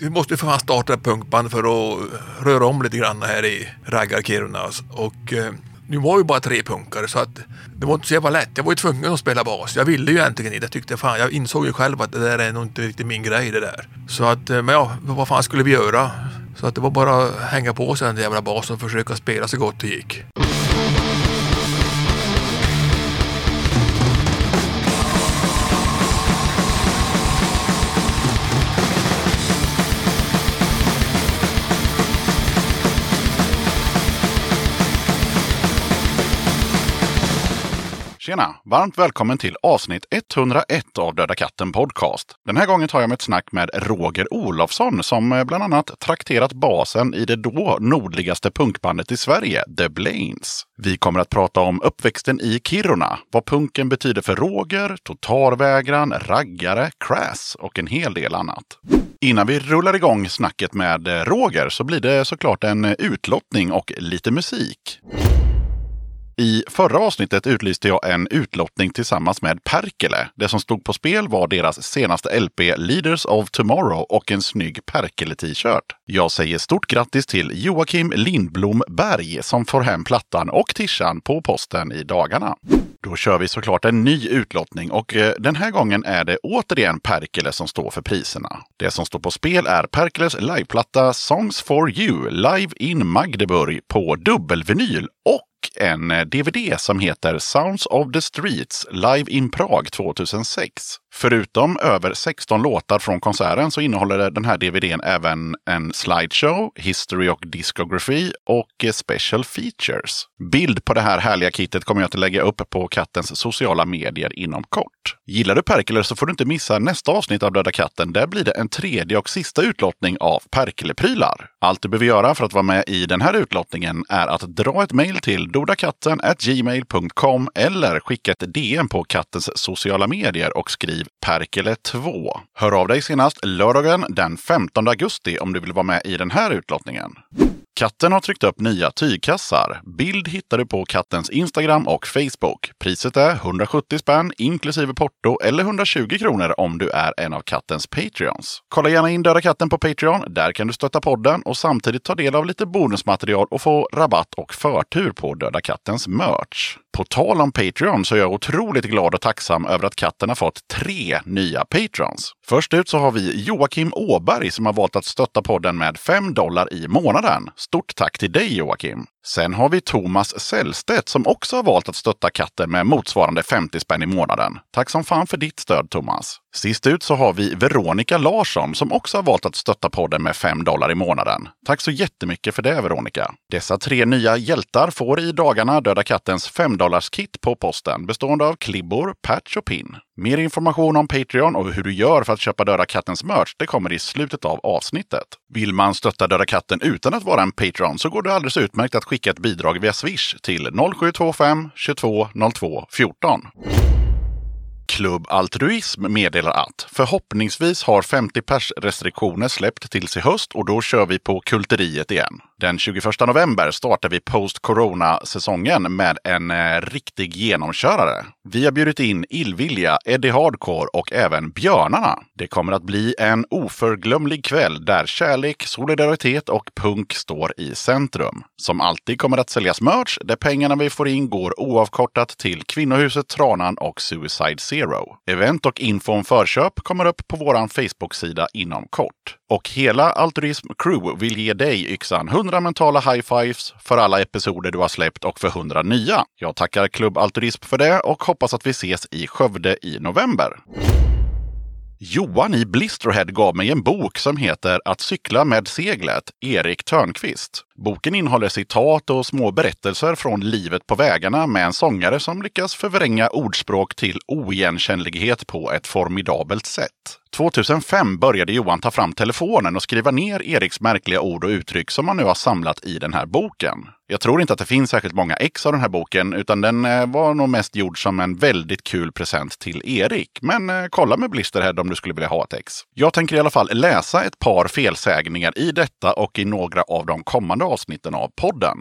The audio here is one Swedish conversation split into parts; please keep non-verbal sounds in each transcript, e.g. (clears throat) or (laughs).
Vi måste för fan starta ett punkband för att röra om lite grann här i raggar-Kiruna. Och eh, nu var vi bara tre punkare så att det var inte så jävla lätt. Jag var ju tvungen att spela bas. Jag ville ju egentligen inte. Jag tyckte fan, jag insåg ju själv att det där är nog inte riktigt min grej det där. Så att, eh, men ja, vad fan skulle vi göra? Så att det var bara att hänga på sig den jävla basen och försöka spela så gott det gick. Tjena! Varmt välkommen till avsnitt 101 av Döda katten Podcast. Den här gången tar jag med ett snack med Roger Olofsson som eh, bland annat trakterat basen i det då nordligaste punkbandet i Sverige, The Blains. Vi kommer att prata om uppväxten i Kiruna, vad punken betyder för Roger, totalvägran, raggare, crass och en hel del annat. Innan vi rullar igång snacket med eh, Roger så blir det såklart en eh, utlottning och lite musik. I förra avsnittet utlyste jag en utlottning tillsammans med Perkele. Det som stod på spel var deras senaste LP Leaders of Tomorrow och en snygg Perkele-t-shirt. Jag säger stort grattis till Joakim Lindblom Berg som får hem plattan och tishan på posten i dagarna. Då kör vi såklart en ny utlottning och eh, den här gången är det återigen Perkele som står för priserna. Det som står på spel är Perkeles liveplatta Songs for You live in Magdeburg på dubbelvinyl och en eh, DVD som heter Sounds of the Streets Live in Prag 2006. Förutom över 16 låtar från konserten så innehåller den här DVDn även en slideshow, history och discography och eh, special features. Bild på det här härliga kittet kommer jag att lägga upp på kattens sociala medier inom kort. Gillar du Perkeler så får du inte missa nästa avsnitt av Döda katten. Där blir det en tredje och sista utlottning av Perkele-prylar. Allt du behöver göra för att vara med i den här utlottningen är att dra ett mejl till dodakatten gmail.com eller skicka ett DM på kattens sociala medier och skriv Perkele 2. Hör av dig senast lördagen den 15 augusti om du vill vara med i den här utlottningen. Katten har tryckt upp nya tygkassar. Bild hittar du på kattens Instagram och Facebook. Priset är 170 spänn inklusive porto eller 120 kronor om du är en av kattens Patreons. Kolla gärna in Döda katten på Patreon. Där kan du stötta podden och samtidigt ta del av lite bonusmaterial och få rabatt och förtur på Döda kattens merch. På tal om Patreon så är jag otroligt glad och tacksam över att katten har fått tre nya Patrons. Först ut så har vi Joakim Åberg som har valt att stötta podden med 5 dollar i månaden. Stort tack till dig Joakim! Sen har vi Thomas Sällstedt som också har valt att stötta katten med motsvarande 50 spänn i månaden. Tack som fan för ditt stöd Thomas! Sist ut så har vi Veronica Larsson som också har valt att stötta podden med 5 dollar i månaden. Tack så jättemycket för det Veronica! Dessa tre nya hjältar får i dagarna Döda kattens 5 kit på posten bestående av klibbor, patch och pin. Mer information om Patreon och hur du gör för att köpa Döda kattens merch det kommer i slutet av avsnittet. Vill man stötta Döda katten utan att vara en Patreon så går det alldeles utmärkt att skicka Skicka ett bidrag via Swish till 0725 22 02 14. Klubb Altruism meddelar att förhoppningsvis har 50 pers restriktioner släppt tills i höst och då kör vi på Kulteriet igen. Den 21 november startar vi post-corona-säsongen med en eh, riktig genomkörare. Vi har bjudit in Illvilja, Eddie Hardcore och även Björnarna. Det kommer att bli en oförglömlig kväll där kärlek, solidaritet och punk står i centrum. Som alltid kommer att säljas merch där pengarna vi får in går oavkortat till Kvinnohuset Tranan och Suicide Zero. Event och info om förköp kommer upp på vår Facebook-sida inom kort. Och hela Altruism Crew vill ge dig yxan 100 mentala high-fives för alla episoder du har släppt och för 100 nya. Jag tackar Klubb Altruism för det och hoppas att vi ses i Skövde i november. Johan i Blisterhead gav mig en bok som heter Att cykla med seglet, Erik Törnqvist. Boken innehåller citat och små berättelser från livet på vägarna med en sångare som lyckas förvränga ordspråk till oigenkännlighet på ett formidabelt sätt. 2005 började Johan ta fram telefonen och skriva ner Eriks märkliga ord och uttryck som han nu har samlat i den här boken. Jag tror inte att det finns särskilt många ex av den här boken, utan den eh, var nog mest gjord som en väldigt kul present till Erik. Men eh, kolla med Blisterhead om du skulle vilja ha ett ex. Jag tänker i alla fall läsa ett par felsägningar i detta och i några av de kommande avsnitten av podden.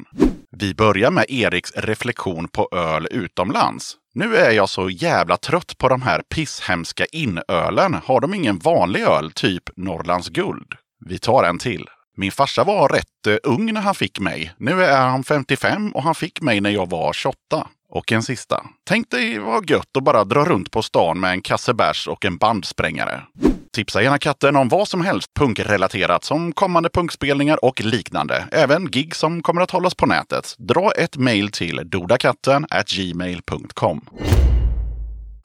Vi börjar med Eriks reflektion på öl utomlands. Nu är jag så jävla trött på de här pisshemska inölen. Har de ingen vanlig öl, typ Norrlands guld? Vi tar en till. Min farsa var rätt eh, ung när han fick mig. Nu är han 55 och han fick mig när jag var 28. Och en sista. Tänk dig vad gött att bara dra runt på stan med en kasse bärs och en bandsprängare. Tipsa gärna katten om vad som helst punkrelaterat som kommande punkspelningar och liknande. Även gig som kommer att hållas på nätet. Dra ett mejl till dodakatten gmail.com.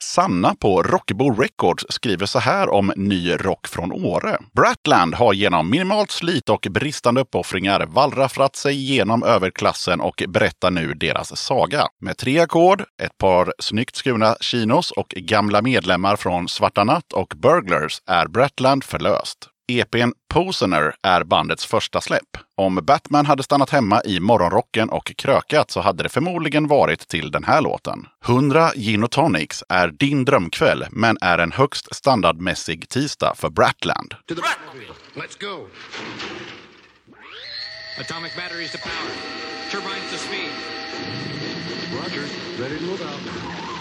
Sanna på Rockebo Records skriver så här om ny rock från Åre. Bratland har genom minimalt slit och bristande uppoffringar wallraffat sig genom överklassen och berättar nu deras saga. Med tre ackord, ett par snyggt skurna chinos och gamla medlemmar från Svarta Natt och Burglars är Bratland förlöst. EPn Posener är bandets första släpp. Om Batman hade stannat hemma i morgonrocken och krökat så hade det förmodligen varit till den här låten. 100 Gin Tonics är din drömkväll, men är en högst standardmässig tisdag för Bratland. To the Let's go. Atomic batteries to power. Turbines to speed. Roger. Ready to move out.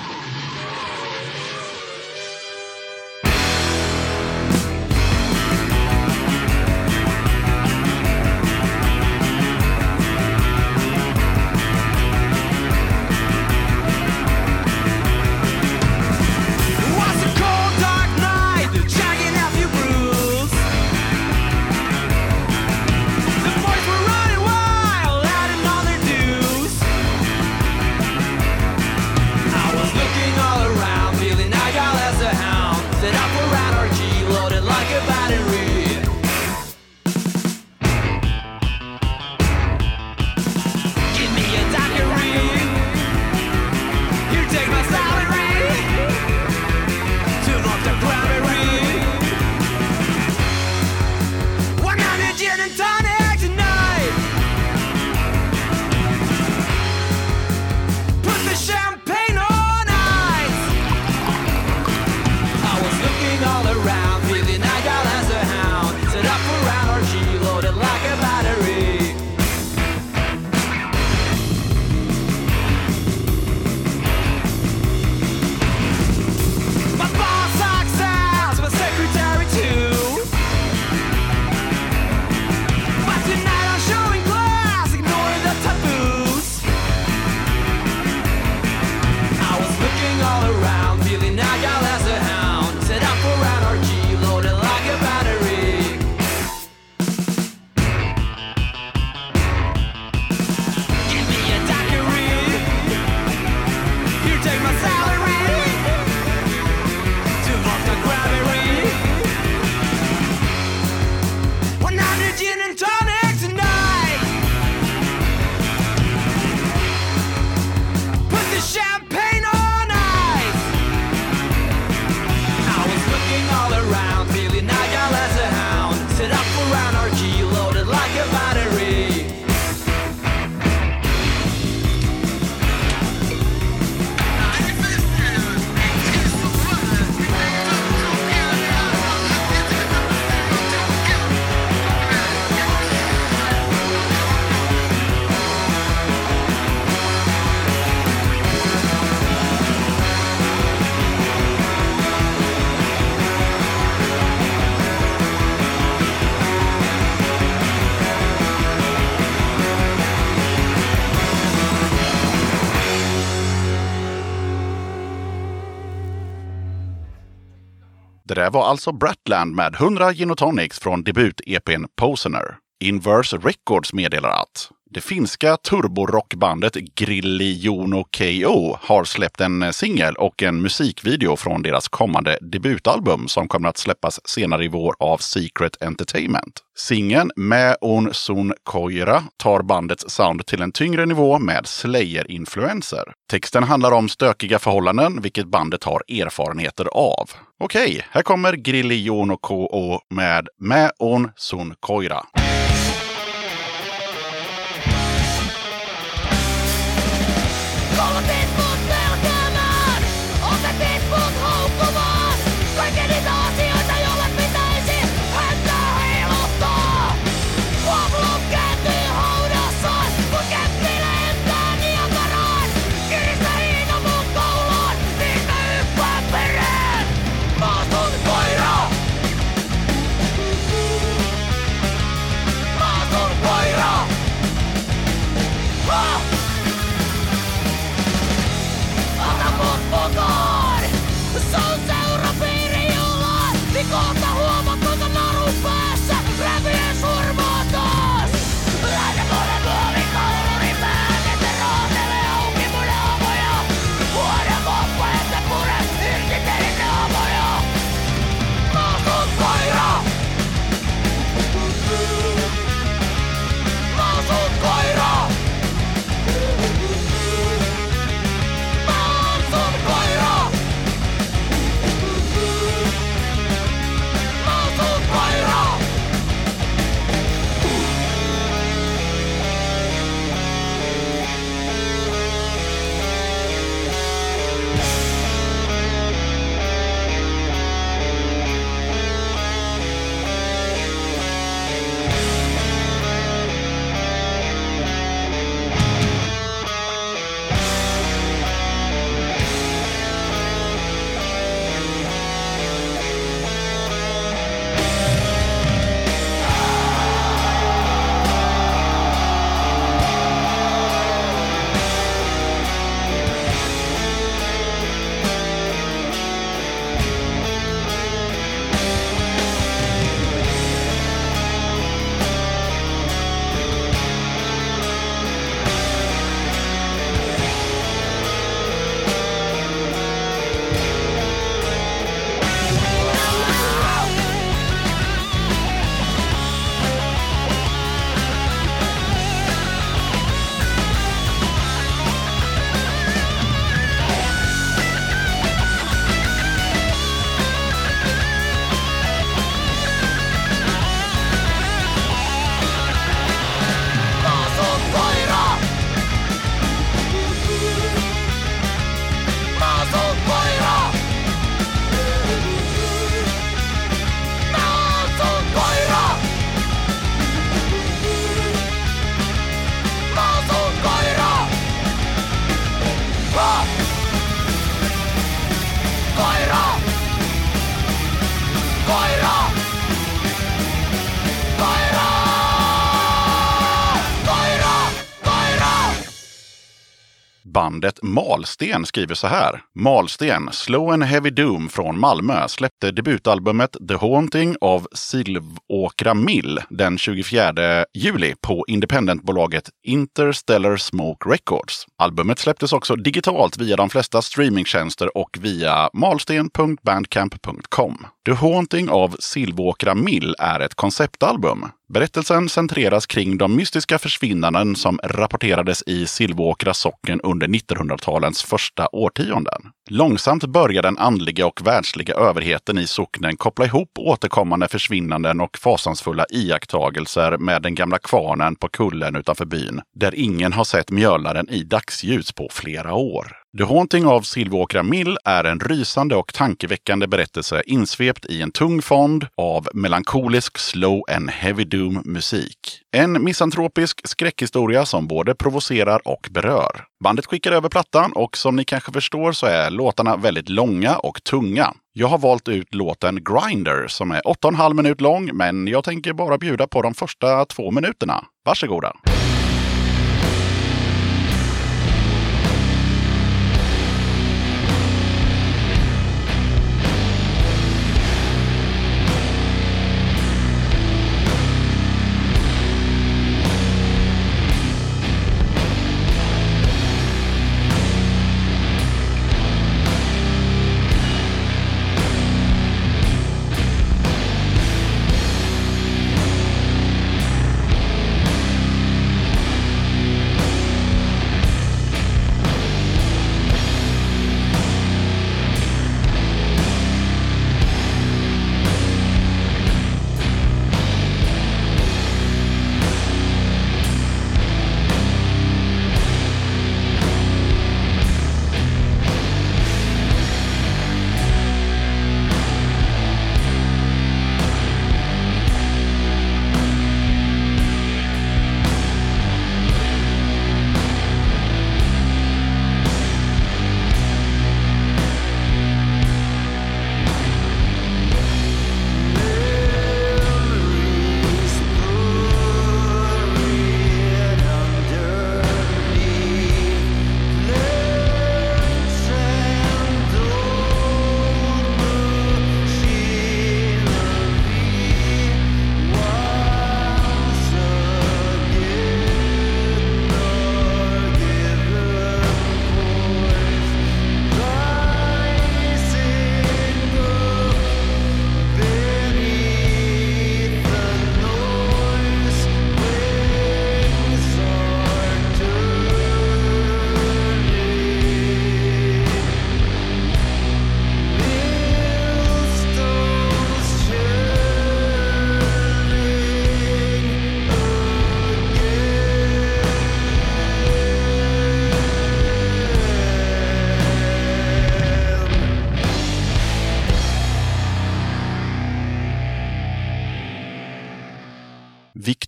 Det var alltså Bratland med 100 gin tonics från debut-EPn Posener. Inverse Records meddelar att det finska turborockbandet Grillijono KO har släppt en singel och en musikvideo från deras kommande debutalbum som kommer att släppas senare i vår av Secret Entertainment. Singeln Med on sun koira tar bandets sound till en tyngre nivå med Slayer-influenser. Texten handlar om stökiga förhållanden, vilket bandet har erfarenheter av. Okej, här kommer Grillijono KO med Med on sun koira. Bandet Malsten skriver så här. Malsten, Slow and Heavy Doom från Malmö, släppte debutalbumet The Haunting av Silvåkra Mill den 24 juli på independentbolaget Interstellar Smoke Records. Albumet släpptes också digitalt via de flesta streamingtjänster och via malsten.bandcamp.com. The Haunting av Silvåkra Mill är ett konceptalbum. Berättelsen centreras kring de mystiska försvinnanden som rapporterades i Silvåkra socken under 1900-talets första årtionden. Långsamt börjar den andliga och världsliga överheten i socknen koppla ihop återkommande försvinnanden och fasansfulla iakttagelser med den gamla kvarnen på kullen utanför byn, där ingen har sett mjölaren i dagsljus på flera år. The Haunting av Silvåkra Mill är en rysande och tankeväckande berättelse insvept i en tung fond av melankolisk slow and heavy doom musik. En misantropisk skräckhistoria som både provocerar och berör. Bandet skickar över plattan och som ni kanske förstår så är låtarna väldigt långa och tunga. Jag har valt ut låten Grinder som är 8,5 minut lång, men jag tänker bara bjuda på de första två minuterna. Varsågoda!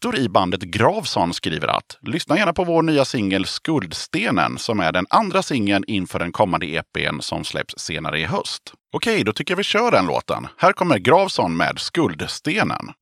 Viktor i bandet Gravson skriver att lyssna gärna på vår nya singel Skuldstenen som är den andra singeln inför den kommande EPn som släpps senare i höst. Okej, då tycker jag vi kör den låten. Här kommer Gravson med Skuldstenen.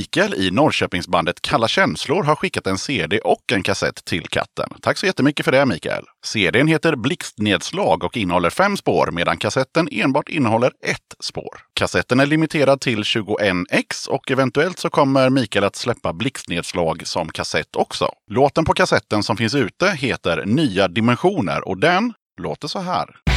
Mikael i Norrköpingsbandet Kalla känslor har skickat en CD och en kassett till katten. Tack så jättemycket för det Mikael. CDn heter Blixtnedslag och innehåller fem spår medan kassetten enbart innehåller ett spår. Kassetten är limiterad till 21x och eventuellt så kommer Mikael att släppa Blixtnedslag som kassett också. Låten på kassetten som finns ute heter Nya dimensioner och den låter så här.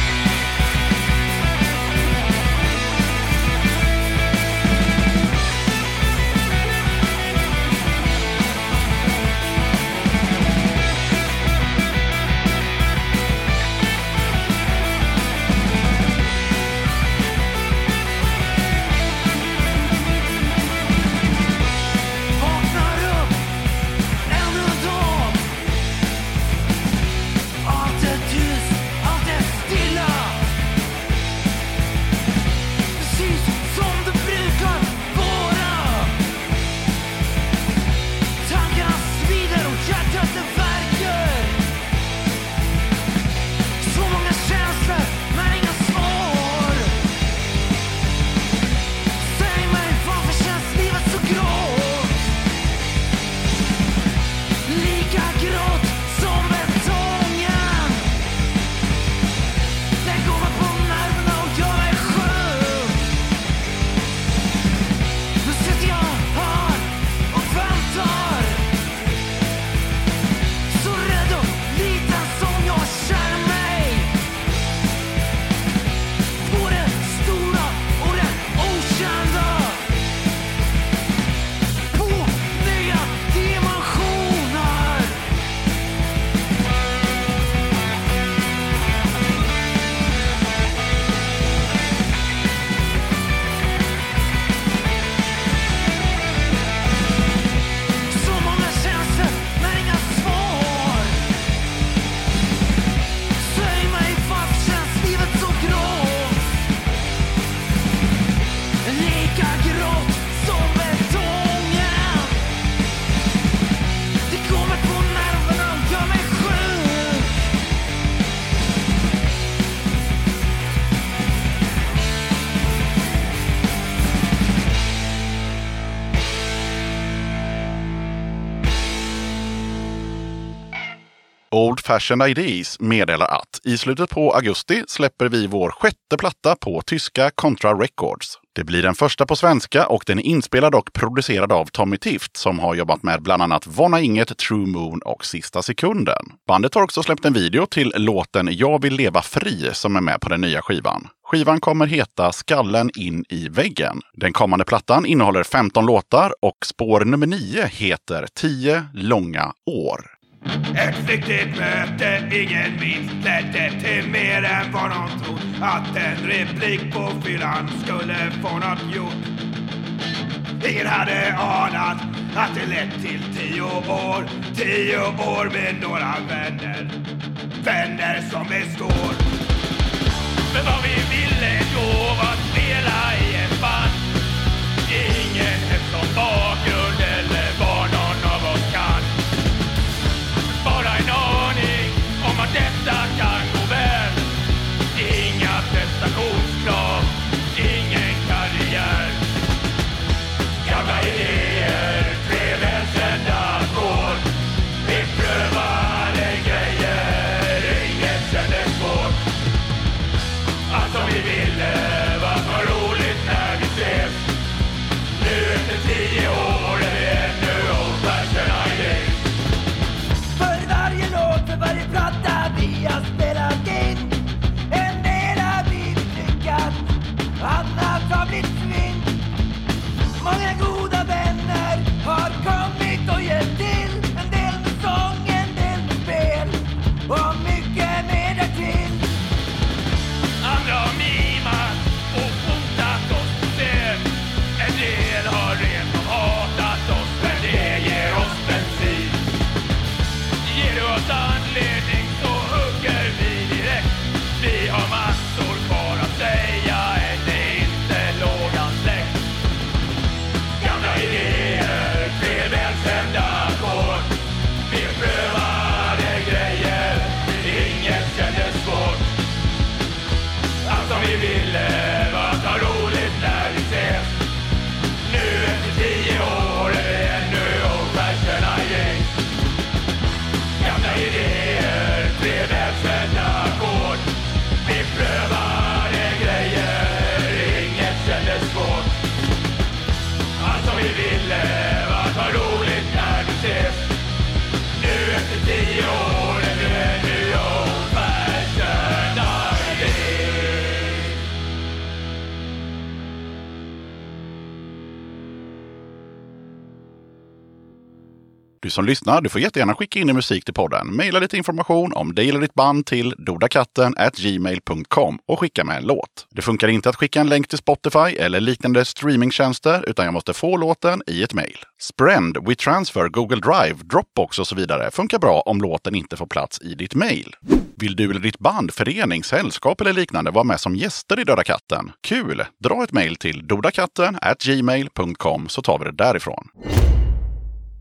Old Fashioned Ideas meddelar att i slutet på augusti släpper vi vår sjätte platta på tyska Contra Records. Det blir den första på svenska och den är inspelad och producerad av Tommy Tift som har jobbat med bland annat Vonna Inget, True Moon och Sista sekunden. Bandet har också släppt en video till låten Jag vill leva fri som är med på den nya skivan. Skivan kommer heta Skallen in i väggen. Den kommande plattan innehåller 15 låtar och spår nummer 9 heter 10 långa år. Ett flyktigt möte, ingen minns ledde till mer än vad någon trott att en replik på fyllan skulle få något gjort. Ingen hade anat att det lett till tio år, tio år med några vänner. Vänner som består. Men vad vi ville då var spela som lyssnar, du får jättegärna skicka in din musik till podden. Maila lite information om dig eller ditt band till dodakatten gmail.com och skicka med en låt. Det funkar inte att skicka en länk till Spotify eller liknande streamingtjänster, utan jag måste få låten i ett mejl. Sprend, WeTransfer, Google Drive, Dropbox och så vidare funkar bra om låten inte får plats i ditt mejl. Vill du eller ditt band, förening, sällskap eller liknande vara med som gäster i Döda katten? Kul! Dra ett mejl till dodakatten gmail.com så tar vi det därifrån.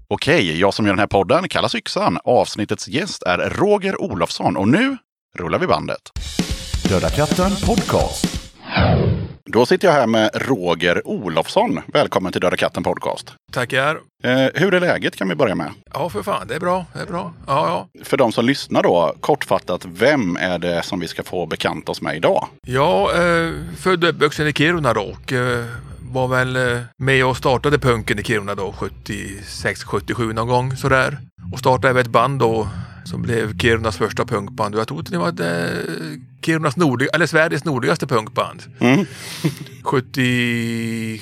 Okej, jag som gör den här podden kallas Yxan. Avsnittets gäst är Roger Olofsson och nu rullar vi bandet. Döda katten podcast. Då sitter jag här med Roger Olofsson. Välkommen till Döda katten podcast. Tackar. Eh, hur är läget kan vi börja med? Ja, för fan. Det är bra. Det är bra. Ja, ja. För de som lyssnar då, kortfattat, vem är det som vi ska få bekanta oss med idag? Jag eh, född och uppvuxen i Kiruna då och eh, var väl eh, med och startade punken i Kiruna då 76-77 någon gång sådär. Och startade även ett band då som blev Kirunas första punkband. Jag tror att det var det, Kirunas nordlig, eller Sveriges nordligaste punkband. (laughs) 77,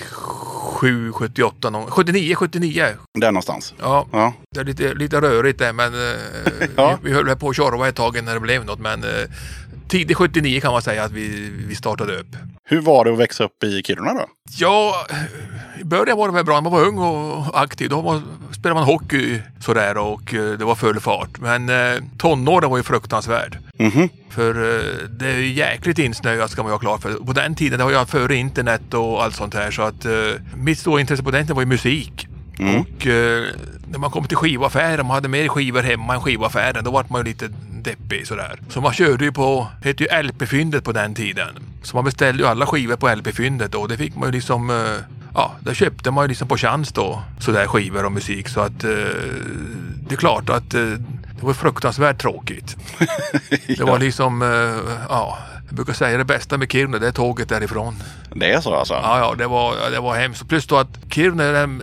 78, någon, 79, 79. Där någonstans. Ja, Ja. det är lite, lite rörigt där men eh, (laughs) Ja. vi, vi höll på att tjorva ett tag när det blev något. Men eh, tidigt 79 kan man säga att vi, vi startade upp. Hur var det att växa upp i Kiruna då? Ja, i början var det väl bra. Man var ung och aktiv. Då var, spelade man hockey sådär och eh, det var full fart. Men eh, tonåren var ju fruktansvärd. Mhm. För eh, det är ju jäkligt insnöat ska man ju ha klart för. På den tiden, det var ju före internet och allt sånt här. Så att eh, mitt stora intresse på den tiden var ju musik. Och eh, när man kom till skivaffären, man hade mer skivor hemma än skivaffären, då var man ju lite deppig sådär. Så man körde ju på, det hette ju LP-fyndet på den tiden. Så man beställde ju alla skivor på LP-fyndet och det fick man ju liksom eh, Ja, där köpte man ju liksom på chans då sådär skivor och musik så att eh, det är klart att eh, det var fruktansvärt tråkigt. (laughs) Det var liksom, ja, jag brukar säga det bästa med Kiruna, det är tåget därifrån. Det är så alltså? Ja, ja, det var, det var hemskt. Plus då att Kiruna,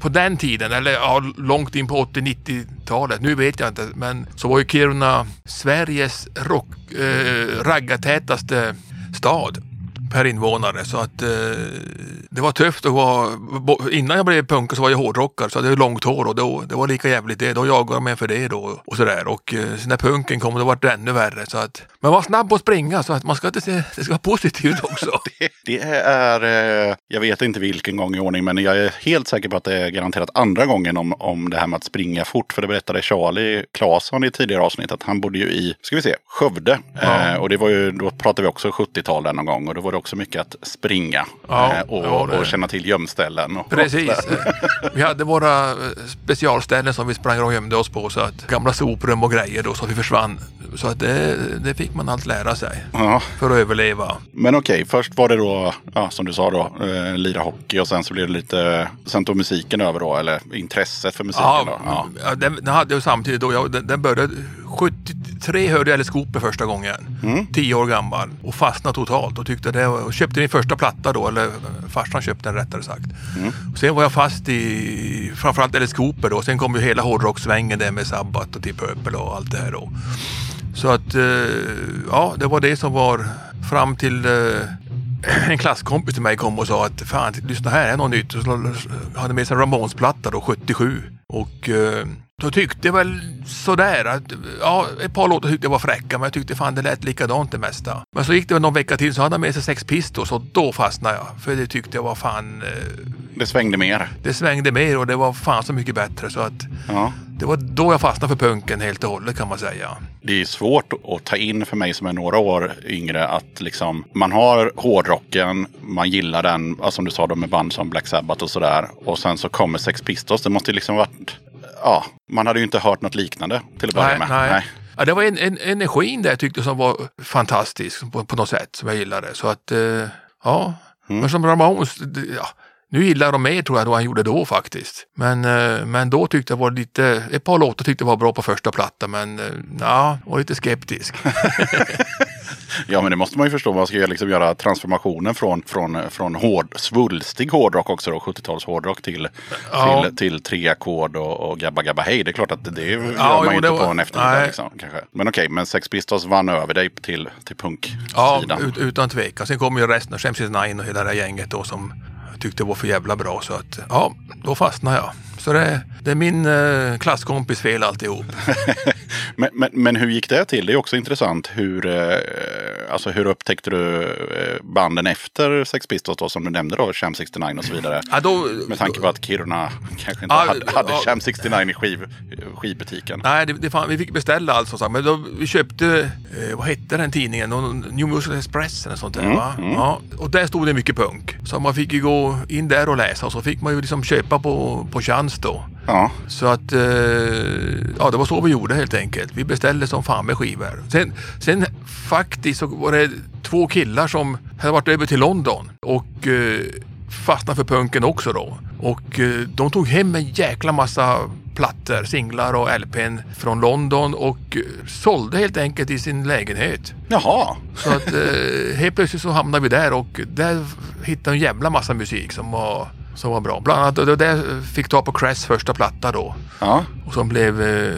på den tiden, eller ja, långt in på 80-90-talet, nu vet jag inte, men så var ju Kiruna Sveriges rock, eh, raggartätaste stad per invånare. Så att eh, det var tufft att vara, innan jag blev punkare så var jag hårdrockare så hade jag långt hår och då, det var lika jävligt det. Då jagade de mig för det då och sådär. Och eh, när punken kom då var det ännu värre. Så att man var snabb på att springa så att man ska inte se, det ska vara positivt (laughs) också. Det är, eh, jag vet inte vilken gång i ordning, men jag är helt säker på att det är garanterat andra gången om, om det här med att springa fort. För det berättade Charlie Claesson i tidigare avsnitt att han bodde ju i, ska vi se, Skövde. Ja. Eh, och det var ju, då pratade vi också 70-tal där någon gång. Och då var det också mycket att springa Ja, eh, och, ja, och känna till gömställen. Och, Precis. (laughs) Vi hade våra eh, specialställen som vi sprang och gömde oss på. Så att gamla soprum och grejer då så att vi försvann. Så att det, det fick man allt lära sig Ja. för att överleva. Men okej, först var det då, som du sa då, eh, lira hockey och sen så blev det lite, sen tog musiken över då, eller intresset för musiken då. Ja, Ja. Den, den hade jag samtidigt då. Jag, den, den började 73 hörde jag Alice Cooper första gången. Mm. 10 år gammal och fastnade totalt och tyckte det och köpte min första platta då, eller farsan köpte den rättare sagt. Mm. Sen var jag fast i framförallt Alice Cooper då. Sen kom ju hela hårdrocksvängen där med Sabbath och Deep Purple och allt det här då. Så att eh, ja, det var det som var fram till eh, (clears throat) en klasskompis till mig kom och sa att fan, lyssna här är något nytt. Och så hade med sig en Ramones-platta då, 77. Och eh, då tyckte jag väl sådär att, ja, ett par låtar tyckte jag var fräcka, men jag tyckte fan det lät likadant det mesta. Men så gick det väl någon vecka till så hade han med sig Sex Pistols och då fastnade jag. För det tyckte jag var fan, eh, Det svängde mer. det svängde mer och det var fan så mycket bättre. Så att Ja. det var då jag fastnade för punken helt och hållet kan man säga. Det är svårt att ta in för mig som är några år yngre att liksom man har hårdrocken, man gillar den, alltså som du sa då med band som Black Sabbath och sådär. Och sen så kommer Sex Pistols. Det måste liksom varit, ja, man hade ju inte hört något liknande till att börja Nej, med. nej. Ja, det var en, en energin där jag tyckte som var fantastisk på, på något sätt som jag gillade. Så att, eh, ja. Mm. Men som Ramones, ja, Nu gillar de mer tror jag då han gjorde då faktiskt. Men, eh, men då tyckte jag var lite, ett par låtar tyckte jag var bra på första plattan men eh, ja, var lite skeptisk. (laughs) Ja, men det måste man ju förstå. Man ska ju liksom göra transformationen från, från, från hård, svulstig hårdrock också då, 70-tals hårdrock till, Ja. till, till tre ackord och, och Gabba Gabba Hej. Det är klart att det gör man jo, ju inte var- på en eftermiddag. Liksom, kanske. Men okej, men Sex Pistols vann över dig till, till Ja, punksidan. ut, utan tvekan. Sen kom ju resten Shamsis Nine och hela det här gänget då som Tyckte tyckte var för jävla bra. Så att ja, då fastnade jag. Så det, det är min eh, klasskompis fel alltihop. (laughs) Men, men, men hur gick det till? Det är också intressant. Hur, eh, alltså, hur upptäckte du eh, banden efter Sex Pistols då, som du nämnde då, Sham 69 och så vidare? Ja, då, Med tanke på att Kiruna kanske inte Ja, hade, hade ja. Sham 69 i skiv, skivbutiken. Nej, det, det fan, vi fick beställa allt som sagt. Men då, vi köpte, eh, vad hette den tidningen? New Musical Express eller sånt där Mm, va? Ja, och där stod det mycket punk. Så man fick ju gå in där och läsa och så fick man ju liksom köpa på, på chans då. Ja, Så att, eh, ja det var så vi gjorde helt enkelt. Vi beställde som fan med skivor. Sen, sen faktiskt så var det två killar som hade varit över till London och eh, fastnade för punken också då. Och eh, de tog hem en jäkla massa plattor, singlar och LPn från London och eh, sålde helt enkelt i sin lägenhet. jaha. Så att eh, helt plötsligt så hamnade vi där och där hittade en jävla massa musik som var, som var bra. Bland annat, det där fick ta på Crash första platta då. Ja, Och som blev eh,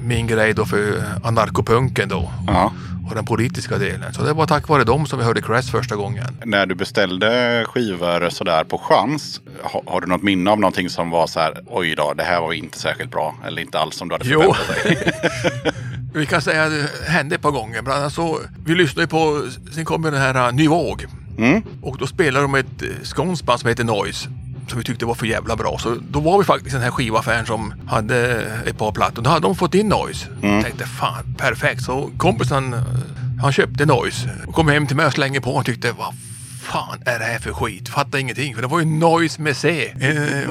min grej då för anarkopunken då. ja. Och den politiska delen. Så det var tack vare dem som vi hörde Crash första gången. När du beställde skivor sådär på chans, har, har du något minne av någonting som var så här, oj då, det här var inte särskilt bra. Eller inte alls som du hade förväntat dig. (laughs) Vi kan säga att det hände ett par gånger. Bland annat så, vi lyssnade på, sen kom ju den här uh, Ny Våg. Mm. Och då spelade de ett uh, skånskt band som heter Noise. Som vi tyckte var för jävla bra. Så då var vi faktiskt den här skivaffären som hade ett par plattor. Då hade de fått in Noise. Mm. Tänkte fan, perfekt. Så kompisen, han köpte Noise. Och kom hem till mig och slängde på och tyckte, vad fan är det här för skit? Fattar ingenting. För det var ju Noise med C. Eh,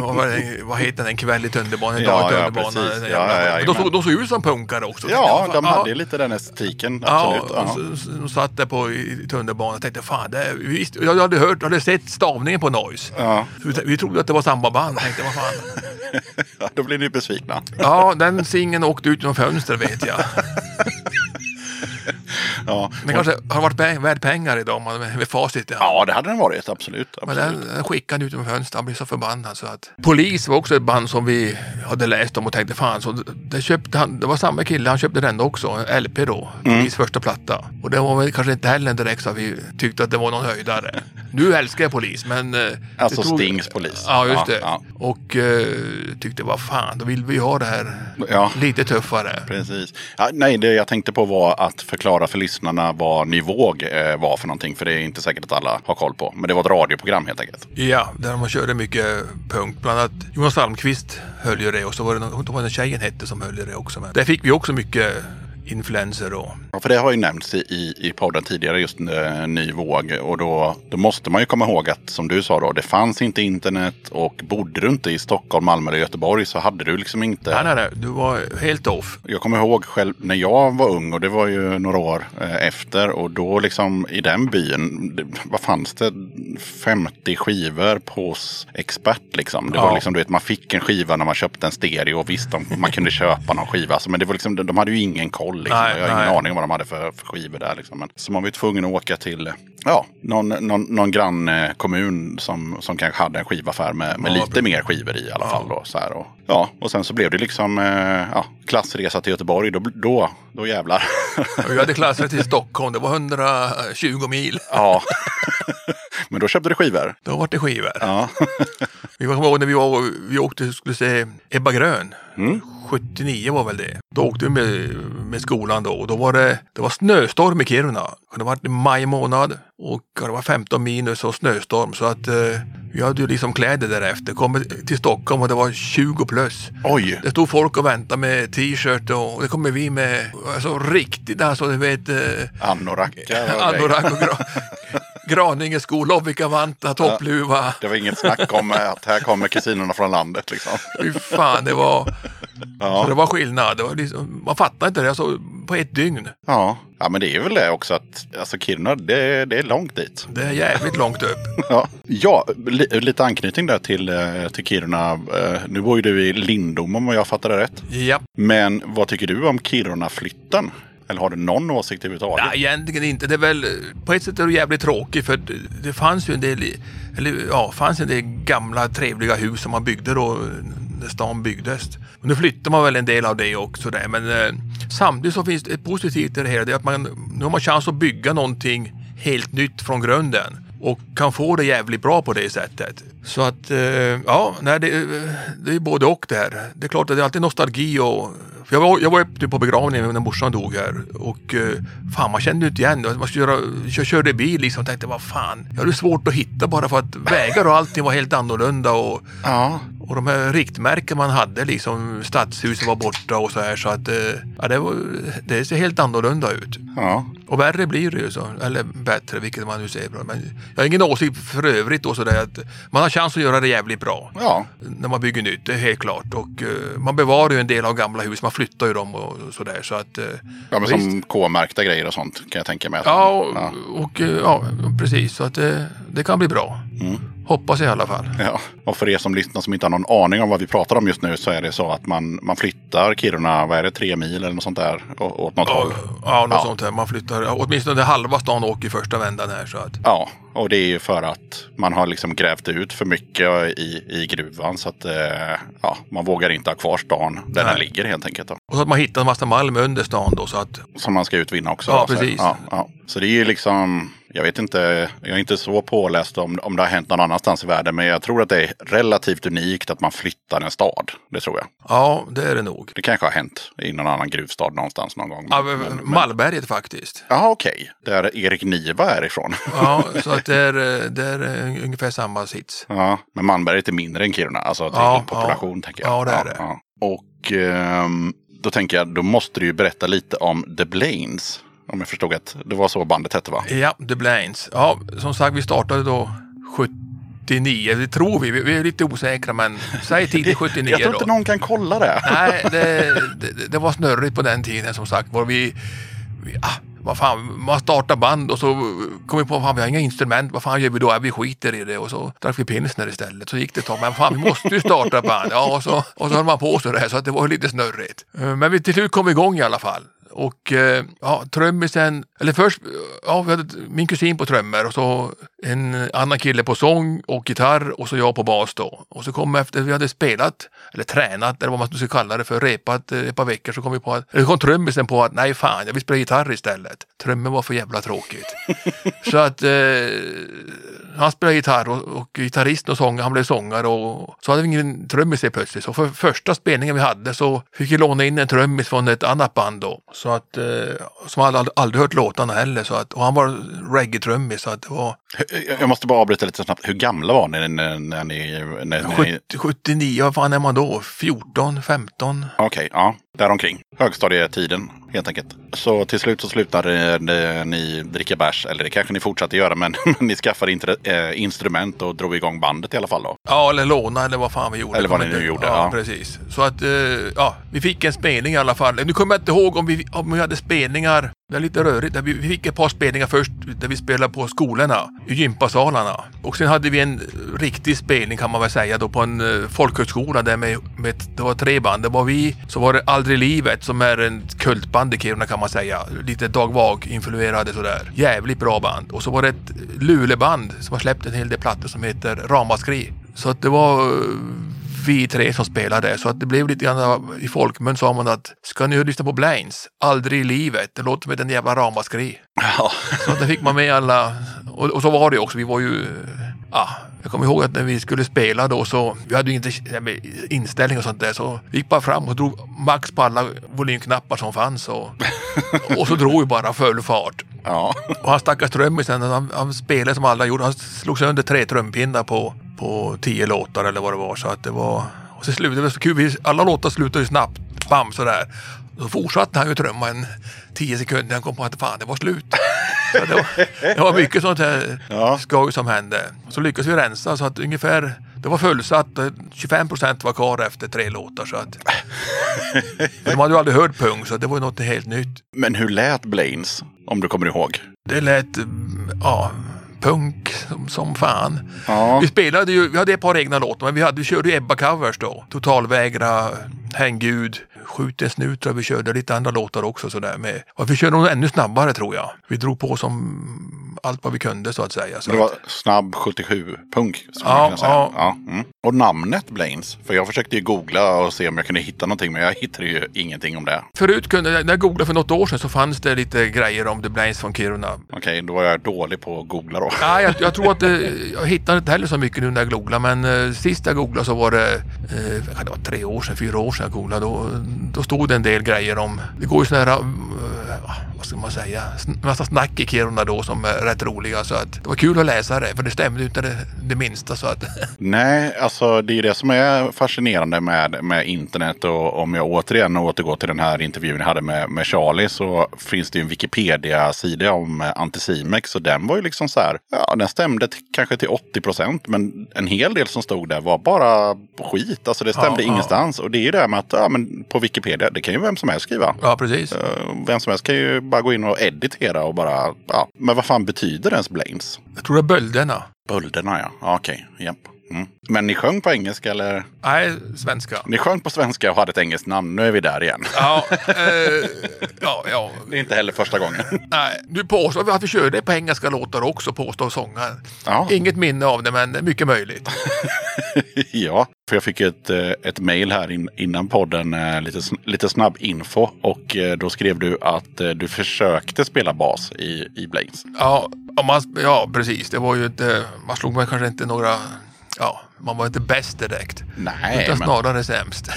vad, heter den? En kväll i tunnelbanan, Ja, dag i ja, tunnelbanan. Ja, ja, skiten. de, såg, de såg ut som punkare också. Ja, de Ja, hade ju lite den estetiken. Ja, Absolut. och Ja. så, så satt där på tunnelbanan och tänkte fan, det, är- visst, jag hade hört, jag hade sett stavningen på Noise. Ja. Vi, vi trodde att det var samma band. Tänkte, vad fan. (laughs) Ja, då blir ni besvikna. Ja, den singeln åkte ut genom fönstret vet jag. (laughs) (laughs) Ja. Den kanske har varit värd pengar idag om man med facit. hand. ja, det hade den varit. Absolut. Men absolut. den, den skickade ut genom fönstret. Han blev så förbannad. Så att... Polis var också ett band som vi hade läst om och tänkte fan. Så det, köpte han, det var samma kille, han köpte den också. En LP då. Mm. Polis första platta. Och det var väl kanske inte heller direkt så att vi tyckte att det var någon höjdare. Nu älskar jag polis men... eh, Alltså det tog- Stings polis. Ja just Ja, det. ja. Och eh, tyckte vad fan, då vill vi ha det här Ja. lite tuffare. Precis. Ja, nej, det jag tänkte på var att förklara för lyssnarna vad Nivåg Våg eh, var för någonting. För det är inte säkert att alla har koll på. Men det var ett radioprogram helt enkelt. Ja, där man körde mycket punk. Bland annat Jonas Almqvist höll ju det och så var det någon, vad den tjejen hette som höll i det också. Men där fick vi också mycket influenser då. Ja, för det har ju nämnts i, i, i podden tidigare, just eh, ny våg. Och då, då måste man ju komma ihåg att, som du sa då, det fanns inte internet. Och bodde du inte i Stockholm, Malmö eller Göteborg så hade du liksom inte... Nej, nej, nej, du var helt off. Jag kommer ihåg själv när jag var ung och det var ju några år eh, efter. Och då liksom i den byn, det, vad fanns det? 50 skivor på expert liksom. Det Ja. var liksom, du vet, man fick en skiva när man köpte en stereo. Och visst, de, man kunde (laughs) köpa någon skiva. Alltså, men det var liksom, de hade ju ingen koll. Liksom. Nej, jag har ingen nej. aning om vad de hade för, för skivor där. Liksom. Men, så man var ju tvungen att åka till ja, någon, någon, någon grannkommun som, som kanske hade en skivaffär med, med Ja, lite precis. mer skivor i alla fall. Då, så här, och, ja, och sen så blev det liksom eh, ja, klassresa till Göteborg. Då, då, då jävlar. Vi hade klasser till Stockholm, det var 120 mil. (laughs) ja. Men då köpte du skivor. Då var det skivor. Ja. (laughs) Vi kommer ihåg när vi, var, vi åkte skulle se Ebba Grön. Mm. 79 var väl det. Då åkte vi med, med skolan då och då var det, det var snöstorm i Kiruna. Det var i maj månad och det var 15 minus och snöstorm så att eh, vi hade ju liksom kläder därefter. Kom till Stockholm och det var 20 plus. Oj. Det stod folk och väntade med t-shirt och det kommer vi med alltså riktigt alltså du vet eh, anorak grejer. och gra, (laughs) Graninge-skor, Lovikka-vantar, toppluva. Det var inget snack om att här kommer kusinerna från landet. Liksom. Fy fan, det var, Ja. det var skillnad. Det var liksom, man fattade inte det alltså, på ett dygn. Ja. Ja, men det är väl det också att alltså Kiruna, det, det är långt dit. Det är jävligt långt upp. (laughs) Ja, ja li, lite anknytning där till, eh, till Kiruna. Eh, Nu bor ju du i Lindom om jag fattar det rätt. Ja. Men vad tycker du om Kiruna-flytten? Eller har du någon åsikt överhuvudtaget? Ja, egentligen inte. Det är väl, på ett sätt är det jävligt tråkigt för det- fanns ju en del, eller ja, fanns en del gamla trevliga hus som man byggde då när stan byggdes. Och nu flyttar man väl en del av det också där. Men eh, samtidigt så finns det ett positivt i det hela. Det är att man, nu har man chans att bygga någonting helt nytt från grunden. Och kan få det jävligt bra på det sättet. Så att, eh, ja, nej, det, det är både och det här. Det är klart att det är alltid nostalgi och jag var, jag var uppe typ på begravningen när morsan dog här och eh, fan man kände ju inte igen det. Man skulle göra, jag körde bil liksom och tänkte vad fan. Jag hade svårt att hitta bara för att vägar och allting var helt annorlunda och, Ja, och de här riktmärken man hade liksom stadshuset var borta och så här så att eh, ja, det, var, det ser helt annorlunda ut. ja. Och värre blir det ju så, eller bättre vilket man nu säger. Men jag har ingen åsikt för övrigt då sådär att man har chans att göra det jävligt bra Ja, när man bygger nytt, det är helt klart. Och eh, man bevarar ju en del av gamla hus, man flyttar ju dem och sådär. Så att, eh, ja men som K-märkta grejer och sånt kan jag tänka mig. Ja, och, ja. och ja, precis. Så att det, det kan bli bra. Hoppas i alla fall. Ja, och för er som lyssnar som inte har någon aning om vad vi pratar om just nu så är det så att man, man flyttar Kiruna, vad är det, tre mil eller något sånt där åt något Ja, håll. ja något Ja. sånt här. Man flyttar, åtminstone halva stan åker i första vändan här. Så att, Ja, och det är ju för att man har liksom grävt ut för mycket i, i gruvan så att eh, ja, man vågar inte ha kvar stan där Nej. den ligger helt enkelt. Då. och så att man hittar en massa malm under stan då. Så att, Som man ska utvinna också. Ja, då, så, precis. Ja, ja. så det är ju liksom, jag vet inte, jag är inte så påläst om, om det har hänt någon annanstans i världen. Men jag tror att det är relativt unikt att man flyttar en stad. Det tror jag. ja, det är det nog. Det kanske har hänt i någon annan gruvstad någonstans någon gång. Ja, Men- men- Malmberget faktiskt. Ja, okej. Där Erik Niva är ifrån. (laughs) Ja, så att det är, det är ungefär samma sits. Ja, men Malmberget är mindre än Kiruna, alltså till Ja, population ja. tänker jag. Ja, det är det. Och ehm, då tänker jag, då måste du ju berätta lite om The Blains. Om jag förstod att det var så bandet hette va? Ja, The Blains. Ja, som sagt, vi startade då 79, det tror vi. Vi är lite osäkra, men säg tidigt 79 (laughs) jag tror då. inte någon kan kolla det. (laughs) Nej, det, det, det var snurrigt på den tiden som sagt var. Vi, vi, ah, vad fan, man startar band och så kom vi på att vi har inga instrument. Vad fan gör vi då? Vi skiter i det och så drack vi pilsner istället. Så gick det ett tag. Men fan, vi måste ju starta band. Ja, och så, och så höll man på så där så att det var lite snurrigt. Eh, Men vi till slut kom igång i alla fall. Och eh, ja, trummisen, eller först, ja, vi hade min kusin på trummor och så en annan kille på sång och gitarr och så jag på bas då. Och så kom efter vi hade spelat, eller tränat, eller vad man ska kalla det för, repat eh, ett par veckor så kom vi på att, eller kom trummisen på att nej fan, jag vill spela gitarr istället. Trummor var för jävla tråkigt. (laughs) så att eh, han spelade gitarr och, och gitarristen och sångare, han blev sångare och så hade vi ingen trummis helt plötsligt. Så för första spelningen vi hade så fick vi låna in en trummis från ett annat band då. Så att, eh, som hade aldrig, aldrig hört låtarna heller. Så att, och han var reggae-trummis så att det var Jag- måste bara avbryta lite snabbt. Hur gamla var ni när, när ni... När, när ni 70, 79, vad fan är man då? 14, 15? Okej, ja. Däromkring. Högstadietiden, helt enkelt. Så till slut så slutade eh, ni dricka bärs. Eller det kanske ni fortsatte göra, men (laughs) ni skaffade inte, eh, instrument och drog igång bandet i alla fall då. Ja, eller låna eller vad fan vi gjorde. Eller vad ni nu gjorde, Ja, ja. precis. Så att, eh, ja, vi fick en spelning i alla fall. Nu kommer jag inte ihåg om vi, om vi hade spelningar. Det är lite rörigt. Vi fick ett par spelningar först där vi spelade på skolorna, i gympasalarna. Och sen hade vi en riktig spelning kan man väl säga då på en folkhögskola där med, med, det var tre band. Det var vi, så var det Aldrig Livet som är en kultband i Kiruna kan man säga. Lite Dag Vag-influerade sådär. Jävligt bra band. Och så var det ett Luleband som har släppt en hel del plattor som heter Ramaskri. Så att det var eh, vi tre som spelade. Så att det blev lite grann i folkmun sa man att ska ni lyssna på Blains? Aldrig i livet. Det låter som ett jävla ramaskri. Ja. Så att det fick man med alla. Och, och så var det också. Vi var ju... Ja, jag kommer ihåg att när vi skulle spela då så, vi hade ju inte inställning och sånt där, så vi gick bara fram och drog max på alla volymknappar som fanns och, (laughs) och så drog vi bara full fart. ja. Och han stackars trummisen, han, han spelade som alla gjorde. Han slog sönder tre trumpinnar på, på tio låtar eller vad det var. Så att det var... Och så slutade det så kul. Alla låtar slutade ju snabbt. Bam sådär. Då fortsatte han ju trumma en tio sekunder. när Han kom på att fan, det var slut. Så det, var, det var mycket sånt här Ja. skoj som hände. Så lyckades vi rensa så att ungefär det var fullsatt. eh, 25 procent var kvar efter tre låtar. Så att, (laughs) de hade ju aldrig hört pung så det var ju något helt nytt. Men hur lät Blains? Om du kommer ihåg. Det lät, ja, punk som, som fan. Ja. Vi spelade ju, vi hade ett par egna låtar, men vi, hade, vi körde ju Ebba-covers då. Totalvägra, Häng Gud, Skjut en snut jag vi körde, lite andra låtar också sådär med. Och vi körde nog ännu snabbare tror jag. Vi drog på som allt vad vi kunde så att säga. Så Det var att, snabb 77-punk. skulle Ja, ja. Ja, mm. Och namnet Blains. För jag försökte ju googla och se om jag kunde hitta någonting. Men jag hittade ju ingenting om det. förut kunde, när jag googlade för något år sedan så fanns det lite grejer om The Blains från Kiruna. Okej, då var jag dålig på att googla då. Ja, jag, jag tror att det, (laughs) jag hittade inte heller så mycket nu när jag googlade men eh, sist jag googlade så var det, eh, det var tre år sedan, fyra år sedan jag googlade. Då, då stod det en del grejer om, det går ju sådana här, eh, vad ska man säga, massa snack i Kiruna då som är rätt roliga så att det var kul att läsa det för det stämde ju inte det, det minsta så att (laughs) Nej, alltså det är det som är fascinerande med, med internet. Och om jag återigen återgår till den här intervjun jag hade med, med Charlie så finns det ju en Wikipedia-sida om Anticimex. Och den var ju liksom så här, ja den stämde kanske till 80 procent. Men en hel del som stod där var bara skit. Alltså det stämde Ja, ja. ingenstans. Och det är ju det här med att ja, men på Wikipedia, det kan ju vem som helst skriva. ja precis. Eh, Vem som helst kan ju bara gå in och editera och bara, ja. Men vad fan betyder ens Blames? Jag tror det är bölderna. Bölderna ja, okej, japp. Mm. Men ni sjöng på engelska eller? Nej, svenska. Ni sjöng på svenska och hade ett engelskt namn. Nu är vi där igen. Ja, (laughs) eh, ja, ja. Det är inte heller första gången. Nej, du påstår att vi körde på engelska låtar också, påstår sångaren. Ja. Inget minne av det, men mycket möjligt. (laughs) ja, för jag fick ett, eh, ett mail här in, innan podden, eh, lite, lite snabb info. Och eh, då skrev du att du försökte spela bas i, i Blames. Ja, man, ja, precis. Det var ju inte, man slog väl kanske inte några, ja, man var inte bäst direkt. Nej, utan men snarare sämst.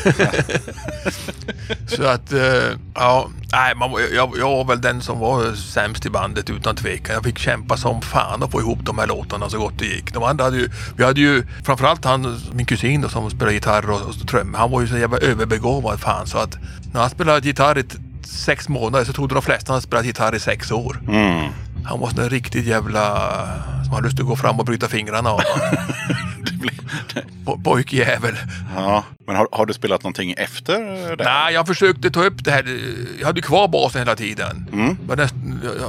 (laughs) Så att, eh, ja, nej, man, jag, jag var väl den som var sämst i bandet utan tvekan. Jag fick kämpa som fan att få ihop de här låtarna så gott det gick. De andra hade ju, vi hade ju framförallt han, min kusin då, som spelar gitarr och, och trummor. Han var ju så jävla överbegåvad fan så att när han spelade gitarr i sex månader så trodde de flesta han spelat gitarr i sex år. Mm. Han var där riktigt jävla som hade lust att gå fram och bryta fingrarna av. (laughs) Po- Pojkjävel. ja. Men har, har du spelat någonting efter det? Nej, jag försökte ta upp det här. Jag hade kvar basen hela tiden. Mm. Men näst,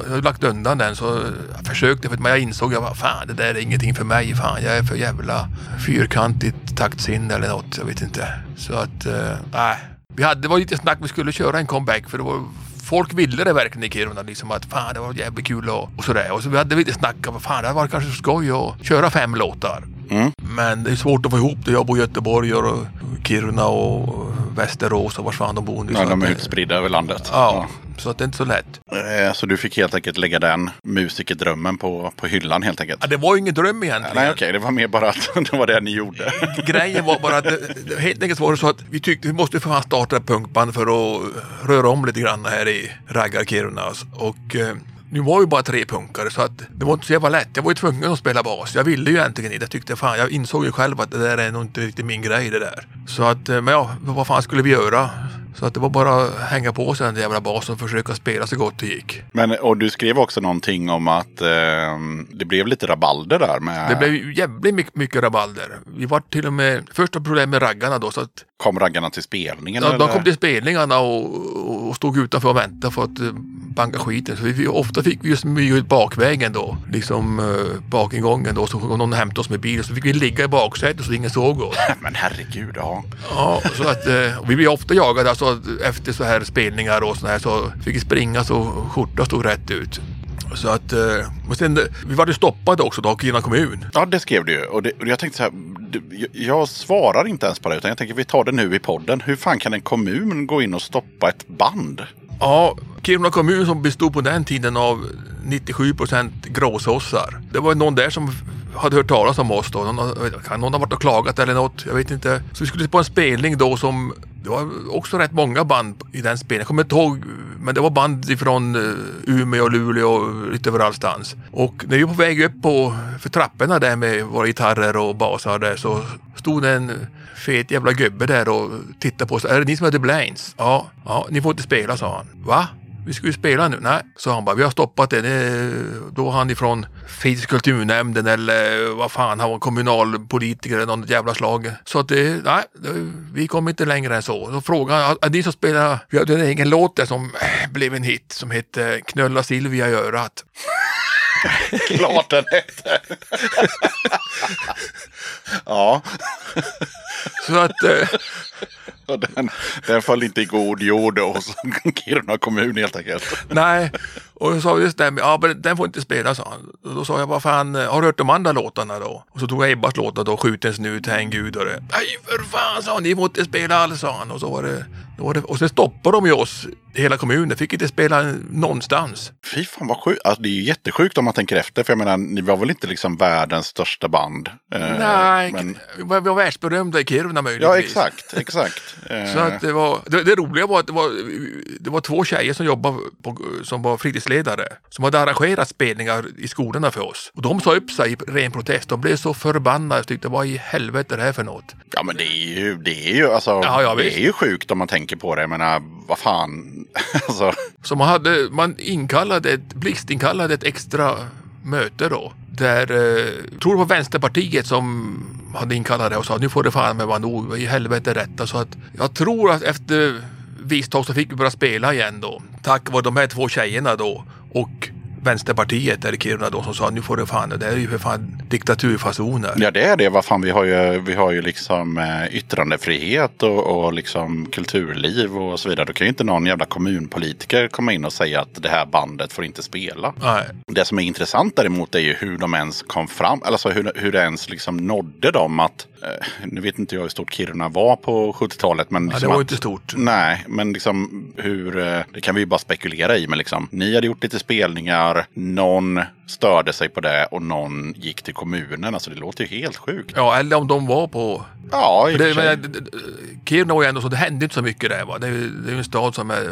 jag hade lagt undan den så jag försökte. Men jag insåg att fan, det där är ingenting för mig. Fan, jag är för jävla fyrkantigt taktsinne eller något. Jag vet inte. Så att, eh, nej. vi hade, det var lite snack vi skulle köra en comeback för det var Folk ville det verkligen i Kiruna, liksom att fan det var jävligt kul och, och sådär. Och så vi hade lite snack om fan det var kanske skoj att köra fem låtar. Mm. Men det är svårt att få ihop det. Jag bor i Göteborg och Kiruna och Västerås och var fan de bor nu. Ja, de är utspridda över landet. Ja, så att det är inte så lätt. Eh, Så du fick helt enkelt lägga den musikerdrömmen på, på hyllan helt enkelt? Ja, det var ju ingen dröm egentligen. Nej okej, det var mer bara att (laughs) det var det ni gjorde. Grejen var bara att det, helt enkelt var det så att vi tyckte vi måste för fan starta punkband för att röra om lite grann här i raggar-Kiruna. Och eh, nu var vi bara tre punkare så att det var inte så jävla lätt. Jag var ju tvungen att spela bas. Jag ville ju egentligen inte. Jag tyckte fan, jag insåg ju själv att det där är nog inte riktigt min grej det där. Så att, eh, men ja, vad fan skulle vi göra? Så att det var bara att hänga på sig den där jävla basen och försöka spela så gott det gick. Men, och du skrev också någonting om att eh, det blev lite rabalder där med... Det blev jävligt mycket, mycket rabalder. Vi var till och med, första problem med raggarna då, så att Kom raggarna till spelningen? Ja, de eller? kom till spelningarna och, och stod utanför och väntade för att eh, banka skiten. Så vi, ofta fick vi ju smyga ut bakvägen då, liksom eh, bakingången då. Så kom någon och hämtade oss med bil. Så fick vi ligga i baksätet så ingen såg oss. (laughs) Men herregud, ja. Ja, så att eh, vi blev ofta jagade alltså, efter så här spelningar och sådär så fick vi springa så skjortan stod rätt ut. Så att, eh, men sen, eh, vi var ju stoppade också då av Kiruna kommun. Ja, det skrev du ju. Och, det, och jag tänkte så här, jag, svarar inte ens på det. Utan jag tänker vi tar det nu i podden. Hur fan kan en kommun gå in och stoppa ett band? Ja, Kiruna kommun som bestod på den tiden av 97 procent gråsossar. Det var någon där som hade hört talas om oss då. Någon, kan någon ha varit och klagat eller något? Jag vet inte. Så vi skulle på en spelning då som det var också rätt många band i den spelningen. Jag kommer inte ihåg, men det var band ifrån eh, Umeå och Luleå och lite överallstans. Och när vi var på väg upp på för trapporna där med våra gitarrer och basar där så stod det en fet jävla gubbe där och tittade på oss. Är det ni som är The Blains? Ja, ja, ni får inte spela, sa han. Va? Vi ska ju spela nu. Nej, sa han bara, vi har stoppat det. det då han ifrån fysisk kulturnämnden eller vad fan, han var kommunalpolitiker eller något jävla slag. Så att det, nej, vi kom inte längre än så. Då frågade han, är ni som spelar, vi hade en egen låt där som blev en hit som hette Knulla Silvia i örat. (laughs) Klart den hette. (laughs) ja, Så att, eh, (laughs) den, den föll inte i god jord hos Kiruna kommun helt enkelt. nej. Och då sa vi, det ja men den får inte spela sa han. Och då sa jag, vad fan, eh, har du hört de andra låtarna då? Och så tog jag Ebbas låtar då, Skjuten snut, Häng Gud och det. Nej för fan sa han, ni får inte spela alls sa han. Och så var det, då var det och sen stoppade de ju oss, hela kommunen, fick inte spela någonstans. Fy fan vad sjukt. Alltså, det är ju jättesjukt om man tänker efter. För jag menar, ni var väl inte liksom världens största band? Eh, Nej, Men, vi var, världsberömda i Kiruna möjligtvis. ja, exakt. exakt. (laughs) Så att det, var, det, det roliga var att det var, det var två tjejer som jobbade på, som var fritidsledare som hade arrangerat spelningar i skolorna för oss. Och de sa upp sig i ren protest. De blev så förbannade och tyckte vad i helvete är det här för något? Ja men det är ju, det är ju, alltså, Ja, ja, det är ju sjukt om man tänker på det. Jag menar, vad fan. (laughs) alltså, Så man, hade, man inkallade ett, blixtinkallade ett extra möte då. Där, eh, tror det var Vänsterpartiet som hade inkallat det och sa nu får det fan med vara nog, i helvete är detta. Så att jag tror att efter visst tag så fick vi börja spela igen då. Tack vare de här två tjejerna då och Vänsterpartiet där i Kiruna då som sa nu får det fan, det är ju för fan diktaturfasoner. ja det är det. Vad fan, vi har ju, vi har ju liksom eh, yttrandefrihet och, och liksom kulturliv och så vidare. Då kan ju inte någon jävla kommunpolitiker komma in och säga att det här bandet får inte spela. Nej. Det som är intressant däremot är ju hur de ens kom fram, alltså hur, hur det ens liksom nådde dem att, nu vet inte jag hur stort Kiruna var på 70-talet, men Ja, det liksom var ju att, inte stort. Nej, men liksom hur, eh, det kan vi ju bara spekulera i, men liksom, ni hade gjort lite spelningar, någon störde sig på det och någon gick till kommunen. Alltså det låter ju helt sjukt. Ja, eller om de var på Ja, i det, men, det- Kiruna var ju ändå så, det hände inte så mycket där. Va? Det, det är ju en stad som är,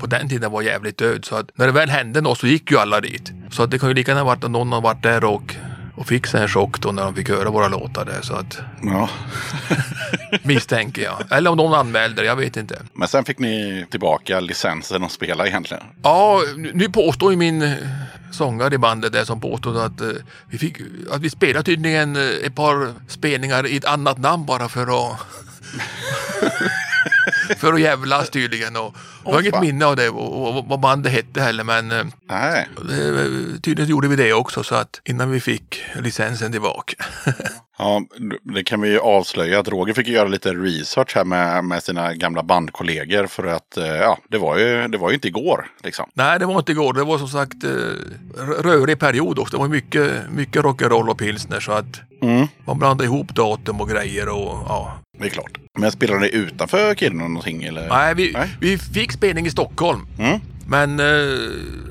på den tiden var jävligt död. Så att när det väl hände något så gick ju alla dit. Så att det kan ju lika gärna varit att någon har varit där och, och fick sig en chock då när de fick höra våra låtar där. Så att Ja. (laughs) misstänker jag. Eller om någon anmälde det, jag vet inte. Men sen fick ni tillbaka licensen att spela egentligen. Ja, nu nu påstår ju min eh, sångare i bandet där som påstod att, eh, vi, fick, att vi spelade tydligen eh, ett par spelningar i ett annat namn bara för att (laughs) för att jävlas tydligen. Och, jag har inget minne av det och, och, vad bandet hette heller men eh, Nej. det, tydligen gjorde vi det också så att innan vi fick licensen tillbaka. (laughs) Ja, det kan vi ju avslöja att Roger fick göra lite research här med, med sina gamla bandkollegor. För att eh, ja, det var ju, det var ju inte igår liksom. Nej, det var inte igår. Det var som sagt eh, rörig period också. Det var mycket, mycket rock'n'roll och pilsner så att Mm. man blandade ihop datum och grejer och ja. Det är klart. Men spelade ni utanför Kiruna någonting eller? Nej, vi, Nej. vi fick spelning i Stockholm. Mm. Men eh,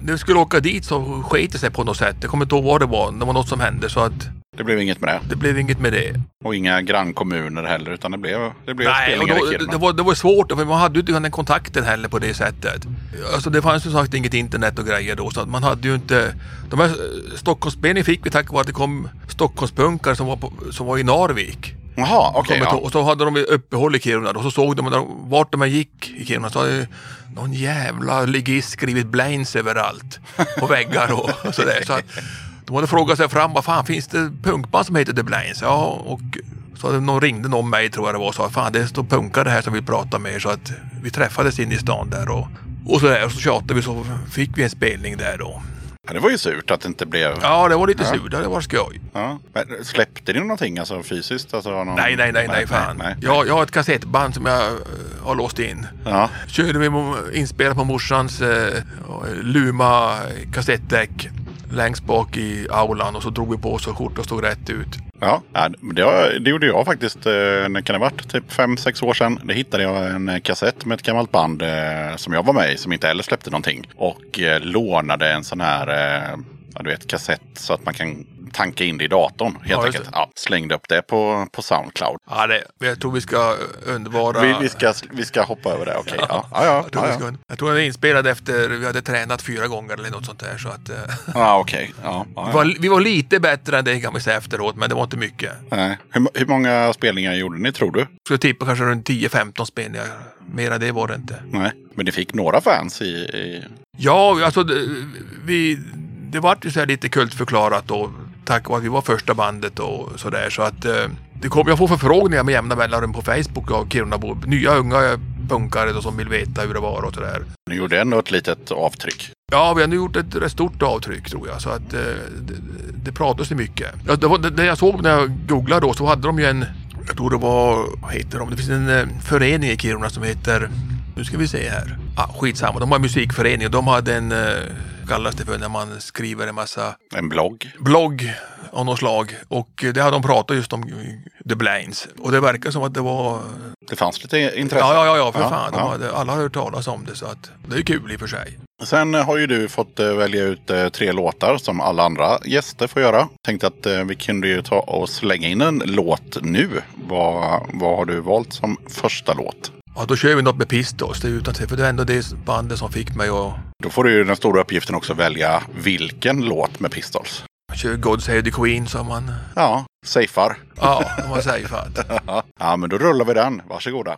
när vi skulle åka dit så sket det sig på något sätt. Jag kommer inte ihåg vad det var. Det var något som hände så att Det blev inget med det. det blev inget med det. Och inga grannkommuner heller utan det blev, det blev Nej, och då, det, var, det var svårt för man hade ju inte den kontakten heller på det sättet. Alltså det fanns ju sagt inget internet och grejer då så att man hade ju inte... De här Stockholmsspelningarna fick vi tack vare att det kom Stockholmspunkare som var, på, som var i Narvik. Jaha, okej. Ett- ja. Och så hade de uppehåll i Kiruna och så såg de när vart de gick i Kiruna så hade någon jävla ligist skrivit Blains överallt. På väggar och sådär. Så att de hade frågat sig fram, vad fan finns det punkband som heter The Blains? Ja, och så någon ringde någon mig tror jag det var och sa, fan det står punkare här som vill prata med er. Så att vi träffades in i stan där och, och sådär. Och så tjatade vi så fick vi en spelning där då. Ja, Det var ju surt att det inte blev... Ja, det var lite surt. Det var skoj. Ja. Men släppte ni någonting alltså fysiskt? Alltså, någon... Nej, nej, nej, nej, fan. nej. Jag, jag har ett kassettband som jag eh, har låst in. Ja. Körde vi inspelade på morsans eh, Luma kassettdäck längst bak i aulan och så drog vi på så skjortan stod rätt ut. Ja, det, det gjorde jag faktiskt. Eh, när kan det ha varit? Typ 5-6 år sedan. Det hittade jag en eh, kassett med ett gammalt band eh, som jag var med i. Som inte heller släppte någonting. Och lånade en sån här, ja, du vet, kassett så att man kan tanka in det i datorn helt Ja, enkelt. Ja, slängde upp det på, på Soundcloud. Ja, det, jag tror vi ska undvara... Vi, vi, ska, vi ska hoppa över det, okej. Ja. Ja, ja, jag, tror ja, jag tror den är inspelad efter vi hade tränat fyra gånger eller något sånt där. Så att, eh, (laughs) ja okej. Ja, ja, vi, var, vi var lite bättre än det kan vi säga efteråt, men det var inte mycket. Nej. Hur, hur många spelningar gjorde ni tror du? Skulle tippa kanske runt 10-15 spelningar. Mer än det var det inte. Nej. Men ni fick några fans i... i... Ja, alltså vi, det vart ju så här lite kultförklarat då. Tack vare att vi var första bandet och sådär. Så att eh, det kom, jag får förfrågningar med jämna mellanrum på Facebook av Kirunabor. Nya unga punkare då, som vill veta hur det var och sådär. Ni gjorde ändå ett litet avtryck. Ja, vi har nu gjort ett rätt stort avtryck tror jag. Så att eh, det, det pratas ju mycket. Ja, det, var, det, det jag såg när jag googlade då så hade de ju en, jag tror det var, vad heter de? Det finns en eh, förening i Kiruna som heter, nu ska vi se här. Ah, skitsamma, de har en musikförening och de hade en, eh, kallas det för när man skriver en massa En blogg. blogg av något slag. Och det hade de pratat just om The Blinds. Och det verkar som att det var Det fanns lite intresse. Ja, ja, ja, för Ja, fan. De ja. hade, alla har hört talas om det så att det är kul i och för sig. Sen har ju du fått eh, välja ut eh, tre låtar som alla andra gäster får göra. Tänkte att eh, vi kunde ju ta och slänga in en låt nu. Vad, vad har du valt som första låt? Ja, då kör vi något med Pistols. Det är utan. För det är ändå det bandet som fick mig att Då får du ju den stora uppgiften också välja vilken låt med Pistols. köra God Save the Queen som man... Ja, safear. Ja, säger för att. (laughs) ja, men då rullar vi den. Varsågoda.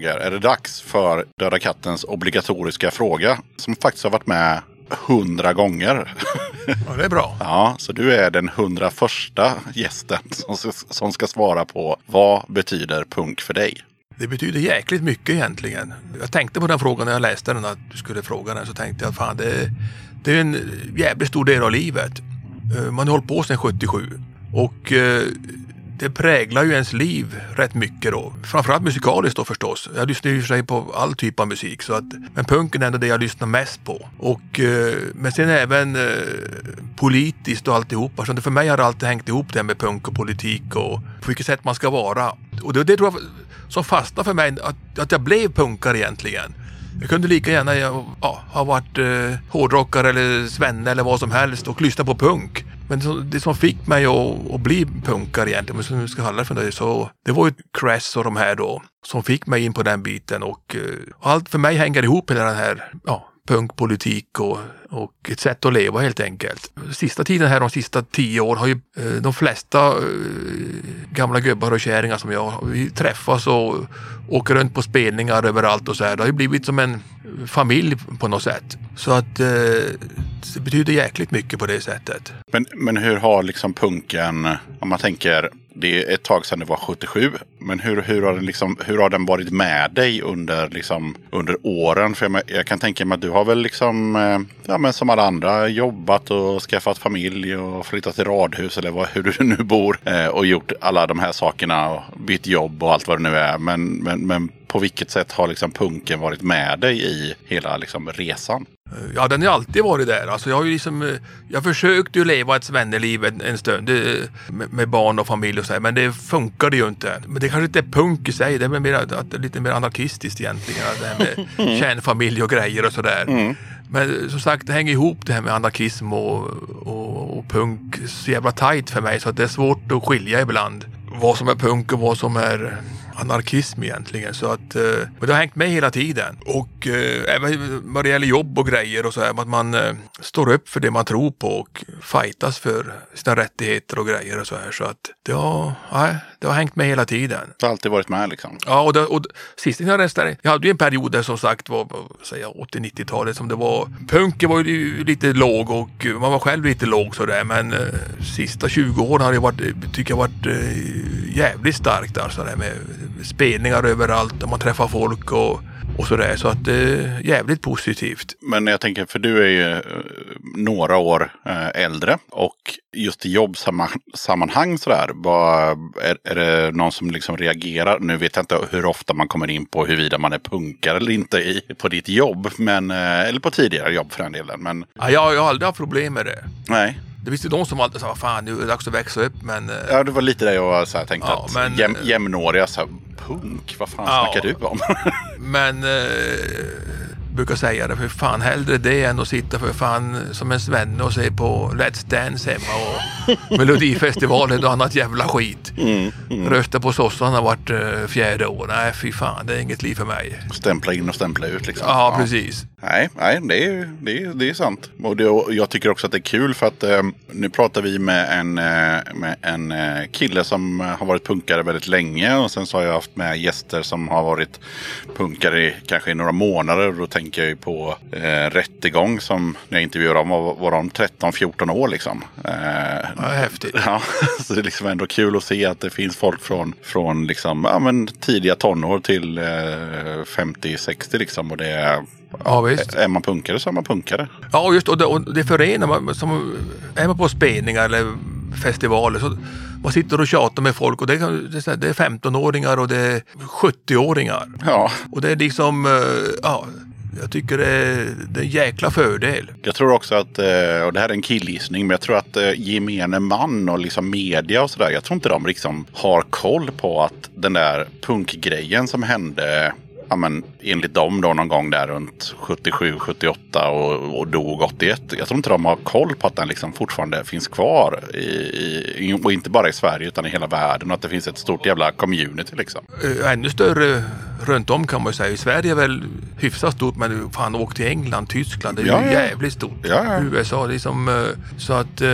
Roger, är det dags för Döda kattens obligatoriska fråga. Som faktiskt har varit med hundra gånger. (laughs) Ja, det är bra. Ja, så du är den 101 gästen som, som ska svara på vad betyder punk för dig? Det betyder jäkligt mycket egentligen. Jag tänkte på den frågan när jag läste den, att du skulle fråga den. Så tänkte jag, fan det, det är en jävligt stor del av livet. Eh, Man har hållit på sedan 77. Och eh, det präglar ju ens liv rätt mycket då. Framförallt musikaliskt då förstås. Jag lyssnar ju i och för sig på all typ av musik. Så att, men punken är ändå det jag lyssnar mest på. Och, eh, men sen även eh, politiskt och alltihopa. Så för mig har det alltid hängt ihop det här med punk och politik och på vilket sätt man ska vara. Och det, det tror jag som fastnade för mig, att, att jag blev punkare egentligen. Jag kunde lika gärna ja, ha varit eh, hårdrockare eller svenne eller vad som helst och lyssna på punk. Men det som, det som fick mig att, att bli punkare egentligen, men som vi ska kalla det för det, så det var ju Cress och de här då som fick mig in på den biten och, och allt för mig hänger ihop hela den här ja, punkpolitik och, och ett sätt att leva helt enkelt. Sista tiden här, de sista tio åren, har ju eh, de flesta eh, gamla gubbar och kärringar som jag, vi träffas och åker runt på spelningar överallt och så här. Det har ju blivit som en familj på något sätt. Så att eh, det betyder jäkligt mycket på det sättet. Men, men hur har liksom punken, om man tänker, det är ett tag sedan det var 77, men hur, hur, har, den liksom, hur har den varit med dig under, liksom, under åren? För jag, jag kan tänka mig att du har väl liksom, eh, ja, men som alla andra jobbat och skaffat familj och flyttat till radhus eller vad, hur du nu bor eh, och gjort alla de här sakerna och bytt jobb och allt vad det nu är. Men, men, men på vilket sätt har liksom punken varit med dig i hela liksom resan? Ja, den har alltid varit där. Alltså jag har ju liksom, eh, jag försökte ju leva ett svenneliv en, en stund det, med, med barn och familj och så här, men det funkade ju inte. Men det kanske inte är punk i sig, det är mer, att, lite mer anarkistiskt egentligen. Det här med (laughs) kärnfamilj och grejer och sådär. Men som sagt, det hänger ihop det här med anarkism och, och, och punk så jävla tajt för mig så att det är svårt att skilja ibland vad som är punk och vad som är anarkism egentligen. Så att, eh, men det har hängt med hela tiden. Och eh, även vad det gäller jobb och grejer och så här, att man eh, står upp för det man tror på och fightas för sina rättigheter och grejer och så här. Så att det har, nej, det har hängt med hela tiden. Du har alltid varit med liksom. Ja, och, det, och sist jag restade, jag hade ju en period där som sagt var, vad säger jag, 80-90-talet som det var, punken var ju lite låg och man var själv lite låg sådär, men eh, sista 20 åren har det varit, tycker jag varit eh, jävligt starkt alltså det med spelningar överallt och man träffar folk och, och sådär. Så att det är jävligt positivt. Men jag tänker, för du är ju eh, några år eh, äldre och just i jobbsammanhang sådär, vad, är, är det någon som liksom reagerar? Nu vet jag inte hur ofta man kommer in på huruvida man är punkare eller inte i, på ditt jobb, men, eh, eller på tidigare jobb för den delen. Men Ja, jag, jag har aldrig haft problem med det. nej, Det ju de som alltid sa, fan nu är det dags att växa upp, men eh, ja, det var lite det jag så här, tänkte Ja, att men- jäm, jämnåriga, så här, punk, vad fan Ja. snackar du om? (laughs) Men eh, brukar säga det, för fan hellre det än att sitta för fan som en svenne och se på Let's Dance hemma och (laughs) Melodifestivalen och annat jävla skit. Rösta på sossarna vart eh, fjärde år. Nej fy fan, det är inget liv för mig. stämpla in och stämpla ut liksom. Ja, precis. Nej, nej det, är, det, är, det är sant. Och, det, och jag tycker också att det är kul för att eh, nu pratar vi med en, eh, med en eh, kille som har varit punkare väldigt länge. Och sen så har jag haft med gäster som har varit punkare i, kanske i några månader. Och då tänker jag ju på eh, Rättegång som när jag intervjuade dem var, var de 13-14 år liksom. Eh, Ja, häftigt. (laughs) Ja, så det är liksom ändå kul att se att det finns folk från, från liksom, ja, men tidiga tonår till eh, 50-60 liksom. Och det är, Ja visst. är man punkare så är man punkare. Ja just och det, och det förenar man. Som, är man på spelningar eller festivaler så man sitter och tjatar med folk och det, är det är 15-åringar och det är 70-åringar. Ja, Och det är liksom, eh, ja, jag tycker det är, det är en jäkla fördel. jag tror också att, eh, och det här är en killgissning, men jag tror att eh, gemene man och liksom media och sådär, jag tror inte de liksom har koll på att den där punkgrejen som hände Ja, men enligt dem då någon gång där runt 77, 78 och, och dog 81. Jag tror inte de har koll på att den liksom fortfarande finns kvar. I, i, och inte bara i Sverige utan i hela världen. Och att det finns ett stort jävla community liksom. Eh, Ännu större runt om kan man ju säga. I Sverige är väl hyfsat stort men fan åk till England, Tyskland. Det är Ja, ju ja. jävligt stort. Ja. USA, det är som, eh, så att, eh,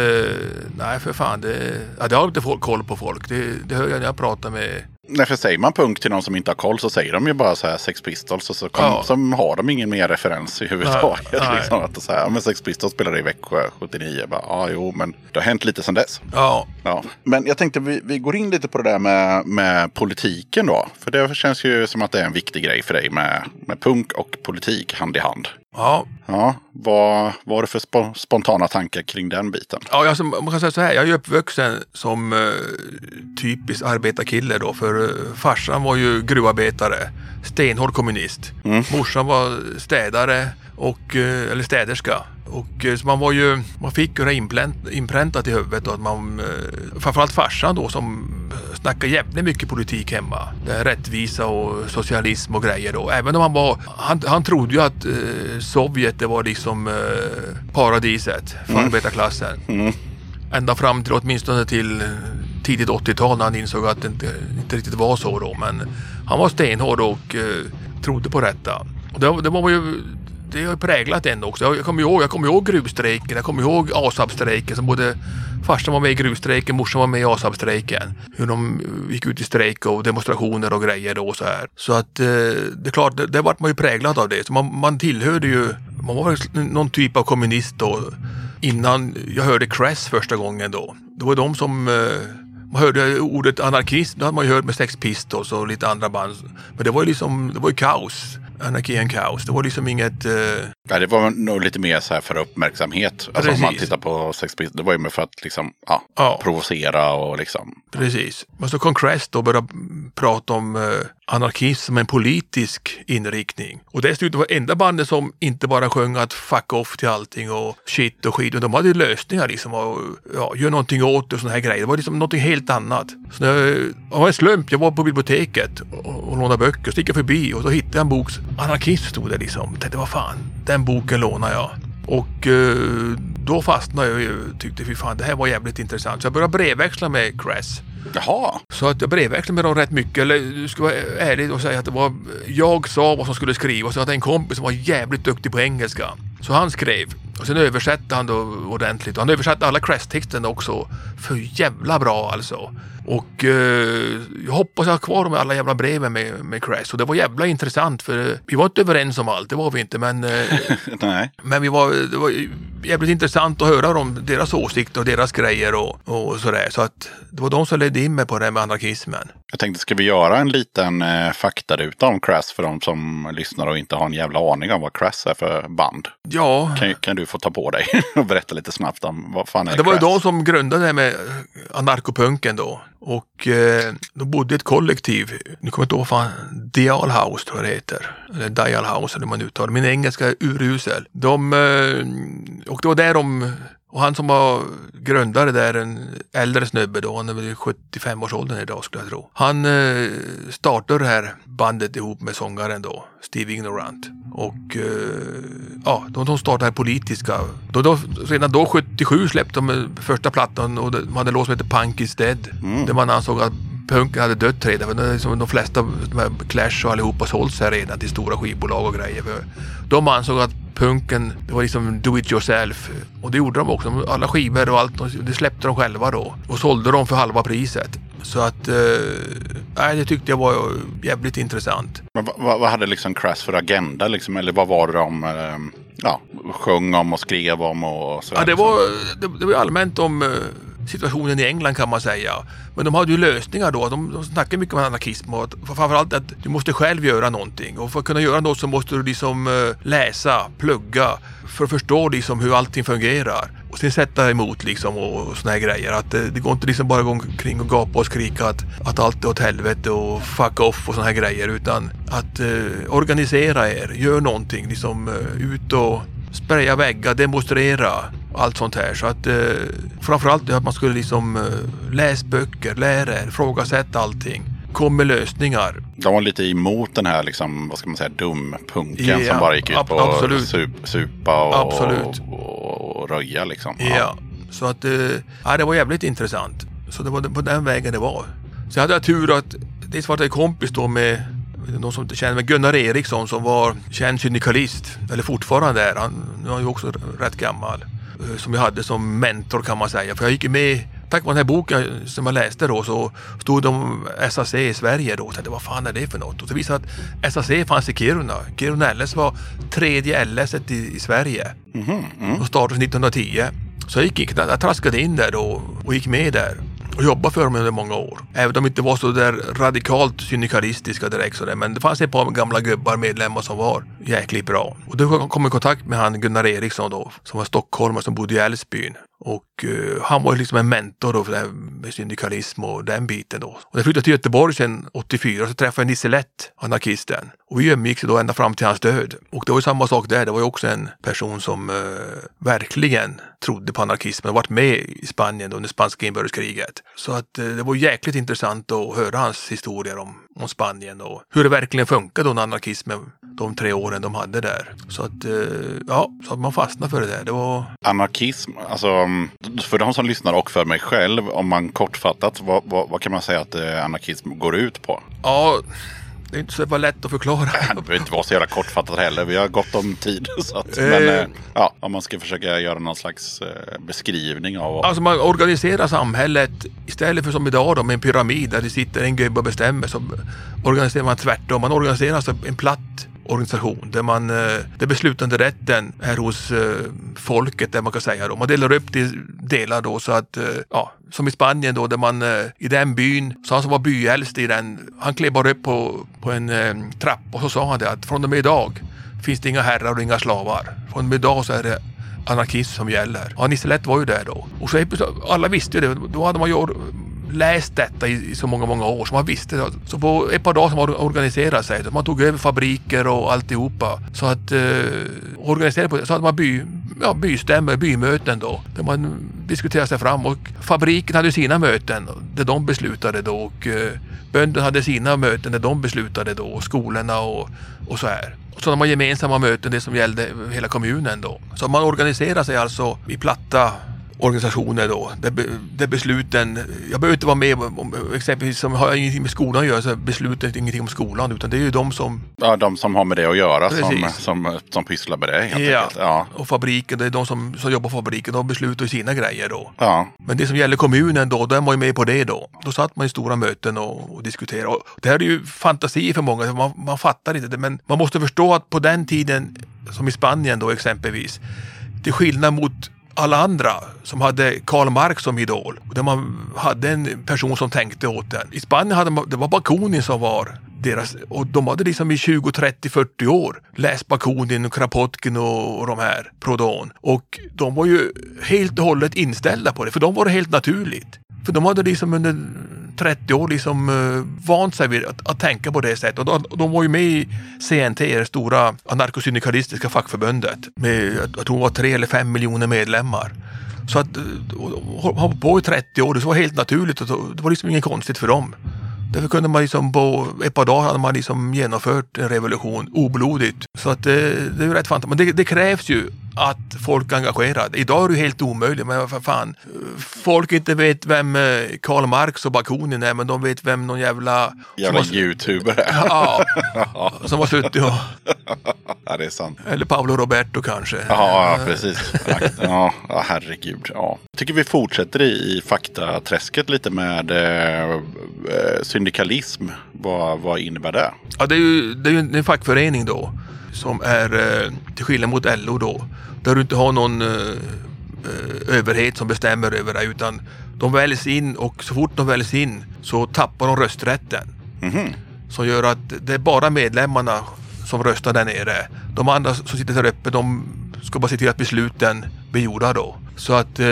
nej för fan. Det, ja, det har inte folk koll på folk. Det, det hör jag när jag pratar med Nej, för säger man punk till någon som inte har koll så säger de ju bara så här Sex Pistols och så, kom, Ja. så har de ingen mer referens i huvudtaget. Nej, (laughs) nej. Liksom, att så här, men Sex Pistols spelade i Växjö 79. Bara, ja, jo, men det har hänt lite sedan dess. Ja, Ja. Men jag tänkte vi, vi går in lite på det där med, med politiken då. För det känns ju som att det är en viktig grej för dig med, med punk och politik hand i hand. Ja. Ja, vad har du för spo- spontana tankar kring den biten? Ja, alltså, man kan säga så här, jag är ju uppvuxen som eh, typisk arbetarkille då, för eh, farsan var ju gruvarbetare, stenhård kommunist. Morsan var städare, och, eh, eller städerska. Och, eh, så man var ju, man fick ju det inpränt, inpräntat i huvudet att man, eh, framförallt farsan då som snackade jävligt mycket politik hemma. Rättvisa och socialism och grejer då. Även om han var, han, han trodde ju att eh, Sovjet det var liksom eh, paradiset för arbetarklassen. Ända fram till åtminstone till tidigt 80-tal när han insåg att det inte, inte riktigt var så då. Men han var stenhård och eh, trodde på detta. Och det, det var ju det har präglat en också. Jag kommer ihåg, jag kommer ihåg gruvstrejken, jag kommer ihåg ASAB-strejken som både farsan var med i gruvstrejken, morsan var med i ASAB-strejken. Hur de eh, gick ut i strejk och demonstrationer och grejer då och så här. Så att eh, det är klart, det, det vart man ju präglad av det. Så man, man tillhörde ju, man var väl någon typ av kommunist då innan jag hörde Crass första gången då. Det var de som eh, man hörde ordet anarkist, det hade man ju hört med Sex Pistols och lite andra band. Men det var ju liksom, det var ju kaos. Anarki and kaos. Det var liksom inget... Eh, Ja, det var nog lite mer så här för uppmärksamhet. Alltså om man tittar på Sex Pistols, det var ju mer för att liksom, ja, Ja. provocera och liksom. Precis. Men så kom Crest och började prata om eh, anarkism som en politisk inriktning. Och dessutom var det enda bandet som inte bara sjöng att fuck off till allting och shit och skit. Och de hade lösningar liksom. Och, ja, gör någonting åt det och såna här grejer. Det var liksom någonting helt annat. Så när, det var en slump. Jag var på biblioteket och, och lånade böcker. Så gick jag förbi och så hittade jag en bok. Anarkism stod det liksom. Jag tänkte vad fan, den boken lånar jag. Och eh, då fastnade jag ju tyckte fy fan det här var jävligt intressant. Så jag började brevväxla med Cress. Jaha, Så att jag brevväxlade med dem rätt mycket. Eller du ska vara ärlig och säga att det var jag sa vad som skulle skrivas. Så jag hade en kompis som var jävligt duktig på engelska. Så han skrev. Och sen översatte han då ordentligt. Och han översatte alla Crest-texterna också. För jävla bra alltså. Och eh, jag hoppas jag har kvar de alla jävla breven med, med Crest. Och det var jävla intressant för eh, vi var inte överens om allt, det var vi inte. Men, eh, (laughs) men vi var, det var jävligt intressant att höra om deras åsikter och deras grejer och, och sådär. Så att det var de som ledde in mig på det här med anarkismen. Jag tänkte, ska vi göra en liten eh, faktaruta om Crass för de som lyssnar och inte har en jävla aning om vad Crass är för band? Ja, Kan, kan du få ta på dig (laughs) och berätta lite snabbt om vad fan är det var ju Crass? de som grundade det med anarkopunken då. Och eh, de bodde i ett kollektiv. Nu kommer jag inte ihåg vad fan, Dial House tror jag det heter. Eller Dial House eller hur man uttalar det. Min engelska är urusel. De, eh, och det var där de och han som var grundare där, en äldre snubbe då, han är väl i 75-årsåldern idag skulle jag tro. Han eh, startade det här bandet ihop med sångaren då, Steve Ignorant. Och eh, ja, de, de startade det här politiska. Då, då, redan då, 77, släppte de eh, första plattan och de hade en låt som heter Punk is dead. Där man ansåg att punken hade dött redan. För liksom de flesta, de Clash och allihopa sålts här redan till stora skivbolag och grejer. För de ansåg att punken, det var liksom do it yourself. Och det gjorde de också. Alla skivor och allt, det släppte de själva då. Och sålde dem för halva priset. Så att, eh, nej, det tyckte jag var jävligt intressant. Men vad, hade liksom Crass för agenda liksom? Eller vad var det de eh, ja, sjöng om och skrev om och så? Ja, det var, det, det var allmänt om eh, situationen i England kan man säga. Men de hade ju lösningar då. De, de snackade mycket om anarkism och att, framförallt att du måste själv göra någonting. Och för att kunna göra något så måste du liksom eh, läsa, plugga för att förstå liksom hur allting fungerar. Och sen sätta emot liksom och, och såna här grejer. Att det, det går inte liksom bara gå omkring och gapa och skrika att, att allt är åt helvete och fuck off och såna här grejer. Utan att eh, organisera er, gör någonting. Liksom eh, ut och spraya väggar, demonstrera allt sånt här. Så att eh, framförallt det att man skulle liksom eh, läs böcker, lära er, ifrågasätta allting. Kom med lösningar. De var lite emot den här, liksom, vad ska man säga, dumpunken Ja, som bara gick ut på absolut. sup, supa och, Absolut. och, och röja liksom. Ja. Så att eh, ja, det var jävligt intressant. Så det var på den vägen det var. Så hade jag tur att dels var det en kompis då med någon som inte känner mig, Gunnar Eriksson som var känd syndikalist. Eller fortfarande är han. Nu är han ju också rätt gammal. eh, Som jag hade som mentor kan man säga. För jag gick ju med tack vare den här boken som jag läste då så stod det om SAC i Sverige då. Och tänkte, vad fan är det för något? Och så visade att SAC fanns i Kiruna. Kiruna LS var tredje LS i, i Sverige. Och startades 1910. Så jag gick, gick jag traskade in där då och gick med där och jobbade för dem under många år. Även om de inte var så där radikalt syndikalistiska direkt sådär. Men det fanns ett par gamla gubbar, medlemmar som var jäkligt bra. Och då kom jag i kontakt med han Gunnar Eriksson då, som var stockholmare som bodde i Älvsbyn. Och uh, han var ju liksom en mentor då för det här med syndikalism och den biten då. Och när jag flyttade till Göteborg sen 84 så träffade jag Nisse Lätt, anarkisten. Och vi umgicks då ända fram till hans död. Och det var ju samma sak där. Det var ju också en person som eh, verkligen trodde på anarkismen och varit med i Spanien under spanska inbördeskriget. Så att eh, det var jäkligt intressant att höra hans historier om, om Spanien och hur det verkligen funkade då anarkismen de tre åren de hade där. Så att, eh, ja, så att man fastnade för det där. Det var Anarkism, alltså för de som lyssnar och för mig själv, om man kortfattat, vad, vad, vad kan man säga att eh, anarkism går ut på? Ja, det är inte så lätt att förklara. (laughs) Det behöver inte vara så jävla kortfattat heller. Vi har gott om tid. (laughs) Så att, Eh. men eh, ja, om man ska försöka göra någon slags eh, beskrivning av. Alltså man organiserar samhället istället för som idag då med en pyramid där det sitter en gubbe och bestämmer så organiserar man tvärtom. Man organiserar alltså en platt organisation där man, eh, där beslutande rätten är hos eh, folket, där man kan säga då. Man delar upp det i delar då så att, eh, ja, som i Spanien då, där man i den byn, så han som var byäldst i den, han klev bara upp på, på en trapp och så sa han det att från och med idag finns det inga herrar och inga slavar. Från och med idag så är det anarkism som gäller. Ja, Nisse Lätt var ju där då. Och så alla visste ju det. Då hade man ju läst detta i, i så många, många år så man visste det. Så på ett par dagar som man organiserade sig, man tog över fabriker och alltihopa. Så att eh, organiserade på så hade man by, ja, bystämmor, bymöten då. Där man diskuterade sig fram och fabriken hade sina möten där de beslutade då och eh, bönderna hade sina möten där de beslutade då och skolorna och, och så här. Och så hade man gemensamma möten, det som gällde hela kommunen då. Så man organiserar sig alltså i platta organisationer då, där, där besluten, jag behöver inte vara med om, exempelvis som har ingenting med skolan att göra, så besluten är ingenting om skolan utan det är ju de som, Ja, de som har med det att göra som, som, som pysslar med det helt ja, enkelt. Ja. och fabriken, det är de som, som jobbar på fabriken, de beslutar ju sina grejer då. Ja. Men det som gäller kommunen då, då är man ju med på det då. Då satt man i stora möten och, och diskuterade. Och det här är ju fantasi för många, man, man fattar inte det. Men man måste förstå att på den tiden, som i Spanien då exempelvis, till skillnad mot alla andra som hade Karl Marx som idol. Där man hade en person som tänkte åt den. I Spanien hade man, det var Bakunin som var deras, och de hade liksom i 20, 30, 40 år läst Bakunin och Kropotkin och, och de här, Prodon. Och de var ju helt och hållet inställda på det, för de var det helt naturligt. För de hade liksom under 30 år liksom uh, vant sig vid att, att tänka på det sättet. Och de, de var ju med i CNT, det stora anarkosyndikalistiska fackförbundet. Med, jag tror det var tre eller fem miljoner medlemmar. Så att eh, ha de har hållit på i 30 år, det var helt naturligt och det var liksom inget konstigt för dem. Därför kunde man liksom på ett par dagar hade man liksom genomfört en revolution oblodigt. Så att det, det är ju rätt fantastiskt. Men det, det krävs ju att folk är engagerade. Idag är det ju helt omöjligt. Men för fan, folk inte vet vem eh, Karl Marx och Bakunin är, men de vet vem någon jävla... Jävla har, youtuber är. (laughs) ja, som har suttit och... Ja, det är sant. Eller Paolo Roberto kanske. Ja, ja, precis. Ja, ja, herregud. Ja. Jag tycker vi fortsätter i, i faktaträsket lite med eh, eh, syndikalism. Vad, vad innebär det? Ja, det är ju, det är ju en fackförening då som är eh, till skillnad mot LO då. Där du inte har någon eh, eh, överhet som bestämmer över dig utan de väljs in och så fort de väljs in så tappar de rösträtten. Som gör att det är bara medlemmarna som röstar där nere. De andra som sitter där uppe de ska bara se till att besluten blir gjorda då. Så att, eh,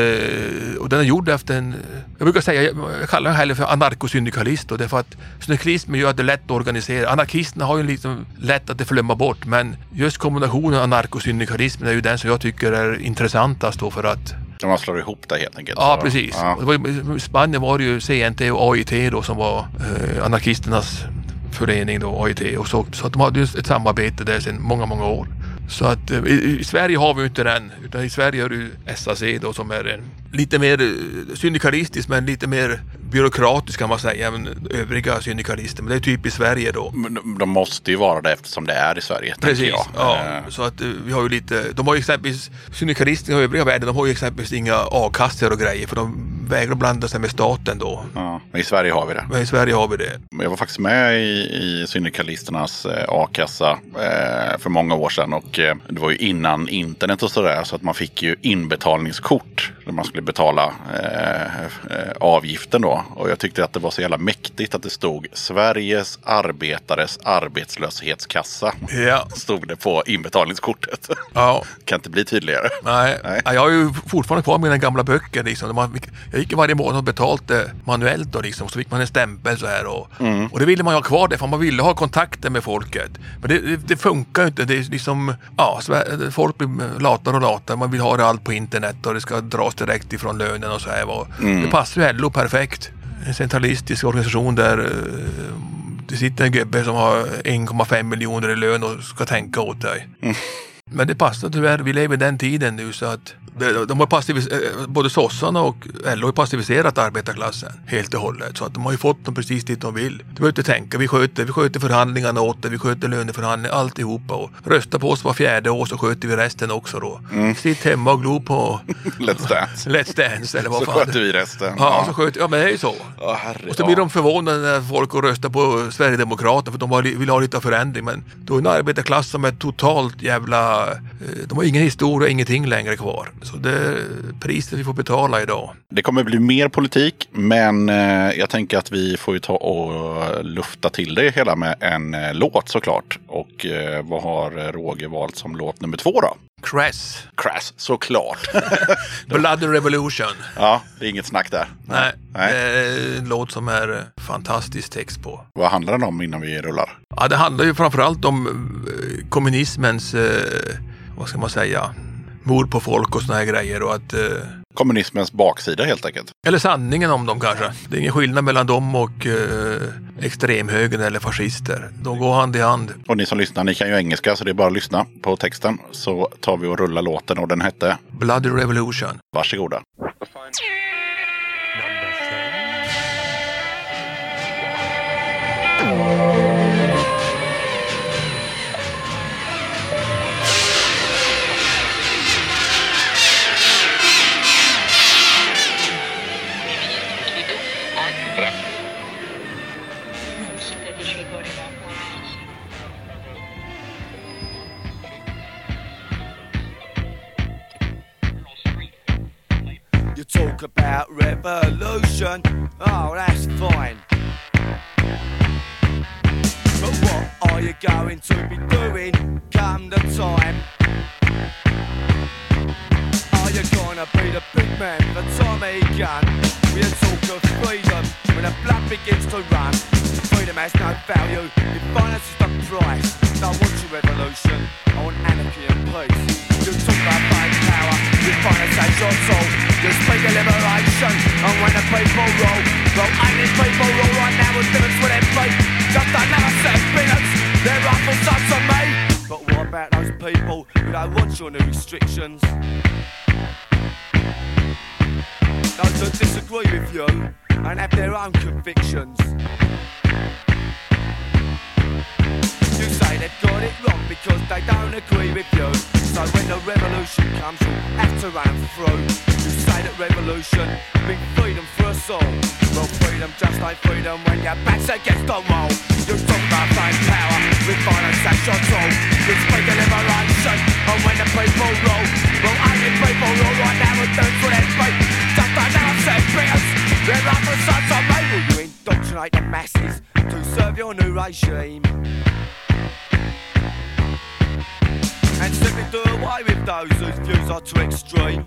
och den är gjord efter en, jag brukar säga, jag kallar den hellre för anarkosyndikalist då, därför att syndikalismen gör att det är lätt att organisera. Anarkisterna har ju liksom lätt att det flömma bort, men just kombinationen anarkosyndikalismen är ju den som jag tycker är intressantast då för att När man slår ihop det helt enkelt. Ja, precis. Ja. Det I Spanien var det ju CNT och AIT då som var eh, anarkisternas förening då, AIT. Och så, så att de hade ju ett samarbete där sedan många, många år. Så att eh, i, i Sverige har vi ju inte den, utan i Sverige är det ju SAC då som är en, lite mer eh, syndikalistisk men lite mer byråkratisk kan man säga än övriga syndikalister. Men det är typ i Sverige då. Men de- måste ju vara det eftersom det är i Sverige. Precis, Jag. ja. Eh, Så att eh, vi har ju lite, de har ju exempelvis, syndikalisterna i övriga världen, de har ju exempelvis inga a-kassor och grejer för de vägrar blanda sig med staten då. Ja, men i Sverige har vi det. Men i Sverige har vi det. Jag var faktiskt med i, i Syndikalisternas eh, a-kassa eh, för många år sedan. Och eh, det var ju innan internet och sådär. Så att man fick ju inbetalningskort när man skulle betala eh, avgiften då. Och jag tyckte att det var så jävla mäktigt att det stod Sveriges arbetares arbetslöshetskassa. Ja. Stod det på inbetalningskortet. Ja. (laughs) kan inte bli tydligare. Nej, Nej. Ja, jag har ju fortfarande kvar mina gamla böcker. Liksom. Jag gick varje månad och betalade manuellt då, liksom. så fick man en stämpel så här. Och, Mm. och det ville man ju ha kvar det för man ville ha kontakter med folket. Men det, det, det funkar ju inte. Det är liksom, ja, folk blir latare och latare. Man vill ha det allt på internet och det ska dras direkt ifrån lönen och så här. Och Mm. Det passar ju LO perfekt. En centralistisk organisation där eh, det sitter en gubbe som har 1,5 miljoner i lön och ska tänka åt dig. Men det passar tyvärr. Vi lever i den tiden nu så att de har passivis, eh, både sossarna och LO har passiviserat arbetarklassen helt och hållet. Så att de har ju fått dem precis dit de vill. Du behöver inte tänka. Vi sköter, vi sköter förhandlingarna åt det. Vi sköter löneförhandlingar, alltihopa. Och rösta på oss var fjärde år så sköter vi resten också då. Sitt hemma och glo på (laughs) Let's Dance. Let's Dance eller vad Så fan. sköter vi resten. Ja, så sköter, ja men det är ju så. Ja, herre, Och så blir ja. de förvånade när folk går och röstar på Sverigedemokraterna för de vill ha lite förändring. Men då är en arbetarklass som är totalt jävla... Eh, de har ingen historia, ingenting längre kvar. Så det är priset vi får betala idag. Det kommer bli mer politik, men eh, jag tänker att vi får ju ta och lufta till det hela med en eh, låt såklart. Och vad har Roger valt som låt nummer två då? Cress, Crash, såklart. (laughs) Blood Revolution. ja, det är inget snack där. Nej, Nej. det är en låt som är fantastisk text på. Vad handlar den om innan vi rullar? Ja, det handlar ju framförallt om eh, kommunismens, eh, vad ska man säga, mord på folk och såna här grejer och att eh, Kommunismens baksida helt enkelt. Eller sanningen om dem kanske. Det är ingen skillnad mellan dem och eh, extremhögern eller fascister. De går hand i hand. Och ni som lyssnar, ni kan ju engelska så det är bara att lyssna på texten. Så tar vi och rullar låten och den hette Bloody Revolution. Varsågoda. You about revolution, oh, that's fine. But what are you going to be doing come the time? Are you gonna be the big man, the Tommy gun? We talk of freedom when the blood begins to run. Freedom has no value, if violence is the price. I want your revolution, I want anarchy and peace. You talk about fight power, you as your soul. You speak of liberation, and when the people roll, well, ain't these people roll right now with limits for their feet? Just another set of minutes, their rifles up to me. But what about those people who don't want your new restrictions? Those that disagree with you and have their own convictions. You say they've got it wrong because they don't agree with you. So when the revolution comes, you have to run through. You say that revolution means freedom for us all. Well, freedom just ain't freedom when your back's against the wall. You talk about fame power with violence as your tool. You speak of liberation, and when the people rule, well, only people rule right now and do for their feet. Just of beers, they're up for sons of me. Will you indoctrinate the masses to serve your new regime? And simply do away with those whose views are too extreme.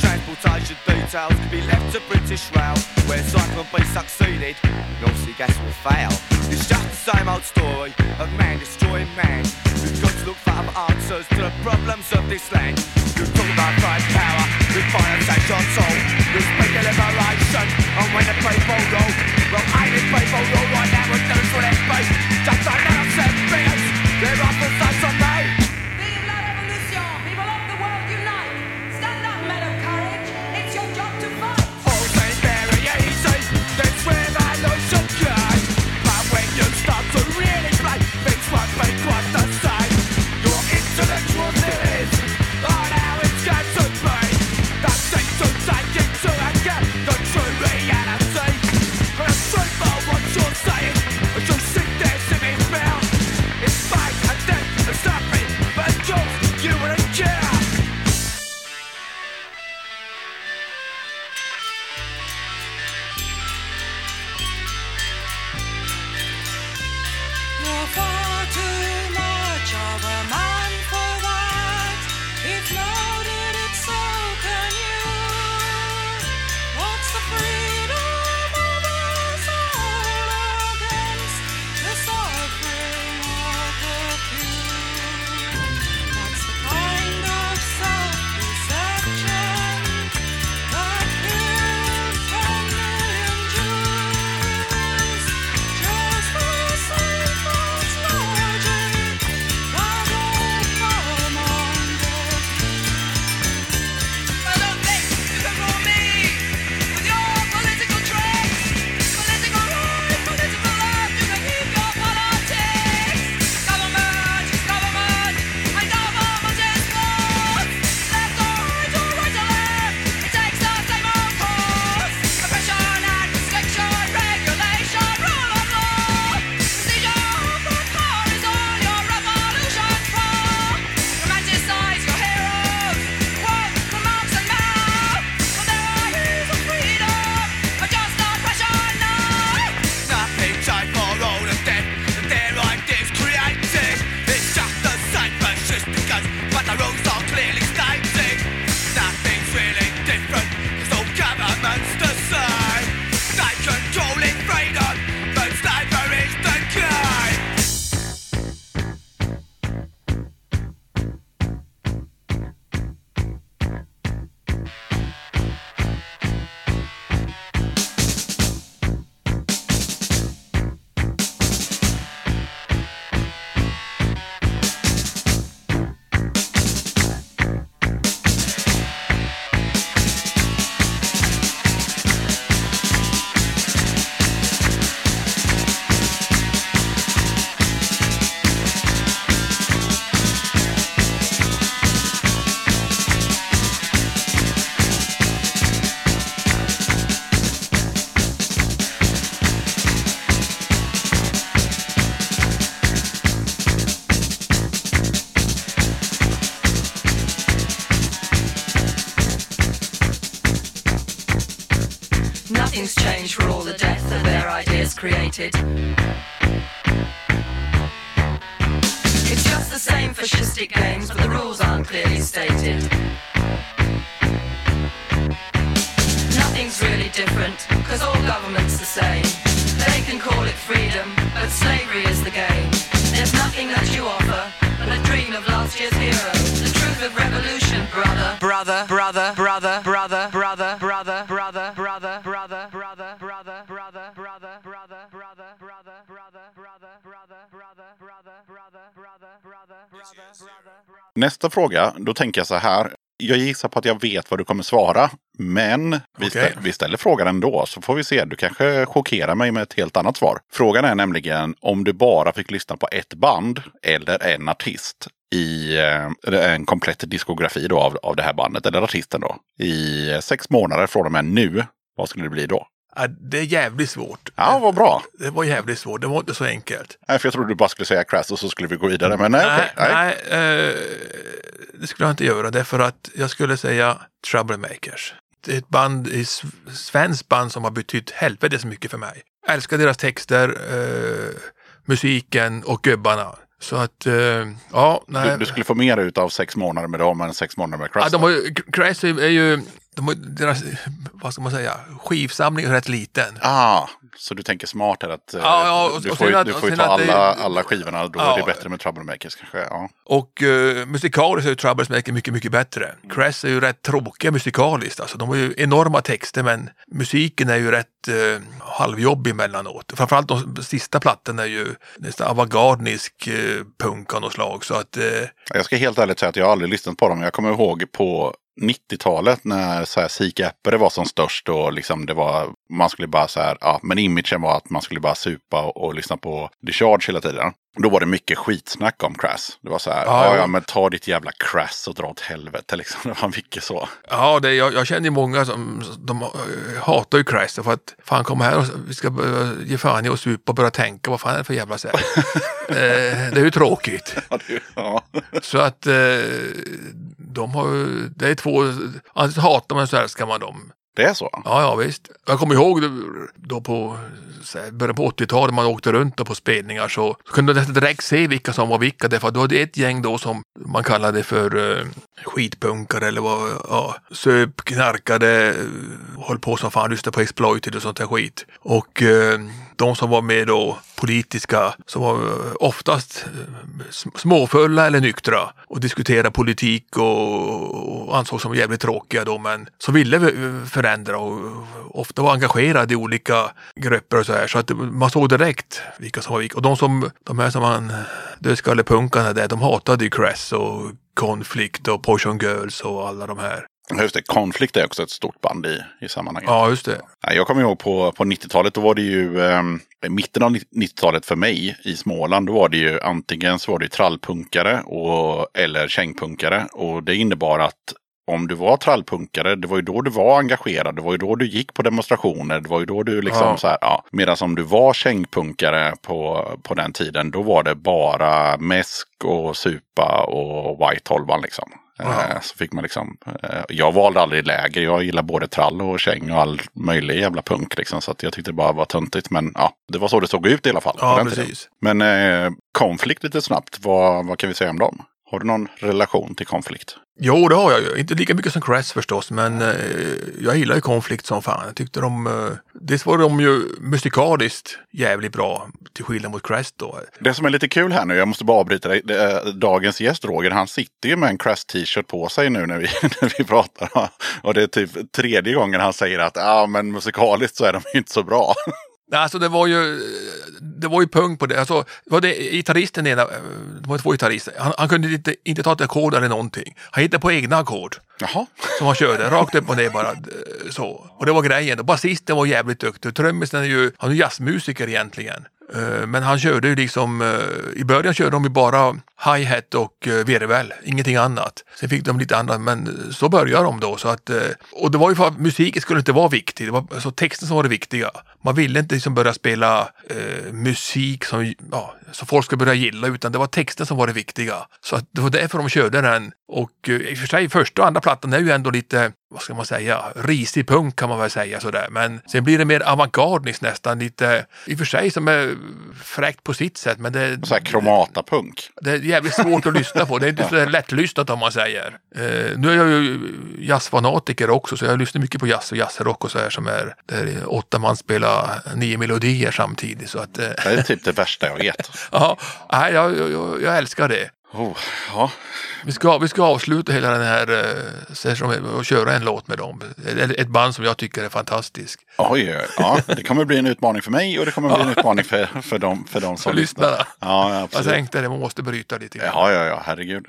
Transportation details can be left to British Rail, where Cyclone be succeeded, North gas will fail. It's just the same old story of man destroying man. We've got to look for answers to the problems of this land. You talk about great power, with violence and soul. You speak of liberation, and when the people rule, well, ain't it people rule right now and do for their feet? Just Nästa fråga, då tänker jag så här. Jag gissar på att jag vet vad du kommer svara. Men vi, Okej. stä- vi ställer frågan ändå så får vi se. Du kanske chockerar mig med ett helt annat svar. Frågan är nämligen om du bara fick lyssna på ett band eller en artist i eh, en komplett diskografi då av, av det här bandet eller artisten då. I sex månader från och med nu. Vad skulle det bli då? Ja, det är jävligt svårt. Ja, vad bra. Det var jävligt svårt. Det var inte så enkelt. Nej, för jag trodde du bara skulle säga Crash och så skulle vi gå vidare. Men nej, nej, nej. nej eh, det skulle jag inte göra. Därför att jag skulle säga Troublemakers. Det är ett band, ett svenskt band som har betytt helvetes mycket för mig. Jag älskar deras texter, eh, musiken och gubbarna. Så att, eh, ja, nej. Du, du skulle få mer ut av sex månader med dem än sex månader med Crash. Ja, de har ju, Crash är är ju, de deras, vad ska man säga, skivsamling är rätt liten. Ah, så du tänker smart här att eh, Ja, och- du och får, ju- sen att- du och får ju ta att det- alla, alla skivorna. Då Ja. är det bättre med Troublemakers kanske. Ja. Och uh, musikaliskt är ju Troublesmaker mycket, mycket bättre. Crash är ju rätt tråkiga musikaliskt. Alltså, de har ju enorma texter men musiken är ju rätt uh, halvjobbig emellanåt. Framförallt de sista plattorna är ju nästan avantgardisk uh, punk av något slag. Så att, eh, Jag ska helt ärligt säga att jag har aldrig lyssnat på dem. Jag kommer ihåg på 90-talet när så här Sik Epper var som störst och liksom det var, man skulle bara så här, ja, men imagen var att man skulle bara supa och, och lyssna på The Charge hela tiden. Då var det mycket skitsnack om Crash. Det var så här, Ja, ja, ja. men ta ditt jävla Crash och dra åt helvete liksom. (laughs) Det var mycket så. ja, det, jag, jag känner ju många som de, eh, hatar ju Crash för att fan kom här och vi ska börja ge fan i att supa och börja tänka vad fan är det för jävla sätt. (laughs) eh, det är ju tråkigt. Ja, det. Så att eh, de har det är två, antingen så hatar man så älskar man dem. det är så. Ja, ja visst. Jag kommer ihåg då på här, början på 80-talet man åkte runt då på spelningar så, så kunde man nästan direkt se vilka som var vilka. Därför att då hade ett gäng då som man kallade för eh, skitpunkare eller vad, ja, söp, knarkade, eh, höll på som fan, lyssnade på exploited och sånt där skit. Och eh, de som var med då politiska, som var eh, oftast eh, småfulla eller nyktra och diskuterade politik och, och ansågs som jävligt tråkiga då men som ville eh, förändra och ofta var engagerade i olika grupper och så här så att man såg direkt vilka som var vilka. Och de som, de här som man, dödskallepunkarna där, de hatade ju Cress och Conflict och Potion Girls och alla de här. Just det, Konflikt är också ett stort band i, i sammanhanget. Ja, just det. Jag kommer ihåg på, på 90-talet, då var det ju i mitten av 90-talet för mig i Småland, då var det ju antingen så var det trallpunkare och, eller kängpunkare. Och det innebar att om du var trallpunkare, det var ju då du var engagerad, det var ju då du gick på demonstrationer, det var ju då du liksom Ja. så här, ja. Medan om du var kängpunkare på, på den tiden, då var det bara mäsk och supa och white liksom. Ja. Eh, Så fick man liksom, eh, jag valde aldrig läger, jag gillar både trall och käng och all möjlig jävla punk liksom. Så att jag tyckte det bara var töntigt. Men ja, det var så det såg ut i alla fall. Ja. Men eh, konflikt lite snabbt, vad, vad kan vi säga om dem? Har du någon relation till konflikt? Jo, det har jag ju. Inte lika mycket som Cress förstås, men eh, jag gillar ju konflikt som fan. Jag tyckte de, eh, dels var de ju musikaliskt jävligt bra, till skillnad mot Cress då. Det som är lite kul här nu, jag måste bara avbryta dig. Är, dagens gäst Roger, han sitter ju med en Crash t-shirt på sig nu när vi, (laughs) när vi pratar. Och det är typ tredje gången han säger att ja, men musikaliskt så är de inte så bra. (laughs) Alltså det var ju, det var ju punk på det. Alltså, var det gitarristen ena, eh, det var två gitarrister. Han, han kunde inte, inte ta ett ackord eller någonting. Han hittade på egna ackord. Som han körde, rakt upp och ner bara. Så. Och det var grejen. Basisten var jävligt duktig. Trummisen är ju, han är jazzmusiker egentligen. Eh, Men han körde ju liksom, eh, i början körde de ju bara hi-hat och virvel, ingenting annat. Sen fick de lite annat, men så började de då. Så att, och det var ju för att musiken skulle inte vara viktig, det var alltså texten som var det viktiga. Man ville inte liksom börja spela eh, musik som, ja, som folk ska börja gilla utan det var texten som var det viktiga. Så att det var därför de körde den. Och eh, i och för sig första och andra plattan är ju ändå lite, vad ska man säga, risig punk kan man väl säga sådär. Men sen blir det mer avantgardiskt nästan lite, i och för sig som är fräckt på sitt sätt. Men det, Så här kromata-punk. det är jävligt svårt att lyssna på. Det är inte så (laughs) lättlyssnat om man säger. Eh, nu är jag ju jazzfanatiker också så jag lyssnar mycket på jazz och jazzrock och så här som är där åtta man spelar nio melodier samtidigt. Så att, eh, Det är typ det värsta jag vet. (laughs) ja, jag, jag, jag älskar det. Oh, ja. Vi ska, vi ska avsluta hela den här eh, sessionen att köra en låt med dem. Ett, band som jag tycker är fantastiskt. Oj, ja, det kommer bli en utmaning för mig och det kommer bli en utmaning för, för, dem, för dem som lyssnar. Ja, Jag tänkte det, man måste bryta lite grann. Ja, ja, ja, herregud.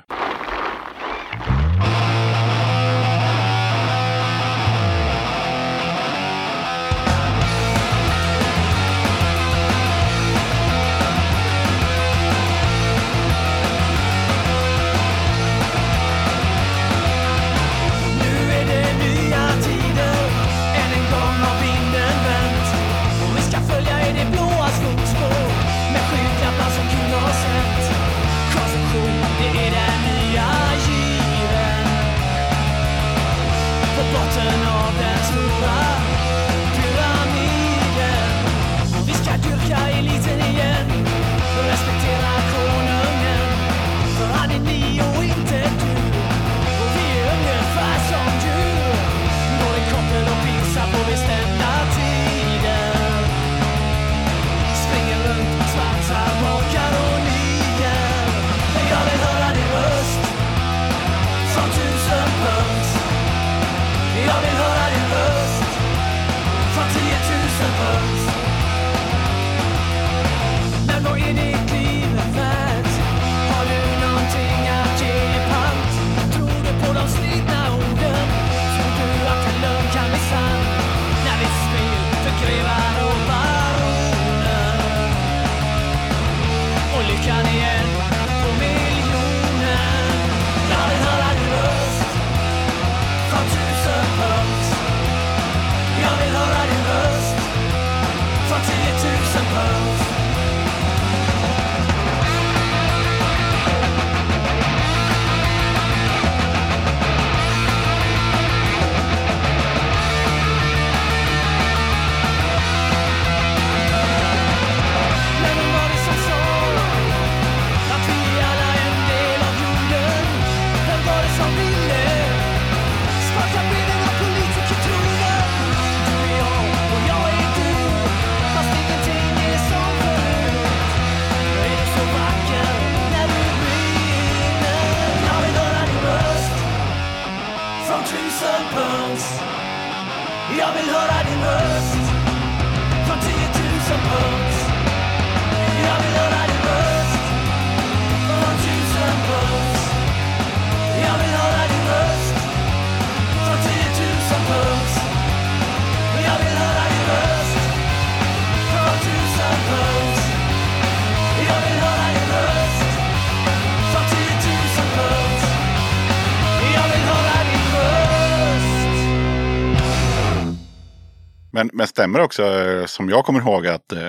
Men, men stämmer det också, eh, som jag kommer ihåg, att eh,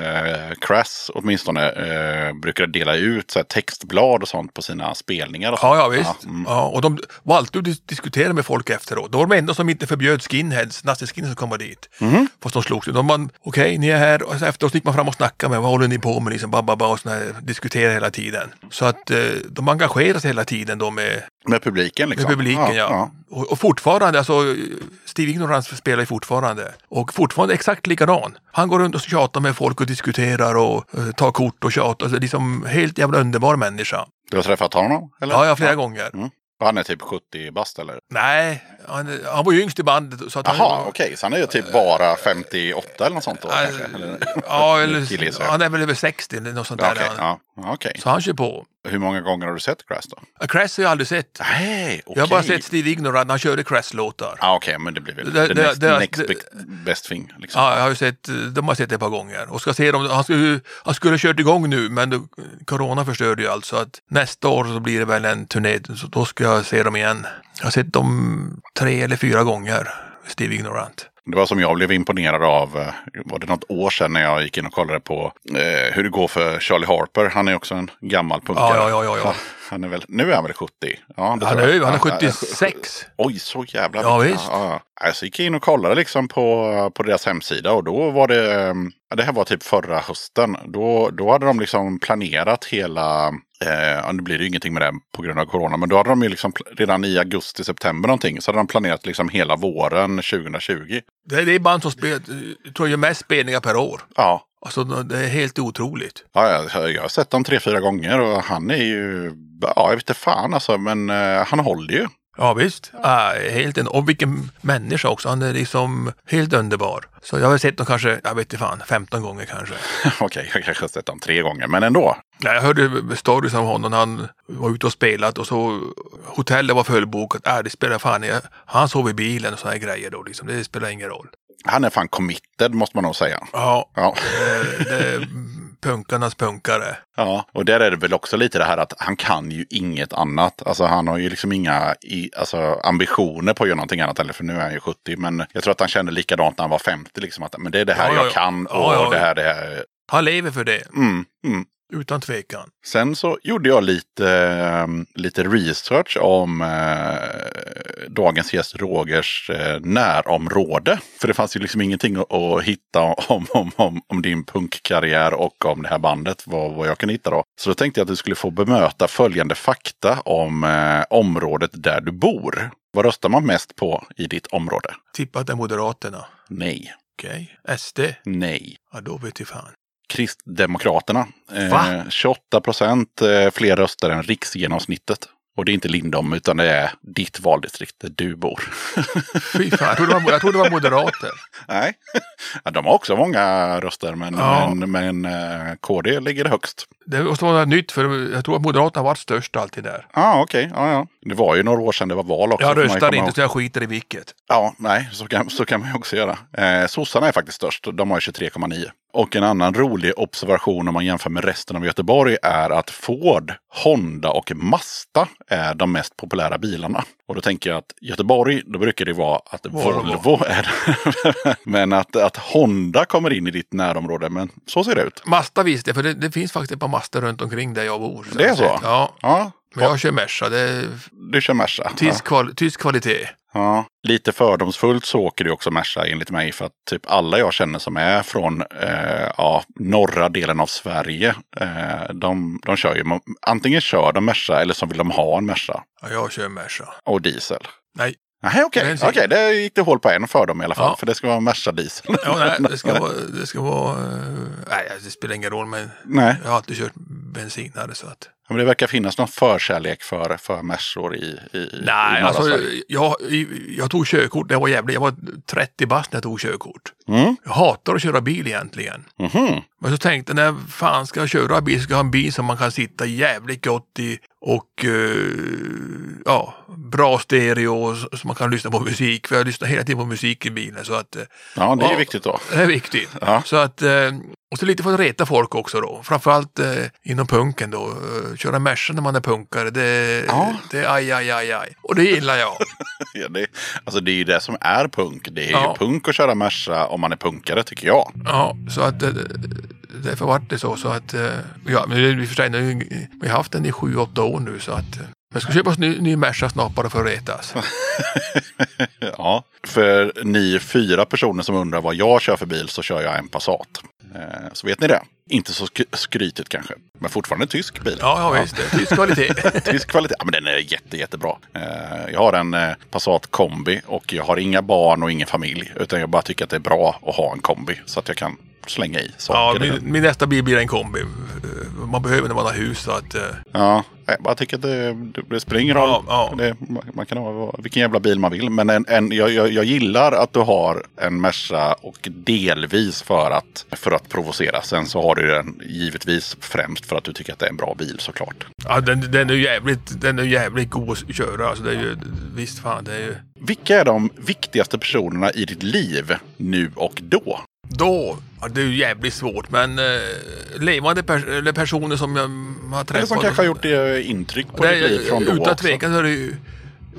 Crass åtminstone eh, brukar dela ut så textblad och sånt på sina spelningar? Och Ja, ja visst. mm. Ja, och de var alltid och dis- diskuterade med folk efteråt. De var de enda som inte förbjöd skinheads, nazi-skinheads som kom dit. Mhm. Fast de slogs. De var, okej, ni är här. Och efteråt gick man fram och snackade med vad håller ni på med? Liksom, bababa, och såna här, diskuterade hela tiden. Så att eh, de sig hela tiden då med, Med publiken med liksom? publiken. Ja, Och, och fortfarande, alltså Steve Ignorance spelar ju fortfarande. Och fortfarande exakt likadan. Han går runt och tjatar med folk och diskuterar och eh, tar kort och tjatar. Alltså, liksom helt jävla underbar människa. Du har träffat honom? Eller? Ja, ja, flera gånger. Mm. Han är typ 70 bast eller? Nej, han, han var ju yngst i bandet. Så att Jaha, okej. Så han är ju typ bara 58 eller något sånt då? Kanske? Eller? Ja, eller, han är väl över 60 eller något sånt Ja, där. Ja. Okej. Så han kör på. Hur många gånger har du sett Crass då? A Crash har jag aldrig sett. Nej, okej. Jag har bara sett Steve Ignorant när han körde Crash-låtar. Ja, okej, men det blir väl Det- det, det- next, det- next best thing. Liksom. Ja, jag har ju sett, de har sett det ett par gånger. Och ska se dem, han, skulle, han skulle ha kört igång nu men då, Corona förstörde ju allt. Så att nästa år så blir det väl en turné. Så då ska jag se dem igen. Jag har sett dem tre eller fyra gånger. Steve Ignorant. Det var som jag blev imponerad av, eh, var det något år sedan när jag gick in och kollade på eh, hur det går för Charlie Harper. Han är också en gammal punkare. Ja, ja, ja, ja, ja. Han är väl, nu är han väl 70? Ja, det Han tror är, jag. ju- han är Ja, ja, 76. Oj, så jävla Ja, visst. Ja, ja. Alltså, gick jag in och kollade liksom på, på deras hemsida och då var det, eh, ja, det här var typ förra hösten. Då, då hade de liksom planerat hela, eh, ja, nu blir det ju ingenting med det på grund av corona, men då hade de ju liksom redan i augusti, september någonting, så hade de planerat liksom hela våren 2020. Det, det är band som spelar, tror jag mest spelningar per år. Ja, Alltså det är helt otroligt. Ja, jag, jag har sett dem tre, fyra gånger och han är ju, ja, jag vet inte fan alltså, men eh, han håller ju. Ja visst, ah, helt en, och vilken människa också. Han är liksom helt underbar. Så jag har sett dem kanske, jag vet inte fan, 15 gånger kanske. (laughs) Okej, jag kanske har sett dem tre gånger, men ändå. Nej, Jag hörde stories om honom han var ute och spelat och så hotellet var fullbokat. Äh, det spelar fan ingen- Han sov i bilen och sådana grejer då liksom. Det spelar ingen roll. Han är fan committed måste man nog säga. Ja, Ja. det, det är punkarnas punkare. Ja, och där är det väl också lite det här att han kan ju inget annat. Alltså han har ju liksom inga i, alltså, ambitioner på att göra någonting annat. Eller för nu är han ju 70. Men jag tror att han kände likadant när han var 50. Liksom, att men det är det här Ja, ja, jag ja. kan och ja. det här det här. Han lever för det, Mm, mm. Utan tvekan. Sen så gjorde jag lite, eh, lite research om eh, dagens gäst Rogers eh, närområde. För det fanns ju liksom ingenting att, att hitta om, om, om, om din punkkarriär och om det här bandet. Vad, vad jag kan hitta då. Så då tänkte jag att du skulle få bemöta följande fakta om eh, området där du bor. Vad röstar man mest på i ditt område? Tippat är Moderaterna. Nej. Okej. SD? Nej. Ja, då vet jag fan. Kristdemokraterna. Va? Eh, 28 procent eh, fler röster än riksgenomsnittet. Och det är inte Lindom utan det är ditt valdistrikt där du bor. (laughs) Fy fan, jag trodde det var, trodde det var Moderater. (laughs) Nej, (laughs) ja, de har också många röster men, Ja. men, men eh, KD ligger högst. Det måste vara något nytt för jag tror att Moderaterna har varit störst alltid där. Ja, ah, okej. Ja, ja. Det var ju några år sedan det var val också. Jag röstar inte ihåg. så jag skiter i vilket. Ja, nej, så kan, så kan man ju också göra. Eh, sossarna är faktiskt störst. De har ju 23,9. Och en annan rolig observation om man jämför med resten av Göteborg är att Ford, Honda och Mazda är de mest populära bilarna. Och då tänker jag att Göteborg, då brukar det vara att Volvo. Volvo, är (laughs) Men att, att Honda kommer in i ditt närområde, men så ser det ut. Mazda visste jag, för det, det finns faktiskt ett par Mazda runt omkring där jag bor. Det är så? Ja, Ja, men jag kör Merca. Det du kör Merca. tysk, kval, tysk kvalitet. Ja, lite fördomsfullt så åker det också Merca enligt mig. För att typ alla jag känner som är från eh, ja, norra delen av Sverige. Eh, de, de kör ju, antingen kör de Merca eller så vill de ha en Merca. Ja, jag kör Merca. Och diesel. Nej, Nej, okej. En Okej, det gick det hål på en fördom i alla fall. Ja. För det ska vara Merca diesel. ja, nej det ska (laughs) vara... Det, ska vara eh, nej, det spelar ingen roll, men Nej, jag har alltid kört bensinare så att... men det verkar finnas någon förkärlek för, för Mercor i, i, i Nej, norra alltså jag, jag tog körkort jag var jävlig. Jag var 30 bast när jag tog körkort. Mm. Jag hatar att köra bil egentligen. Mhm. Men så tänkte jag, när fan ska jag köra bil ska jag ha en bil som man kan sitta jävligt gott i och eh, ja, bra stereo så man kan lyssna på musik. För jag lyssnar hela tiden på musik i bilen. Så att, eh, Ja, det är Ja. viktigt då. det är viktigt. Ja. Så att, eh, och så lite för att reta folk också då. Framförallt eh, inom punken då. Eh, Köra Merca när man är punkare, det, Ja. det är aj, aj, aj, aj. Och det gillar jag. (laughs) Ja, det, alltså det är ju det som är punk. Det är Ja. ju punk att köra Merca om man är punkare tycker jag. Ja, så att eh, därför vart det så. så att, eh, ja, men i och för sig, nu, vi har haft den i sju, åtta år nu så att jag ska köpa oss ny, ny Merca snart bara för att retas. (laughs) Ja, för ni fyra personer som undrar vad jag kör för bil så kör jag en Passat. Eh, Så vet ni det. Inte så sk- skrytigt kanske, men fortfarande tysk bil. Ja, ja visst. är Tysk kvalitet. (laughs) Tysk kvalitet, ja, men den är jätte, jättebra. Eh, Jag har en eh, Passat kombi och jag har inga barn och ingen familj. Utan jag bara tycker att det är bra att ha en kombi så att jag kan slänga i Ja, saker. den. min, min nästa bil blir en kombi. Eh, Man behöver när man har hus så att... eh, Ja, jag bara tycker att det, det, ingen roll. Ja, ja. Det, man kan ha vilken jävla bil man vill. Men en, en, jag, jag, jag gillar att du har en Merca och delvis för att, för att provocera. Sen så har du den givetvis främst för att du tycker att det är en bra bil såklart. Ja, den, den är jävligt, den är jävligt god att köra. Alltså, det är ju, visst fan, det är ju... Vilka är de viktigaste personerna i ditt liv nu och då? Då, ja, det är ju jävligt svårt, men eh, levande pers eller personer som jag har träffat. Eller som kanske har gjort det intryck på det ditt liv från då Utan tvekan så är det ju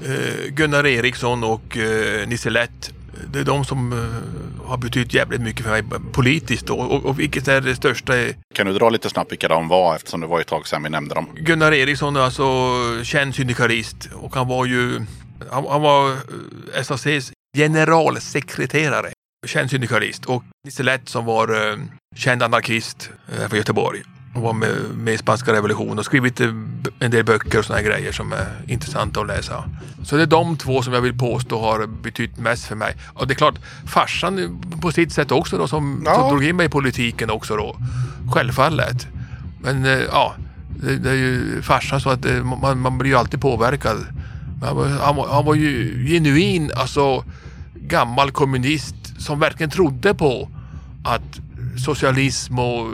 eh, Gunnar Eriksson och eh, Nisse Lätt. det är de som eh, har betytt jävligt mycket för mig politiskt då. Och, och vilket är det största? Kan du dra lite snabbt vilka de var eftersom det var ett tag sedan vi nämnde dem? Gunnar Eriksson är alltså känd syndikalist och han var ju han, han var eh, SACs generalsekreterare. Känd syndikalist och Nisse Lätt som var eh, känd anarkist eh, från Göteborg. Hon var med, med i spanska revolutionen och skrivit eh, en del böcker och såna här grejer som är intressanta att läsa. Så det är de två som jag vill påstå har betytt mest för mig. Och det är klart, farsan på sitt sätt också då som, Ja. som drog in mig i politiken också då. Självfallet. Men eh, ja, det, det är ju farsan så att eh, man, man blir ju alltid påverkad. Men Han var, han, var, han var ju genuin, alltså gammal kommunist som verkligen trodde på att socialism och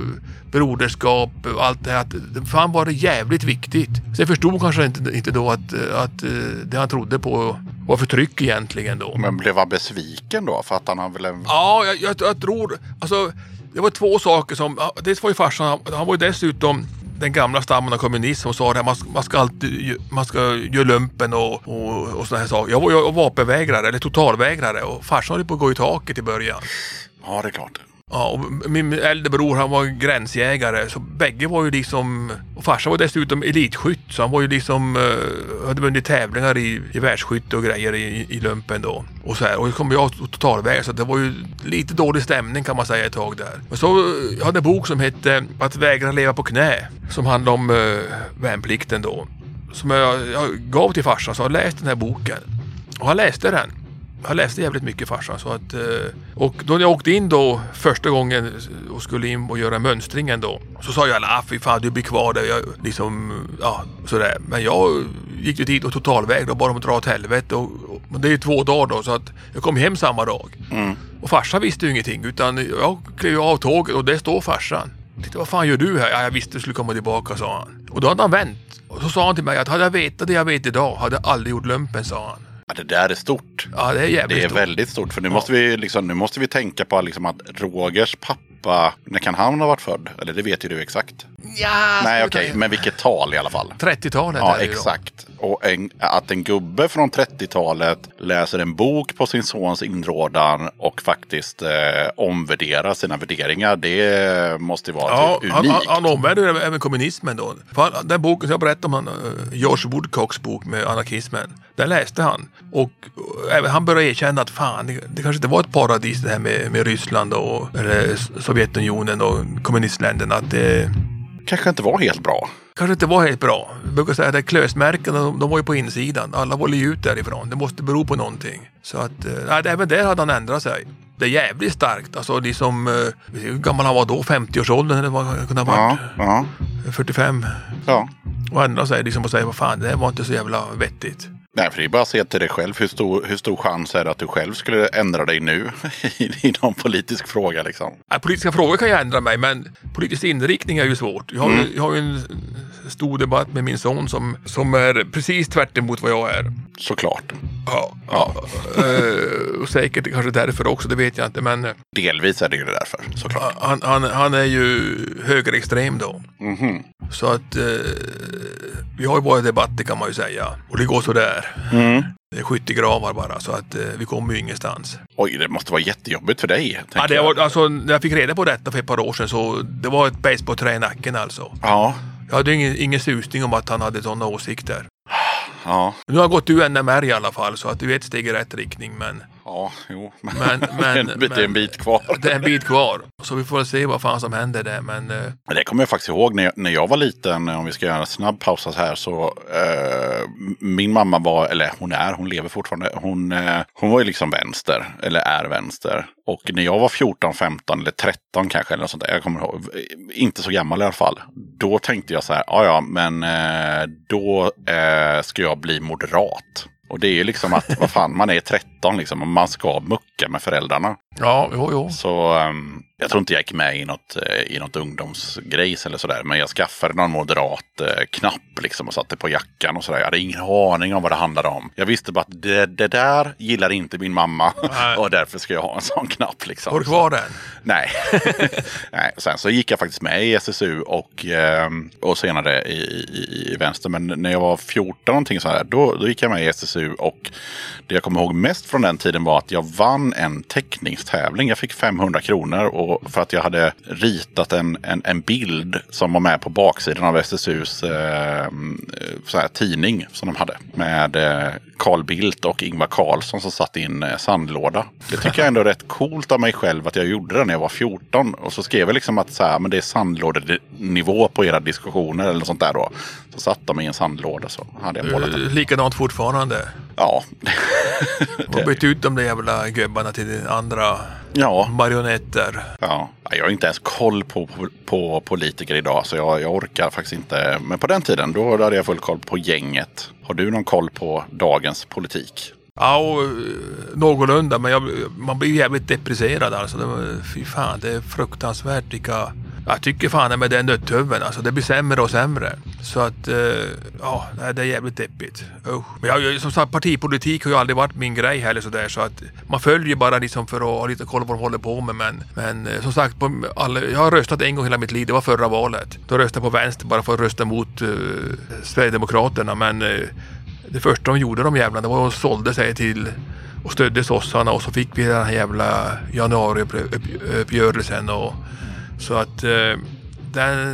broderskap och allt det här, att fan var det jävligt viktigt. Så jag förstod kanske inte, inte då att, att eh, det han trodde på var förtryck egentligen då. Men blev han besviken då? För att han väl en... Ja, jag, jag, jag tror, alltså det var två saker som, dels var ju farsan, han var ju dessutom den gamla stammen av kommunism och sa det här, man, ska- man ska alltid, man ska göra lumpen och, och, och sådana här saker. Jag var vapenvägrare, eller totalvägrare och farsan höll på att gå i taket i början. Ja, det är klart. Ja, och min äldre bror han var gränsjägare så bägge var ju liksom och farsan var dessutom elitskytt så han var ju liksom eh, hade vunnit tävlingar i, i världsskytte och grejer i, i lumpen då. Och så här och så kom jag totalväg så det var ju lite dålig stämning kan man säga ett tag där. Men så eh, jag hade en bok som hette Att vägra leva på knä som handlade om eh, värnplikten då. Som jag, jag gav till farsan så jag läste den här boken. Och han läste den. Jag läste jävligt mycket farsan. Så att, eh, och då när jag åkte in då första gången och skulle in och göra mönstringen då. Så sa jag ah, fy fan du blir kvar där. Jag, liksom, ja, sådär. Men jag gick ju dit och totalvägrade och bara om att dra åt helvete. Och, och, det är ju två dagar då så att jag kom hem samma dag. Och farsan visste ju ingenting utan jag klev av tåget och där står farsan. Jag Tittade, vad fan gör du här? Ja, jag visste du skulle komma tillbaka sa han. Och då hade han vänt. Och så sa han till mig att hade jag vetat det jag vet idag hade jag aldrig gjort lumpen sa han. Ja, det där är stort. Ja det är jävligt Det är stort. väldigt stort. För nu, måste, vi liksom, nu måste vi tänka på liksom att Rogers pappa, när kan han ha varit född? Eller det vet ju du exakt. Ja, Nej, okej, ta- men vilket tal i alla fall. 30-talet Ja, är det ju då. exakt. Och en, att en gubbe från 30-talet läser en bok på sin sons inrådan och faktiskt eh, omvärderar sina värderingar. Det måste ju vara Ja, typ han, unikt. han, han omvärderade även kommunismen då. För den boken som jag berättade om, han, eh, George Woodcocks bok med anarkismen, den läste han. Och eh, även han började erkänna att fan, det, det kanske inte var ett paradis det här med, med Ryssland och eller Sovjetunionen och kommunistländerna. Att det kanske inte var helt bra. kanske inte var helt bra. Jag brukar säga att klösmärkena, de, de var ju på insidan. Alla var ju ut därifrån. Det måste bero på någonting. Så att, eh, nej, även där hade han ändrat sig. Det är jävligt starkt. Alltså liksom, hur gammal han var då? 50-årsåldern eller vad han kunde ha varit? Ja, ja, 45 ja. och ändra sig liksom och säga vad fan det här var inte så jävla vettigt. Nej, för det är bara att se till dig själv. Hur stor, hur stor chans är det att du själv skulle ändra dig nu i, (laughs) i någon politisk fråga liksom? Nej, politiska frågor kan jag ändra mig men politisk inriktning är ju svårt. Jag har, ju- jag har ju en stor debatt med min son som, som är precis tvärt emot vad jag är. Såklart. Ja, ja. (laughs) Eh, och säkert kanske därför också, det vet jag inte. Men eh, Delvis är det ju därför, såklart. han, han, han är ju högerextrem då. Mhm. Så att eh, vi har ju våra debatter kan man ju säga. Och det går sådär. Mm. Det är skyttegravar bara så att eh, vi kommer ju ingenstans. Oj, det måste vara jättejobbigt för dig. Ja, det jag. var, alltså, när jag fick reda på detta för ett par år sedan så det var ett basebollträ i nacken alltså. Ja, Jag hade ingen, ingen susning om att han hade sådana åsikter. ja, Nu har jag gått ur NMR i alla fall så att det är ett steg i rätt riktning men ja, jo. (laughs) Men- men- det är en bit kvar. det är en bit kvar. Så vi får se vad fan som händer där men eh, Det kommer jag faktiskt ihåg när jag, när jag var liten, om vi ska göra en snabb paus här, så eh, min mamma var, eller hon är, hon lever fortfarande, hon, eh, hon var ju liksom vänster, eller är vänster. Och när jag var 14, 15 eller 13 kanske, eller något sånt där, jag kommer ihåg, inte så gammal i alla fall. Då tänkte jag så här, ja ja, men eh, då eh, ska jag bli moderat. Och det är ju liksom att, vad fan, man är 13 liksom, och man ska mucka med föräldrarna. ja, jo, jo. Så, ehm, Jag tror inte jag gick med i något, eh, i något ungdomsgrejs eller sådär. Men jag skaffade någon moderat eh, knapp liksom och satte på jackan och sådär. Jag hade ingen aning om vad det handlade om. Jag visste bara att det, det där gillar inte min mamma. Nej. (laughs) och därför ska jag ha en sån knapp. Liksom. Har du kvar den? Nej. (laughs) Nej. Sen så gick jag faktiskt med i SSU och, ehm, och senare i, i, i vänster. Men när jag var 14 någonting så här, då, då gick jag med i SSU. Och det jag kommer ihåg mest från den tiden var att jag vann en teckningstävling. Jag fick 500 kronor och för att jag hade ritat en, en, en bild som var med på baksidan av SSUs eh, eh, så här, tidning som de hade. Med eh, Carl Bildt och Ingvar Carlsson som satt i en eh, sandlåda. Det tycker jag ändå är rätt coolt av mig själv att jag gjorde det när jag var 14. Och så skrev jag liksom att så här, men det är sandlådenivå på era diskussioner eller något sånt där då. Så satt de i en sandlåda så hade jag målat den. Likadant fortfarande. Ja. Har bytt ut de där jävla gubbarna till andra ja. marionetter. Ja, jag har inte ens koll på, på, på politiker idag så jag, jag orkar faktiskt inte. Men på den tiden då hade jag full koll på gänget. Har du någon koll på dagens politik? Ja, och, eh, någorlunda. Men jag, man blir jävligt depresserad alltså. Det, var- fy fan, det är fruktansvärt vilka... Jag tycker fan med den nöttuven alltså. Det blir sämre och sämre. Så att, eh, ja, det är jävligt deppigt. Usch. Men jag, som sagt, partipolitik har ju aldrig varit min grej heller sådär. Så att man följer bara liksom för att ha lite koll på vad de håller på med. Men, men eh, som sagt, på alla, jag har röstat en gång hela mitt liv. Det var förra valet. Då röstade jag på vänster bara för att rösta mot eh, Sverigedemokraterna. Men eh, det första de gjorde de jävlarna det var att de sålde sig till och stödde sossarna och så fick vi den här jävla januariuppgörelsen. Och, så att eh,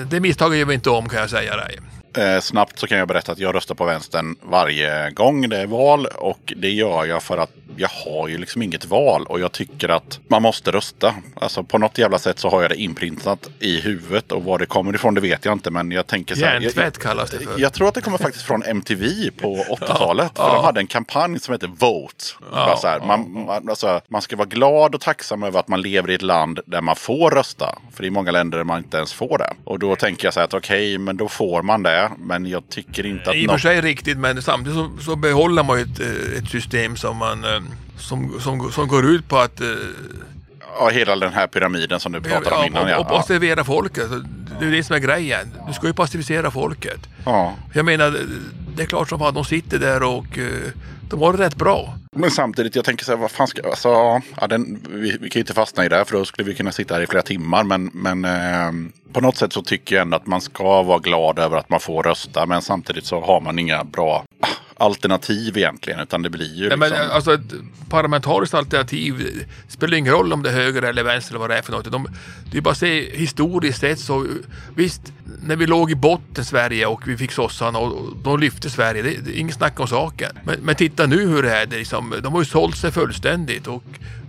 det misstaget gör vi inte om kan jag säga dig. Eh, snabbt så kan jag berätta att jag röstar på vänstern varje gång det är val. Och det gör jag för att jag har ju liksom inget val. Och jag tycker att man måste rösta. Alltså på något jävla sätt så har jag det inprintat i huvudet. Och var det kommer ifrån det vet jag inte. Men jag tänker så här. Hjärntvätt kallas det för. Jag tror att det kommer faktiskt från MTV på (laughs) 80-talet. Ja, för ja. de hade en kampanj som hette Vote. Så här, man, man, alltså, man ska vara glad och tacksam över att man lever i ett land där man får rösta. För det är många länder där man inte ens får det. Och då tänker jag så här att okej, men då får man det. Men jag tycker inte att I och för något... sig riktigt men samtidigt så, så behåller man ju ett, eh, ett system som man eh, som, som, som går ut på att eh, Ja, hela den här pyramiden som du pratade om innan. och, och Ja. passivera folket. Det är det som är grejen. Du ska ju passivisera folket. Ja. Jag menar, det är klart som fan de sitter där och har det rätt bra. Men samtidigt, jag tänker så här, vad fan ska... Alltså, ja, den, vi, vi kan ju inte fastna i det, för då skulle vi kunna sitta här i flera timmar. Men, men eh, på något sätt så tycker jag ändå att man ska vara glad över att man får rösta. Men samtidigt så har man inga bra ah, alternativ egentligen. Utan det blir ju Nej, liksom... men, alltså ett parlamentariskt alternativ spelar ingen roll om det är höger eller vänster eller vad det är för något. De, det är bara att se historiskt sett så visst, när vi låg i botten Sverige och vi fick sossarna och och de lyfte Sverige, det, det är inget snack om saken. Men, men titta nu hur det är, det är liksom, de har ju sålt sig fullständigt och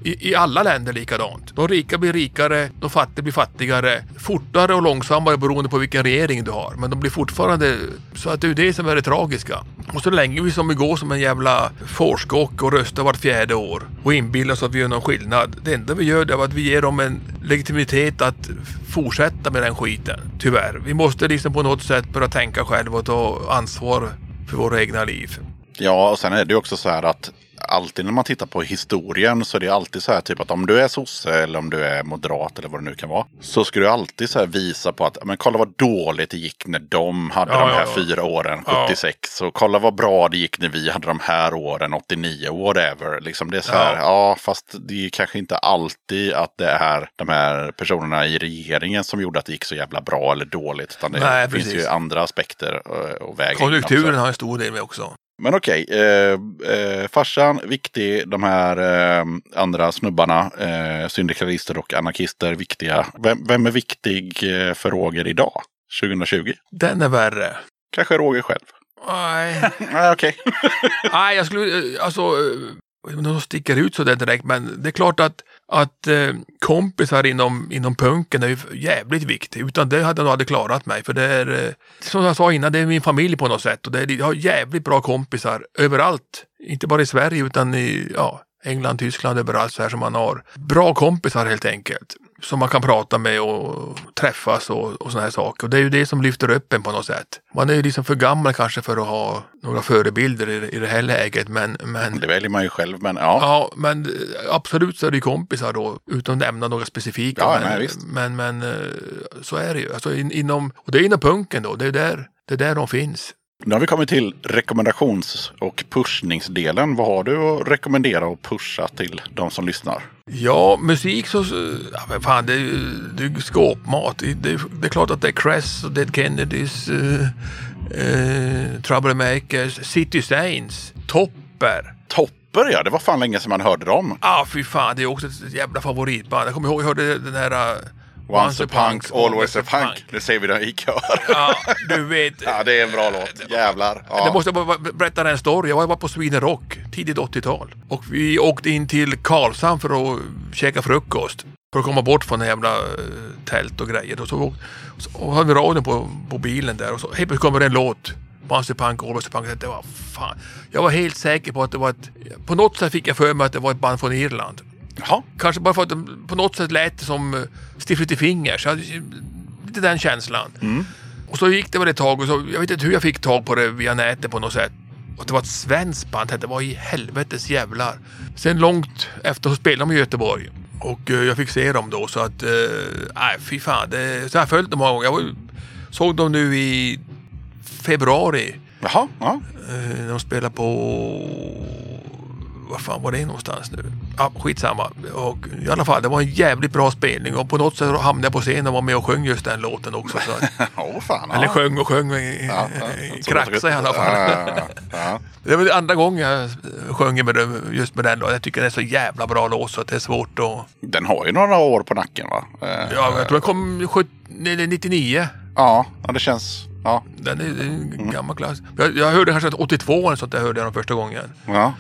i, i alla länder likadant. De rika blir rikare, de fattiga blir fattigare, fortare och långsammare beroende på vilken regering du har. Men de blir fortfarande, så att det är ju det som är det tragiska. Och så länge vi som vi går som en jävla fårskock och röstar vart fjärde år och inbillar oss att vi gör någon skillnad. Det enda vi gör det är att vi ger dem en legitimitet att fortsätta med den skiten. Tyvärr. Vi måste liksom på något sätt börja tänka själva och ta ansvar för våra egna liv. Ja, och sen är det ju också så här att alltid när man tittar på historien så är det alltid så här typ att om du är sosse eller om du är moderat eller vad det nu kan vara. Så ska du alltid så här visa på att men kolla vad dåligt det gick när de hade Ja, de ja, här ja. fyra åren, Ja. 76. Och kolla vad bra det gick när vi hade de här åren, 89, whatever. Liksom det är så här, ja. fast det är kanske inte alltid att det är de här personerna i regeringen som gjorde att det gick så jävla bra eller dåligt. Utan det Nej, finns precis. ju andra aspekter eh, och vägar. Konjunkturen har en stor del med också. Men okej, eh, eh, farsan, viktig, de här eh, andra snubbarna, eh, syndikalister och anarkister, viktiga. Vem, vem är viktig eh, för Roger idag, 2020? Den är värre. Kanske Roger själv? Nej. (laughs) Nej, okej. (laughs) Nej, jag skulle, eh, alltså, de sticker ut så där direkt, men det är klart att, att eh, kompisar inom, inom punken är ju jävligt viktigt. Utan det hade jag nog aldrig klarat mig, för det är, eh, som jag sa innan, det är min familj på något sätt. Och det är, jag har jävligt bra kompisar överallt. Inte bara i Sverige, utan i ja, England, Tyskland, överallt så här som man har. Bra kompisar helt enkelt som man kan prata med och träffas och, och sådana här saker. Och det är ju det som lyfter upp en på något sätt. Man är ju liksom för gammal kanske för att ha några förebilder i, i det här läget. Men, men, Det väljer man ju själv, men ja. ja, men absolut så är det ju kompisar då, utan att nämna några specifika. Ja, men, nej, men, men eh, så är det ju. Alltså in, inom, och det är inom punken då, det är där, det är där de finns. Nu har vi kommit till rekommendations och pushningsdelen. Vad har du att rekommendera och pusha till de som lyssnar? Ja, musik så, ja, men fan det är ju det är ju skåpmat. Det, det, det är klart att det är Cress och Dead Kennedys, uh, uh, Troublemakers, City Saints, Topper. Topper ja, det var fan länge sedan man hörde dem. Ah, fy fan, det är också ett jävla favoritband. Jag kommer ihåg, jag hörde den här... Once a punk, always a punk. Nu säger vi det i kör. Ja, du vet. Ja, det är en bra låt. Jävlar. Det Ja. måste jag bara berätta en story. Jag var på Sweden Rock tidigt 80-tal. Och vi åkte in till Karlshamn för att käka frukost. För att komma bort från jävla eh, tält och grejer. Och så, så hade vi radion på, på bilen där och så helt plötsligt kommer det en låt. Once a punk, always a punk. Det var fan. Jag var helt säker på att det var ett... På något sätt fick jag för mig att det var ett band från Irland. Jaha. Kanske bara för att de på något sätt lät som uh, Stiff Little Fingers. Jag hade lite den känslan. Och så gick det väl ett tag och så, jag vet inte hur jag fick tag på det via nätet på något sätt. Och det var ett svenskt band, det var i helvetes jävlar. Sen långt efter så spelade de i Göteborg. Och eh, jag fick se dem då så att, eh, nej fy fan. Det, så jag har följt dem många gånger. Jag var, såg dem nu i februari. Jaha. Ja. Eh, de spelar på... Vad fan var det någonstans nu? Ja, skitsamma. Och I alla fall, det var en jävligt bra spelning och på något sätt hamnade jag på scenen och var med och sjöng just den låten också. Så Åh (laughs) fan. Ja. eller sjöng och sjöng, Ja, ja. kraxade i alla fall. Ja, ja, ja. (laughs) Det var andra gången jag sjöng med det, just med den då. Jag tycker det är så jävla bra låt så att det är svårt att... Den har ju några år på nacken va? Ja, jag tror den kom 70, nej, 99. ja, ja, det känns... Ja. Den är, en gammal klass. Jag, jag hörde kanske att 82 eller sånt där hörde jag den första gången. ja.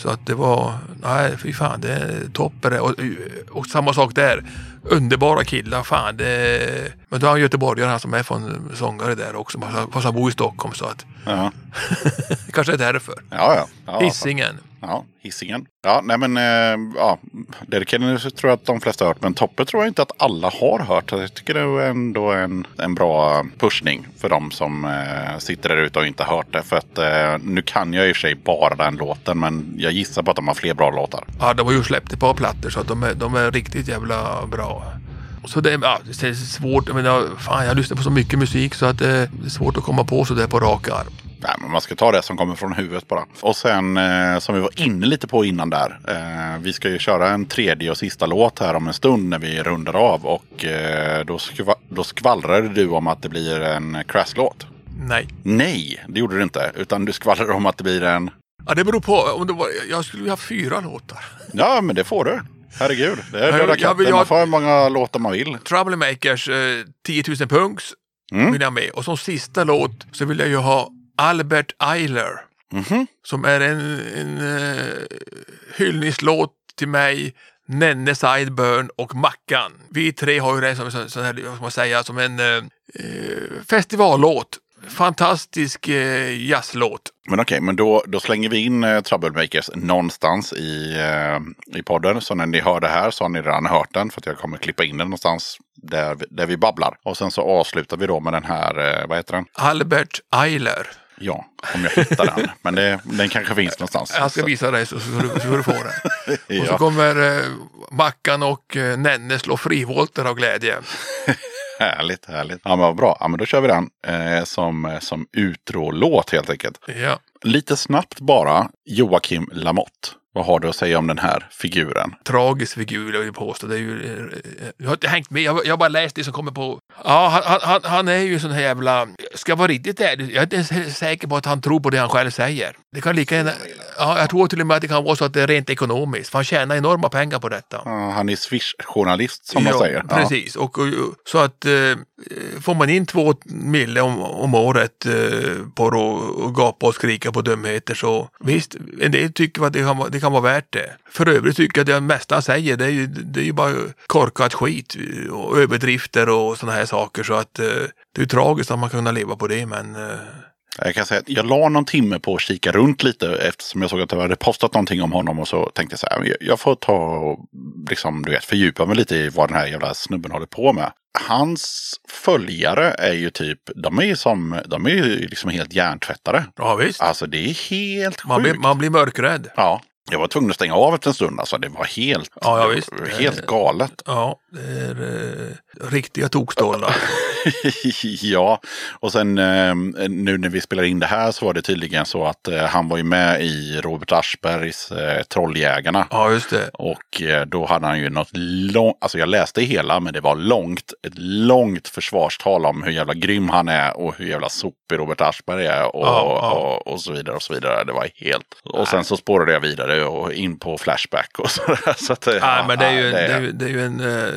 Så att det var, nej fy fan, det är toppen. Och, och samma sak där. Underbara killar, fan det Men då är han göteborgare han som är från sångare där också. Fast han bor i Stockholm så att Ja, (laughs) kanske är därför. ja. ja. ja Hisingen. Ja, Hisingen. Ja, nej men eh, ja, Derek tror jag att de flesta har hört. Men Toppe tror jag inte att alla har hört. Jag tycker det är ändå en, en bra pushning för de som eh, sitter där ute och inte har hört det. För att eh, nu kan jag i och för sig bara den låten. Men jag gissar på att de har fler bra låtar. Ja, de har ju släppt ett par plattor så att de är, de är riktigt jävla bra. Så det är, ja, det är svårt. Jag menar, fan jag lyssnar på så mycket musik så att eh, det är svårt att komma på sådär på rak arm. Nej, men man ska ta det som kommer från huvudet bara. Och sen eh, som vi var inne lite på innan där. Eh, vi ska ju köra en tredje och sista låt här om en stund när vi rundar av. Och eh, då, skva- då skvallrade du om att det blir en Crash-låt. Nej. Nej, det gjorde du inte. Utan du skvallrade om att det blir en... Ja, det beror på. Om det var, jag skulle ju ha fyra låtar. Ja, men det får du. Herregud. Det är jag vill katten. Man får hur många låtar man vill. Troublemakers eh, 10 000 punks Mm. vill jag med. Och som sista låt så vill jag ju ha Albert Eiler. Mhm. Som är en, en uh, hyllningslåt till mig, Nenne Sideburn och Mackan. Vi tre har ju det som, som, som, man säga, som en uh, festivallåt. Fantastisk uh, jazzlåt. Men okej, men då, då slänger vi in eh, Troublemakers någonstans i, eh, i podden. Så när ni hör det här så har ni redan hört den. För att jag kommer klippa in den någonstans där, vi- där vi babblar. Och sen så avslutar vi då med den här, eh, vad heter den? Albert Eiler. Ja, om jag hittar den. Men det, den kanske finns någonstans. Jag ska Så- visa dig så ska du, så du få den. (laughs) Och så Ja. kommer eh, Mackan och eh, Nenne slå frivolter av glädje. (laughs) Härligt, härligt. Ja, men vad bra. Ja, men då kör vi den eh, som, som utro-låt helt enkelt. Ja. Lite snabbt bara, Joakim Lamotte. Vad har du att säga om den här figuren? tragisk figur jag vill påstå. Det är ju, eh, jag har inte hängt med, jag, har- bara läst det som kommer på. Ja, han, han- han, är ju sån här jävla, ska jag vara riktigt ärlig, jag är inte säker på att han tror på det han själv säger. Det kan lika gärna, ja, jag tror till och med att det kan vara så att det är rent ekonomiskt, för han tjänar enorma pengar på detta. Ja, han är Swish-journalist som man säger. Ja. Precis, och, och, så att eh, Eh, får man in två mille om, om året eh, på att gapa och skrika på dumheter så visst, en del tycker att det kan, vara- det kan vara värt det. För övrigt tycker jag att det mesta han säger det är ju, det är ju bara korkat skit och överdrifter och sådana här saker så att eh, det är ju tragiskt att man kan leva på det men eh, jag kan säga att jag la någon timme på att kika runt lite eftersom jag såg att det hade postat någonting om honom och så tänkte jag så här, jag- får ta och liksom, du vet, fördjupa mig lite i vad den här jävla snubben håller på med. Hans följare är ju typ, de är ju som, de är ju liksom helt hjärntvättade. Ja visst. Alltså det är helt Man blir, sjukt. man blir mörkrädd. Ja, jag var tvungen att stänga av efter en stund. Alltså det var helt, Ja, ja, det var helt galet. Ja, det är eh, riktiga tokstollar. (laughs) ja, och sen eh, nu när vi spelar in det här så var det tydligen så att eh, han var ju med i Robert Aschbergs eh, Trolljägarna. Ja, just det. Och då hade han ju något långt, alltså jag läste hela men det var långt, ett långt försvarstal om hur jävla grym han är och hur jävla sopig Robert Aschberg är och, Ja, ja. och, och så vidare och så vidare. Det var helt... Och sen så spårade jag vidare och in på Flashback och (laughs) sådär. Så att, eh, Ja, men det är ju, ja, det är ju, det är ju en... Eh,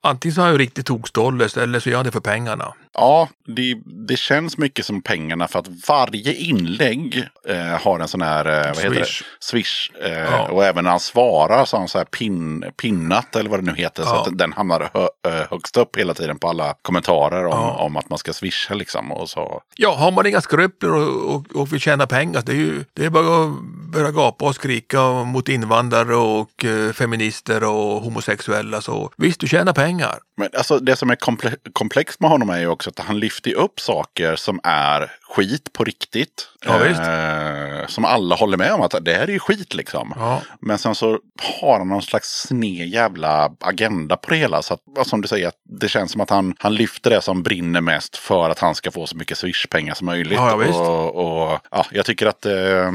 antingen så har jag ju riktigt tokstolle eller så gör jag det för pengarna. Ja, det, det känns mycket som pengarna för att varje inlägg eh, har en sån här, eh, vad heter det? Swish. Swish. Eh, Ja. Och även när han svarar så har han så här pin, pinnat eller vad det nu heter. Så Ja. att den hamnar hö, eh, högst upp hela tiden på alla kommentarer om, Ja. om att man ska swisha liksom. Och så. Ja, har man inga skrupler och, och, och vill tjäna pengar, det är ju det är bara att börja gapa och skrika mot invandrare och eh, feminister och homosexuella. Så visst, du tjänar pengar. Men alltså det som är komple komplext med honom är ju också att han lyfter upp saker som är skit på riktigt. Ja. Eh, som alla håller med om att det här är ju skit liksom. Ja. Men sen så har han någon slags sned jävla agenda på det hela. Så att, som du säger, att det känns som att han, han lyfter det som brinner mest för att han ska få så mycket Swish-pengar som möjligt. Ja, och, och, ja, jag tycker att eh,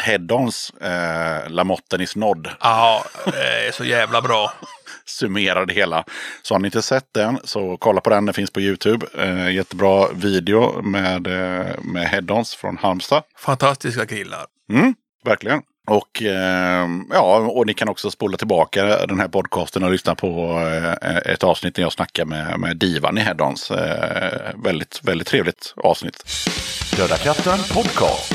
Head-Ons eh, Lamotten is Nod Ja, det är så jävla bra. Summerar det hela. Så har ni inte sett den så kolla på den. Den finns på YouTube. Eh, jättebra video med, eh, med Head-Ons från Halmstad. Fantastiska killar. Mm, verkligen. Och, eh, ja, och ni kan också spola tillbaka den här podcasten och lyssna på eh, ett avsnitt när jag snackar med, med Divan i Head-Ons. Eh, väldigt, väldigt trevligt avsnitt. Döda katten podcast.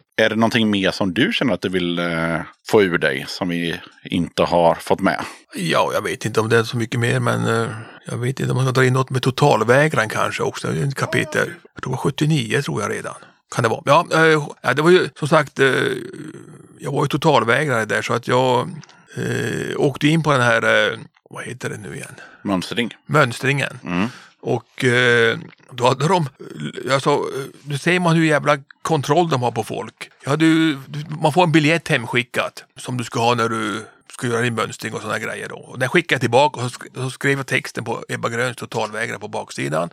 Är det någonting mer som du känner att du vill eh, få ur dig som vi inte har fått med? Ja, jag vet inte om det är så mycket mer, men eh, jag vet inte om man ska dra in något med totalvägran kanske också. Det är ett kapitel. Jag tror det var 79 tror jag redan. Kan det vara. Ja, eh, det var ju som sagt, eh, jag var ju totalvägrare där så att jag eh, åkte in på den här, eh, vad heter det nu igen? Mönstring? mönstringen. Och eh, då hade de, alltså, nu ser man hur jävla kontroll de har på folk. Ju, du- man får en biljett hemskickat som du ska ha när du ska göra din mönstring och sådana grejer då. Och den skickade jag tillbaka och så, sk- så skrev jag texten på Ebba Gröns totalvägrare på baksidan.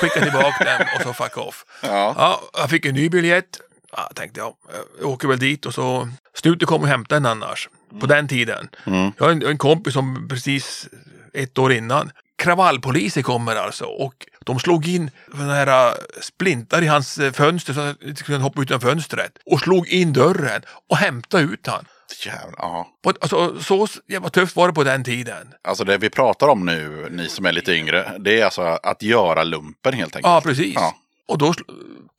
Skickade tillbaka den och så fuck off. Ja. Ja, jag fick en ny biljett. Ja, tänkte jag, jag åker väl dit och så Snuten kommer och hämtar en annars. På den tiden. Jag har en, en kompis som precis ett år innan. Kravallpoliser kommer alltså och de slog in såna här äh, splintar i hans äh, fönster så att han inte skulle hoppa ut genom fönstret. Och slog in dörren och hämtade ut han. Jävlar, ja. Alltså, så jävla tufft var det på den tiden. Alltså det vi pratar om nu, ni som är lite yngre, det är alltså att göra lumpen helt enkelt. Ja, precis. Ja. Och då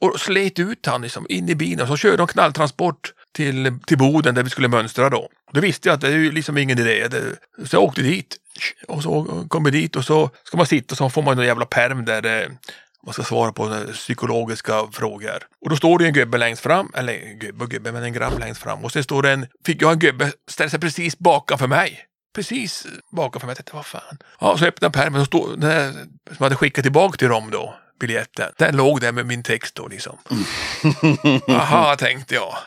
och slet ut han liksom in i bilen och så körde de knalltransport till, till Boden där vi skulle mönstra då. Då visste jag att det är ju liksom ingen idé. Så jag åkte dit. Och så kom vi dit och så ska man sitta och så får man en jävla perm där eh, man ska svara på psykologiska frågor. Och då står det en gubbe längst fram, eller gubbe och gubbe, men en grabb längst fram. Och sen står det en, fick jag en gubbe ställa sig precis bakom mig. Precis bakom mig. Jag tänkte, vad fan. Ja, så öppnade jag pärmen och stod, den här, som hade skickat tillbaka till dem då, biljetten. Den låg där med min text då liksom. Aha, tänkte jag.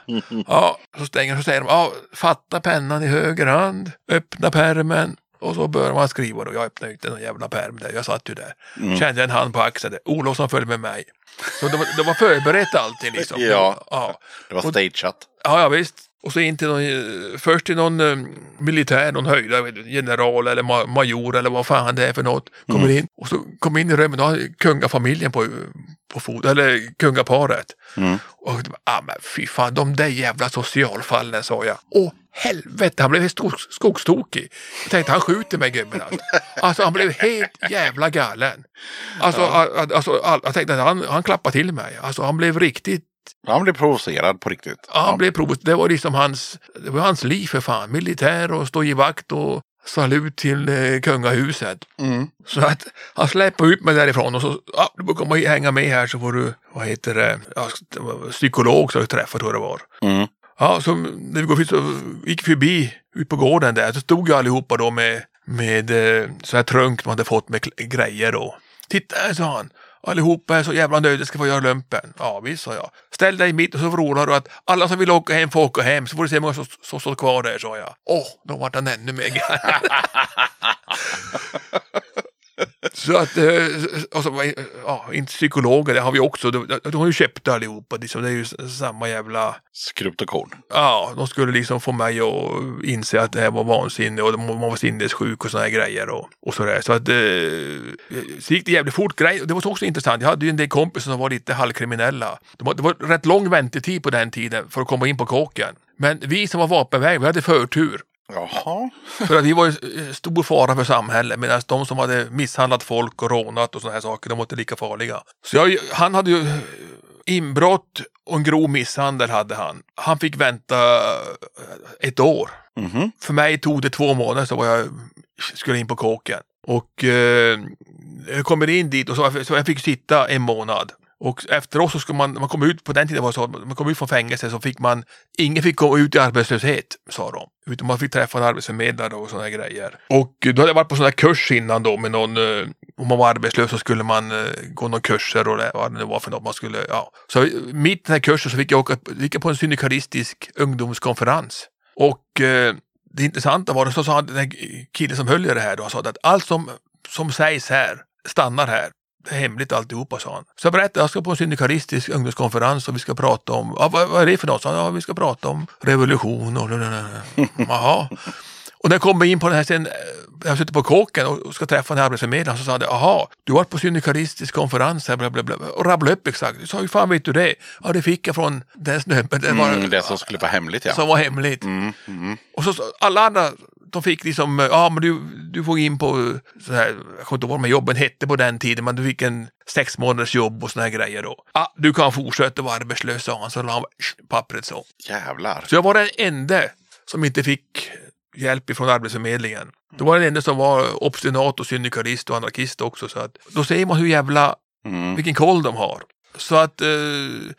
Ja, så stänger så säger de, ja, fatta pennan i höger hand, öppna pärmen och så börjar man skriva då. Jag öppnade inte någon jävla pärm där, jag satt ju där. Kände en hand på axeln, Olofsson följde med mig. Så det var, det var förberett allting liksom. (laughs) Ja. ja. Det var Och- stageat. Ja, ja visst. Och så in till någon, eh, först till någon eh, militär, någon höjda, general eller ma major eller vad fan det är för något. Kommer in och så kommer in i rummet, då har kungafamiljen på, på fot, eller kungaparet. Och ah, men fy fan, de där jävla socialfallen sa jag. Åh helvete, han blev helt skog, skogstokig. Jag tänkte han skjuter mig gubben alltså. alltså han blev helt jävla galen. Alltså, a- a- alltså all, jag tänkte att han, han klappade till mig. Alltså han blev riktigt Han blev provocerad på riktigt. Ja, han blev provos- Det var liksom hans, det var hans liv för fan. Militär och stå i vakt och salut till eh, kungahuset. Så att han släppte ut mig därifrån och så, ja, du får komma och hänga med här så får du, vad heter det, ja, psykolog som jag träffade tror jag det var. Mm. Ja, så när vi går så gick förbi ut på gården där så stod ju allihopa då med, med eh, så här trunk de hade fått med grejer då. Titta sa han. Allihopa är så jävla nöjda ska få göra lumpen. Ja visst, sa jag. Ställ dig mitt och så vrålar du att alla som vill åka hem får åka hem. Så får du se hur många som som står kvar där, sa jag. Åh, då vart han ännu mer galen. (laughs) Så att, eh, och så, var- ja, inte psykologer, det har vi också. De, de har ju köpt allihopa, liksom. det är ju samma jävla Skrupt och korn. Ja, de skulle liksom få mig att inse att det här var vansinne och man var sinnessjuk och såna här grejer och, och sådär. Så att eh, så gick det jävligt fort. Grej, det var också intressant. Jag hade ju en del kompisar som var lite halvkriminella. Det var, det var rätt lång väntetid på den tiden för att komma in på kåken. Men vi som var vapenväg, vi hade förtur. Jaha. För att vi var ju eh, stor fara för samhället medan de som hade misshandlat folk och rånat och sådana här saker, de var inte lika farliga. Så jag, han hade ju eh, inbrott och en grov misshandel hade han. Han fick vänta eh, ett år. Mhm. För mig tog det två månader så var jag, skulle in på kåken. Och eh, jag kommer in dit och så, så jag fick sitta en månad. Och efteråt så skulle man, man kom ut, på den tiden var det så att man kom ut från fängelse så fick man, ingen fick gå ut i arbetslöshet, sa de. Utan man fick träffa en arbetsförmedlare och sådana grejer. Och då hade jag varit på sådana kurs innan då med någon, eh, om man var arbetslös så skulle man eh, gå några kurser och det, vad det nu var för något man skulle, ja. Så mitt i den här kursen så fick jag åka gick jag på en syndikalistisk ungdomskonferens. Och eh, det intressanta var, så sa han, den här killen som höll i det här då, han sa att allt som, som sägs här stannar här. Det är hemligt alltihopa, sa han. Så jag berättade, jag ska på en syndikalistisk ungdomskonferens och vi ska prata om, ja, vad, vad är det för något? Så han, ja, vi ska prata om revolution och (laughs) Jaha. Och när jag kommer in på den här sen, eh, jag sitter på kåken och ska träffa den här arbetsförmedlaren så sa han, jaha, du har varit på syndikalistisk konferens här, bla, bla, bla, och rabblade upp exakt. Jag sa, hur fan vet du det? Ja, det fick jag från den snubben. Det var, Mm, det som skulle vara hemligt ja. som var hemligt. Och så så alla andra, de fick liksom, ja men du, du får in på, så här, jag kommer inte ihåg vad de här jobben hette på den tiden, men du fick en sex månaders jobb och såna här grejer då. Ja, du kan fortsätta vara arbetslös, sa han, så la han pappret så. Jävlar. Så jag var den enda som inte fick hjälp ifrån Arbetsförmedlingen. Då var den enda som var obstinat och syndikalist och anarkist också. Så att, då ser man hur jävla, Mm. vilken koll de har. Så att, eh,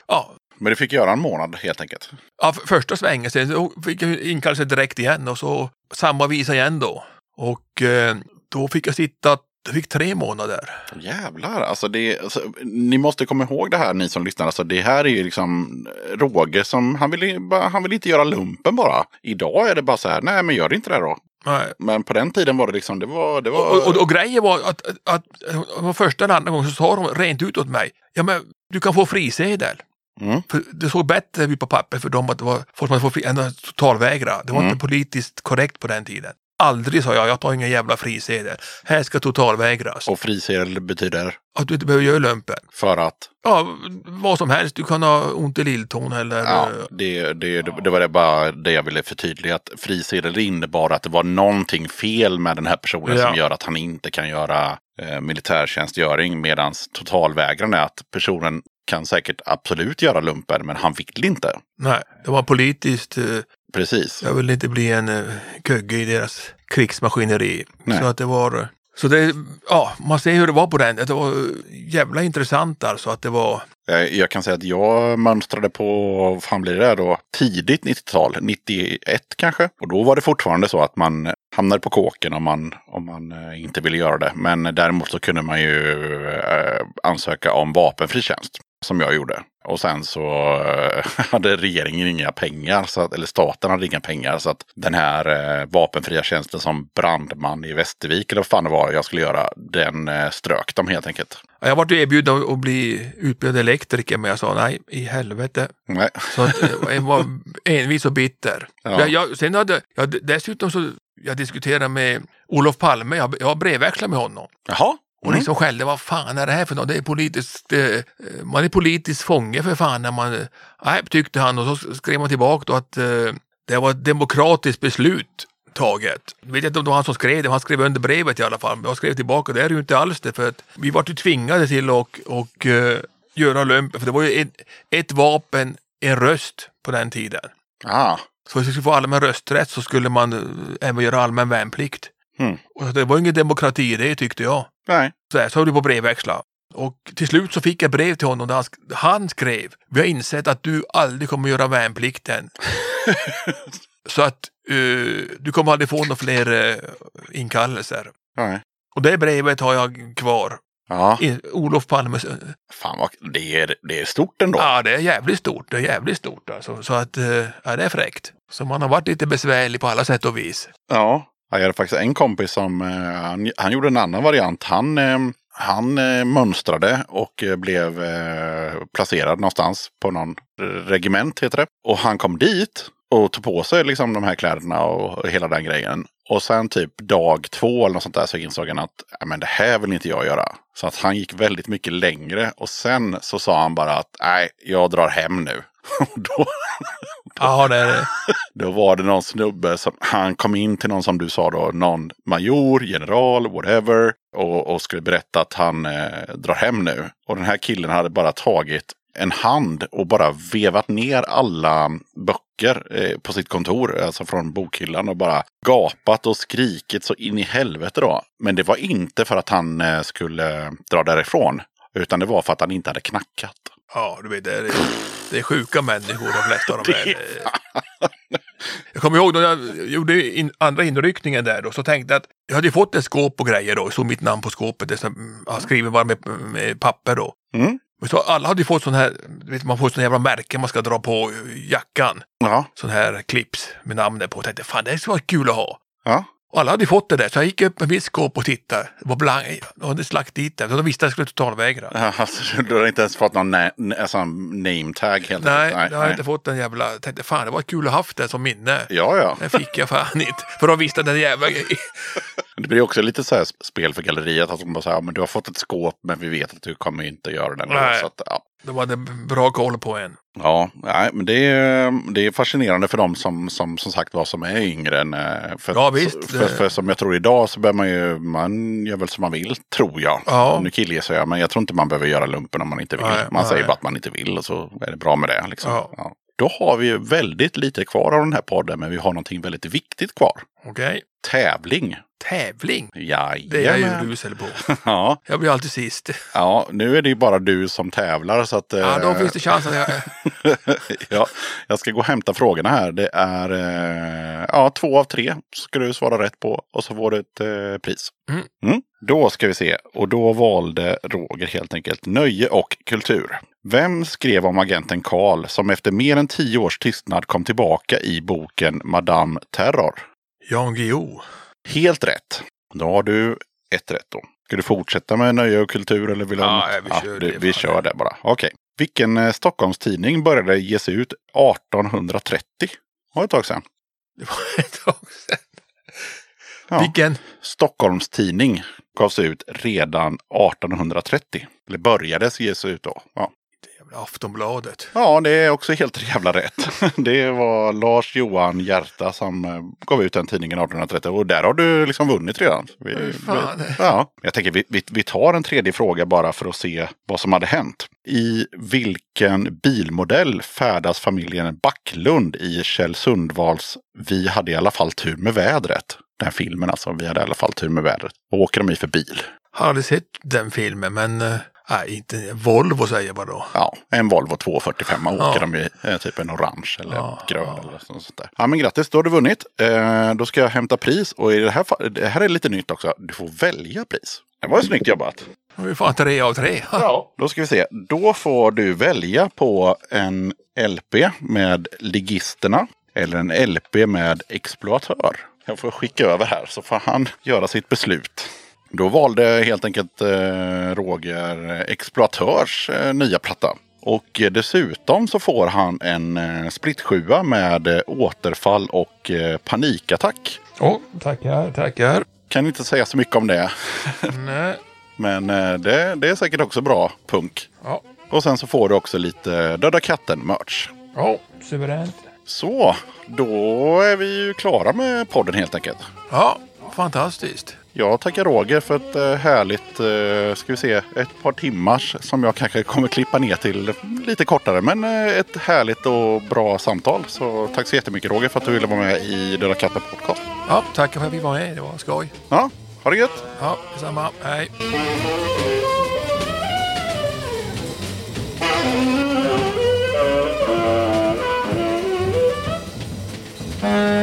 ja, Men du fick göra en månad helt enkelt. Ja, för- första svängen, sen fick jag inkallelse direkt igen och så samma visa igen då. Och eh, då fick jag sitta, jag fick tre månader. Jävlar, alltså det, alltså, ni måste komma ihåg det här ni som lyssnar. Alltså det här är ju liksom Roger som, han vill, han vill inte göra lumpen bara. Idag är det bara så här, nej men gör inte det då. Nej. Men på den tiden var det liksom, det var... Det var Och, och, och grejen var att, att, att, att första eller andra gången så sa de rent ut åt mig, ja men du kan få frisedel. Mm. För det såg bättre ut på papper för dem att det var folk som hade fått fri, än att totalvägra. Det var Mm. inte politiskt korrekt på den tiden. Aldrig sa jag, jag tar ingen jävla frisedel. Här ska totalvägras. Och frisedel betyder Att du inte behöver göra lumpen. för att, Ja, vad som helst. Du kan ha ont i lilltån eller... ja, det, det, det var det bara det jag ville förtydliga. Att frisedel innebar att det var någonting fel med den här personen Ja. som gör att han inte kan göra eh, militärtjänstgöring. Medan totalvägran är att personen kan säkert absolut göra lumpen, men han vill inte. Nej, det var politiskt. eh, Precis. Jag vill inte bli en eh, kugge i deras krigsmaskineri. Nej. Så att det var... Så det, ja, man ser hur det var på den. Det var jävla intressant alltså att det var eh, Jag kan säga att jag mönstrade på, vad fan blir det då, tidigt 90-tal, 91 kanske. Och då var det fortfarande så att man hamnade på kåken om man, om man eh, inte ville göra det. Men däremot så kunde man ju eh, ansöka om vapenfri tjänst, som jag gjorde. Och sen så eh, (laughs) hade regeringen inga pengar, så att, eller staten hade inga pengar. Så att den här eh, vapenfria tjänsten som brandman i Västervik, eller vad fan det var jag skulle göra, den eh, strök de helt enkelt. Ja, Jag var erbjuden att bli utbildad elektriker men jag sa nej i helvete. Nej. Så att, jag var envis och bitter. Ja. Jag, jag, sen hade jag dessutom så jag diskuterade med Olof Palme, jag, jag brevväxlade med honom. Jaha. Och liksom skällde, vad fan är det här för något? Det är politiskt, eh, man är politisk fånge för fan när man, nej tyckte han och så skrev man tillbaka då att eh, det var ett demokratiskt beslut taget. Jag vet inte om det var han som skrev det, han skrev under brevet i alla fall. Jag skrev tillbaka, det är ju inte alls det för att vi var ju tvingade till att och, och, eh, göra lumpen, för det var ju ett, ett vapen, en röst på den tiden. Ah. Så för att få allmän rösträtt så skulle man eh, även göra allmän värnplikt. Mm. Och det var ingen demokrati i det tyckte jag. Nej. Så, här, så höll vi på att brevväxla. Och till slut så fick jag brev till honom där han, sk- han skrev Vi har insett att du aldrig kommer göra värnplikten. (laughs) så att eh, du kommer aldrig få några fler uh, inkallelser. Nej. Och det brevet har jag kvar. Ja. I, Olof Palmes... Fan vad, det är, det är stort ändå. Ja, det är jävligt stort. Det är jävligt stort alltså. Så att, eh, ja, det är fräckt. Så man har varit lite besvärlig på alla sätt och vis. Ja. Jag hade faktiskt en kompis som, eh, han, han gjorde en annan variant. Han, eh, han eh, mönstrade och blev placerad någonstans på någon regement heter det. Och han kom dit och tog på sig liksom de här kläderna och hela den grejen. Och sen typ dag två eller något sånt där så insåg han att men det här vill inte jag göra. Så att han gick väldigt mycket längre och sen så sa han bara att nej, jag drar hem nu. (laughs) Och då, Ja, det är det. (laughs) då var det någon snubbe som, han kom in till någon som du sa då, någon major, general, whatever. Och, och skulle berätta att han eh, drar hem nu. Och den här killen hade bara tagit en hand och bara vevat ner alla böcker eh, på sitt kontor, alltså från bokhyllan och bara gapat och skrikit så in i helvete då. Men det var inte för att han eh, skulle dra därifrån, utan det var för att han inte hade knackat. Ja, du vet, det är, det är sjuka människor de flesta av dem är. (laughs) Jag kommer ihåg då jag gjorde in, andra inryckningen där då, så tänkte jag att jag hade fått ett skåp och grejer då, så mitt namn på skåpet, det som, jag skriver bara med, med papper då. Mm. Så alla hade ju fått sån här, vet, man får sån jävla märke man ska dra på jackan. Ja, Sån här clips med namnet på. Jag tänkte, fan det skulle vara kul att ha. ja. Och alla hade fått det där, så jag gick upp med mitt skåp och tittade. Det var blank, jag hade slagt dit det, så de visste att jag skulle totalvägra. Alltså, du har inte ens fått någon alltså, name tag helt Nej, enkelt? jag har inte fått den jävla... Jag tänkte fan det var kul att haft det som minne. Ja, ja. Det fick jag fan inte. För de visste den jävla grejen. Det blir också lite så här spel för galleriet. Att de bara säger, ja, men du har fått ett skåp men vi vet att du kommer inte göra det. ändå." Nej. Så att, ja. De hade bra koll på en. Ja, nej, men det är, det är fascinerande för dem som, som, som sagt var som är yngre. Än, eh, för, Ja, visst. För, för, som jag tror idag så bör man ju, man gör väl som man vill, tror jag. Ja. Nu killgissar jag, men jag tror inte man behöver göra lumpen om man inte vill. Nej, man nej. säger bara att man inte vill och så är det bra med det. Liksom. Ja. Ja. Då har vi ju väldigt lite kvar av den här podden, men vi har någonting väldigt viktigt kvar. Okej. Tävling. Tävling. Jajamän. Det är jag ju rusel på. (laughs) Ja, Jag blir alltid sist. ja, nu är det ju bara du som tävlar så att... Ja, då eh, finns det chans att jag... (laughs) ja, jag ska gå och hämta frågorna här. Det är eh, ja, två av tre ska du svara rätt på och så får du ett eh, pris. Mm. Mm. Då ska vi se. Och då valde Roger helt enkelt nöje och kultur. Vem skrev om agenten Karl som efter mer än tio års tystnad kom tillbaka i boken Madame Terror? Jan Guillou. Helt rätt. Då har du ett rätt då. Ska du fortsätta med nöje och kultur eller vill du Ja, vi kör du, det vi bara. kör det bara. Okej. Vilken eh, Stockholmstidning började ges ut 1830? Det var ett tag sedan. Det var ett tag sedan. Ja. Vilken? Stockholmstidning gavs ut redan 1830. Eller börjades ges ut då. Ja. Aftonbladet. ja, det är också helt jävla rätt. (laughs) Det var Lars Johan Hjärta som eh, gav ut den tidningen 1830. Och där har du liksom vunnit redan. Vi, vi- ja, jag tänker vi, vi, vi tar en tredje fråga bara för att se vad som hade hänt. I vilken bilmodell färdas familjen Backlund i Kjell Sundvalls Vi hade i alla fall tur med vädret? Den här filmen alltså. Vi hade i alla fall tur med vädret. Vad åker de i för bil? Har aldrig sett den filmen men eh, nej, inte Volvo säger bara då. Ja, en Volvo 245 åker Ja. de i. Eh, typ en orange eller Ja, grön ja. eller sånt där. Ja men grattis, då har du vunnit. Eh, då ska jag hämta pris. Och i det här, det här är lite nytt också. Du får välja pris. Det var ju snyggt jobbat. Vi får tre av tre. (laughs) Ja. Då ska vi se. Då får du välja på en LP med Ligisterna. Eller en LP med Exploatör. Jag får skicka över här så får han göra sitt beslut. Då valde helt enkelt eh, Roger Exploatörs eh, nya platta. Och eh, dessutom så får han en splittsjua med återfall och panikattack. Åh, tackar, tackar. Kan inte säga så mycket om det. (laughs) Nej. Men det, det är säkert också bra punk. Ja, Och sen så får du också lite Döda katten-merch. ja, suveränt. Så, då är vi ju klara med podden helt enkelt. Ja, fantastiskt. Jag tackar Roger för ett eh, härligt, eh, ska vi se, ett par timmars som jag kanske kommer klippa ner till lite kortare. Men eh, ett härligt och bra samtal. Så tack så jättemycket Roger för att du ville vara med i Döda katten podcast. Ja, tack för att vi var med. Det var skoj. Ja, ha det gött. Ja, detsamma. Hej. Thank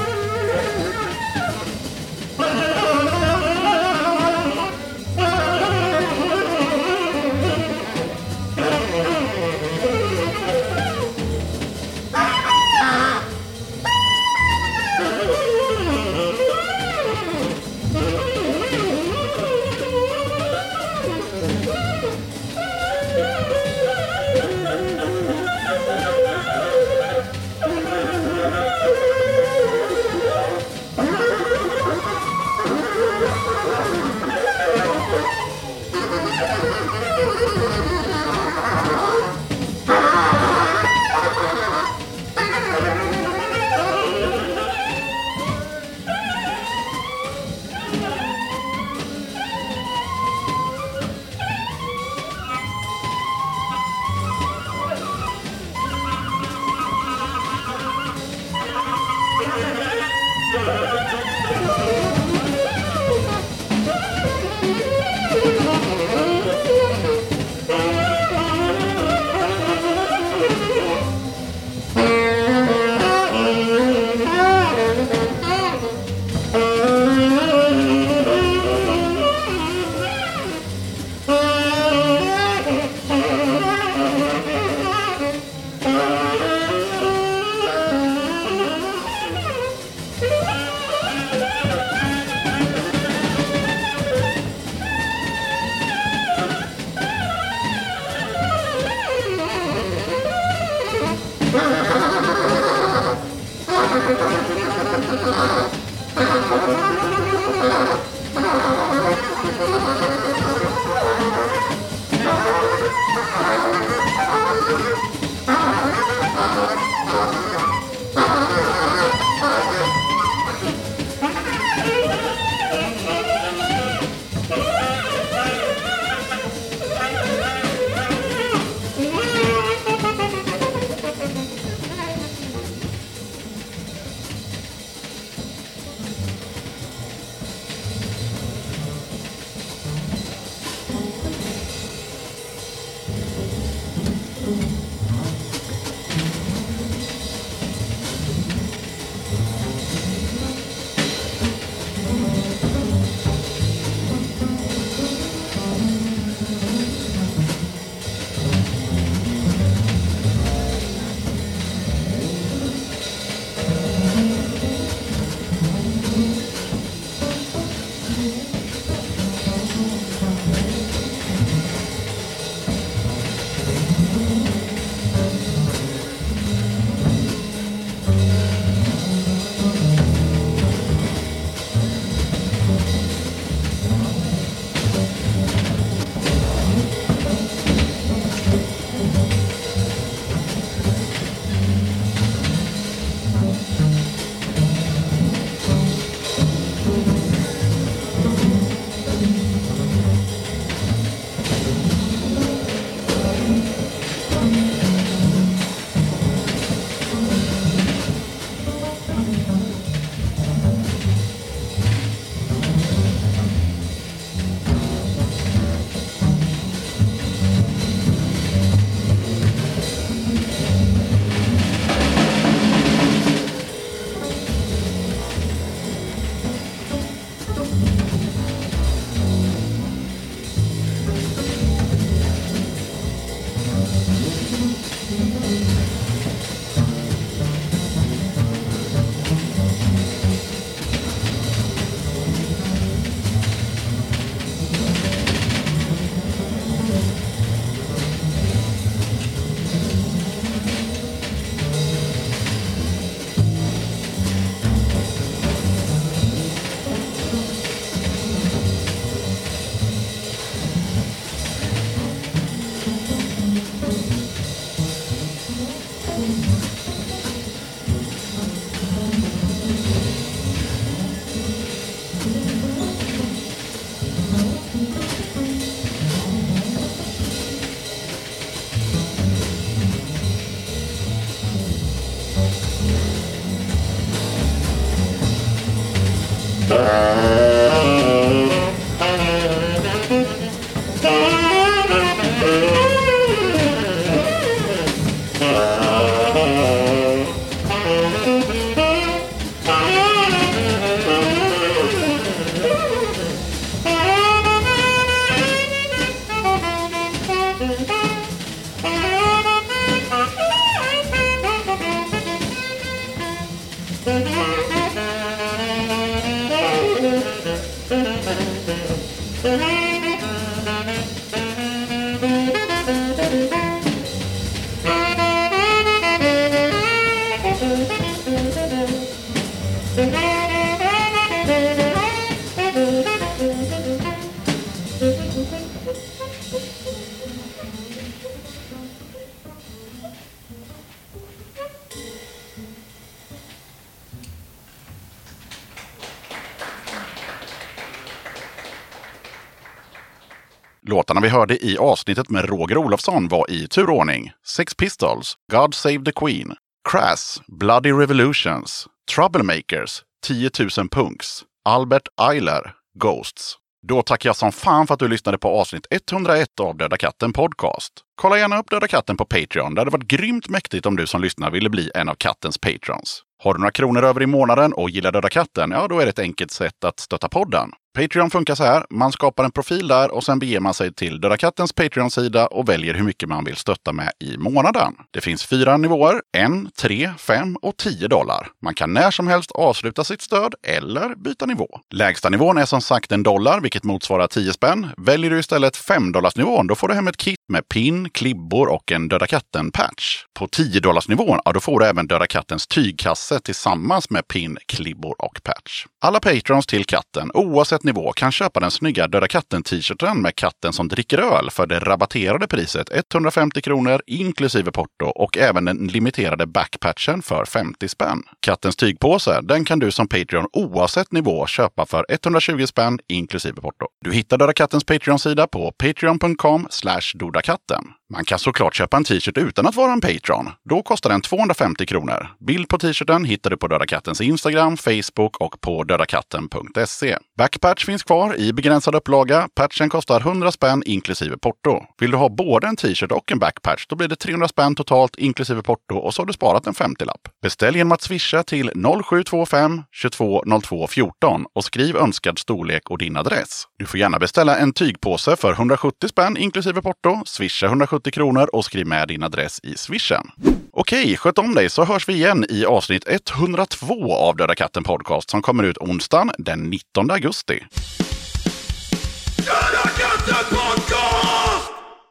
hörde i avsnittet med Roger Olofsson var i turordning Sex Pistols, God Save the Queen, Crass, Bloody Revolutions, Troublemakers, 10 000 Punks, Albert Eiler, Ghosts. Då tackar jag som fan för att du lyssnade på avsnitt 101 av Döda katten Podcast. Kolla gärna upp Döda katten på Patreon. Det hade varit grymt mäktigt om du som lyssnar ville bli en av kattens patrons. Har du några kronor över i månaden och gillar Döda katten? Ja, då är det ett enkelt sätt att stötta podden. Patreon funkar så här. Man skapar en profil där och sen beger man sig till Döda Kattens Patreon-sida och väljer hur mycket man vill stötta med i månaden. Det finns fyra nivåer. En, tre, fem och tio dollar. Man kan när som helst avsluta sitt stöd eller byta nivå. Lägsta nivån är som sagt en dollar, vilket motsvarar 10 spänn. Väljer du istället 5 nivån då får du hem ett kit med pin, klibbor och en Döda katten-patch. På 10 nivån ja, då får du även Döda kattens tygkasse tillsammans med pin, klibbor och patch. Alla patrons till katten, oavsett nivå, kan köpa den snygga Döda katten-t-shirten med katten som dricker öl för det rabatterade priset 150 kronor inklusive porto och även den limiterade backpatchen för 50 spänn. Kattens tygpåse, den kan du som Patreon oavsett nivå köpa för 120 spänn inklusive porto. Du hittar Döda kattens Patreon-sida på patreon.com dodakatten. Man kan såklart köpa en t-shirt utan att vara en Patreon. Då kostar den 250 kronor. Bild på t-shirten hittar du på Döda Kattens Instagram, Facebook och på dödakatten.se. Backpatch patch finns kvar i begränsad upplaga. Patchen kostar 100 spänn inklusive porto. Vill du ha både en t-shirt och en backpatch då blir det 300 spänn totalt inklusive porto och så har du sparat en 50-lapp. Beställ genom att swisha till 0725 22 02 14 och skriv önskad storlek och din adress. Du får gärna beställa en tygpåse för 170 spänn inklusive porto, swisha 170 kronor och skriv med din adress i swishen. Okej, sköt om dig så hörs vi igen i avsnitt 102 av Döda katten podcast som kommer ut onsdagen den 19 augusti. story.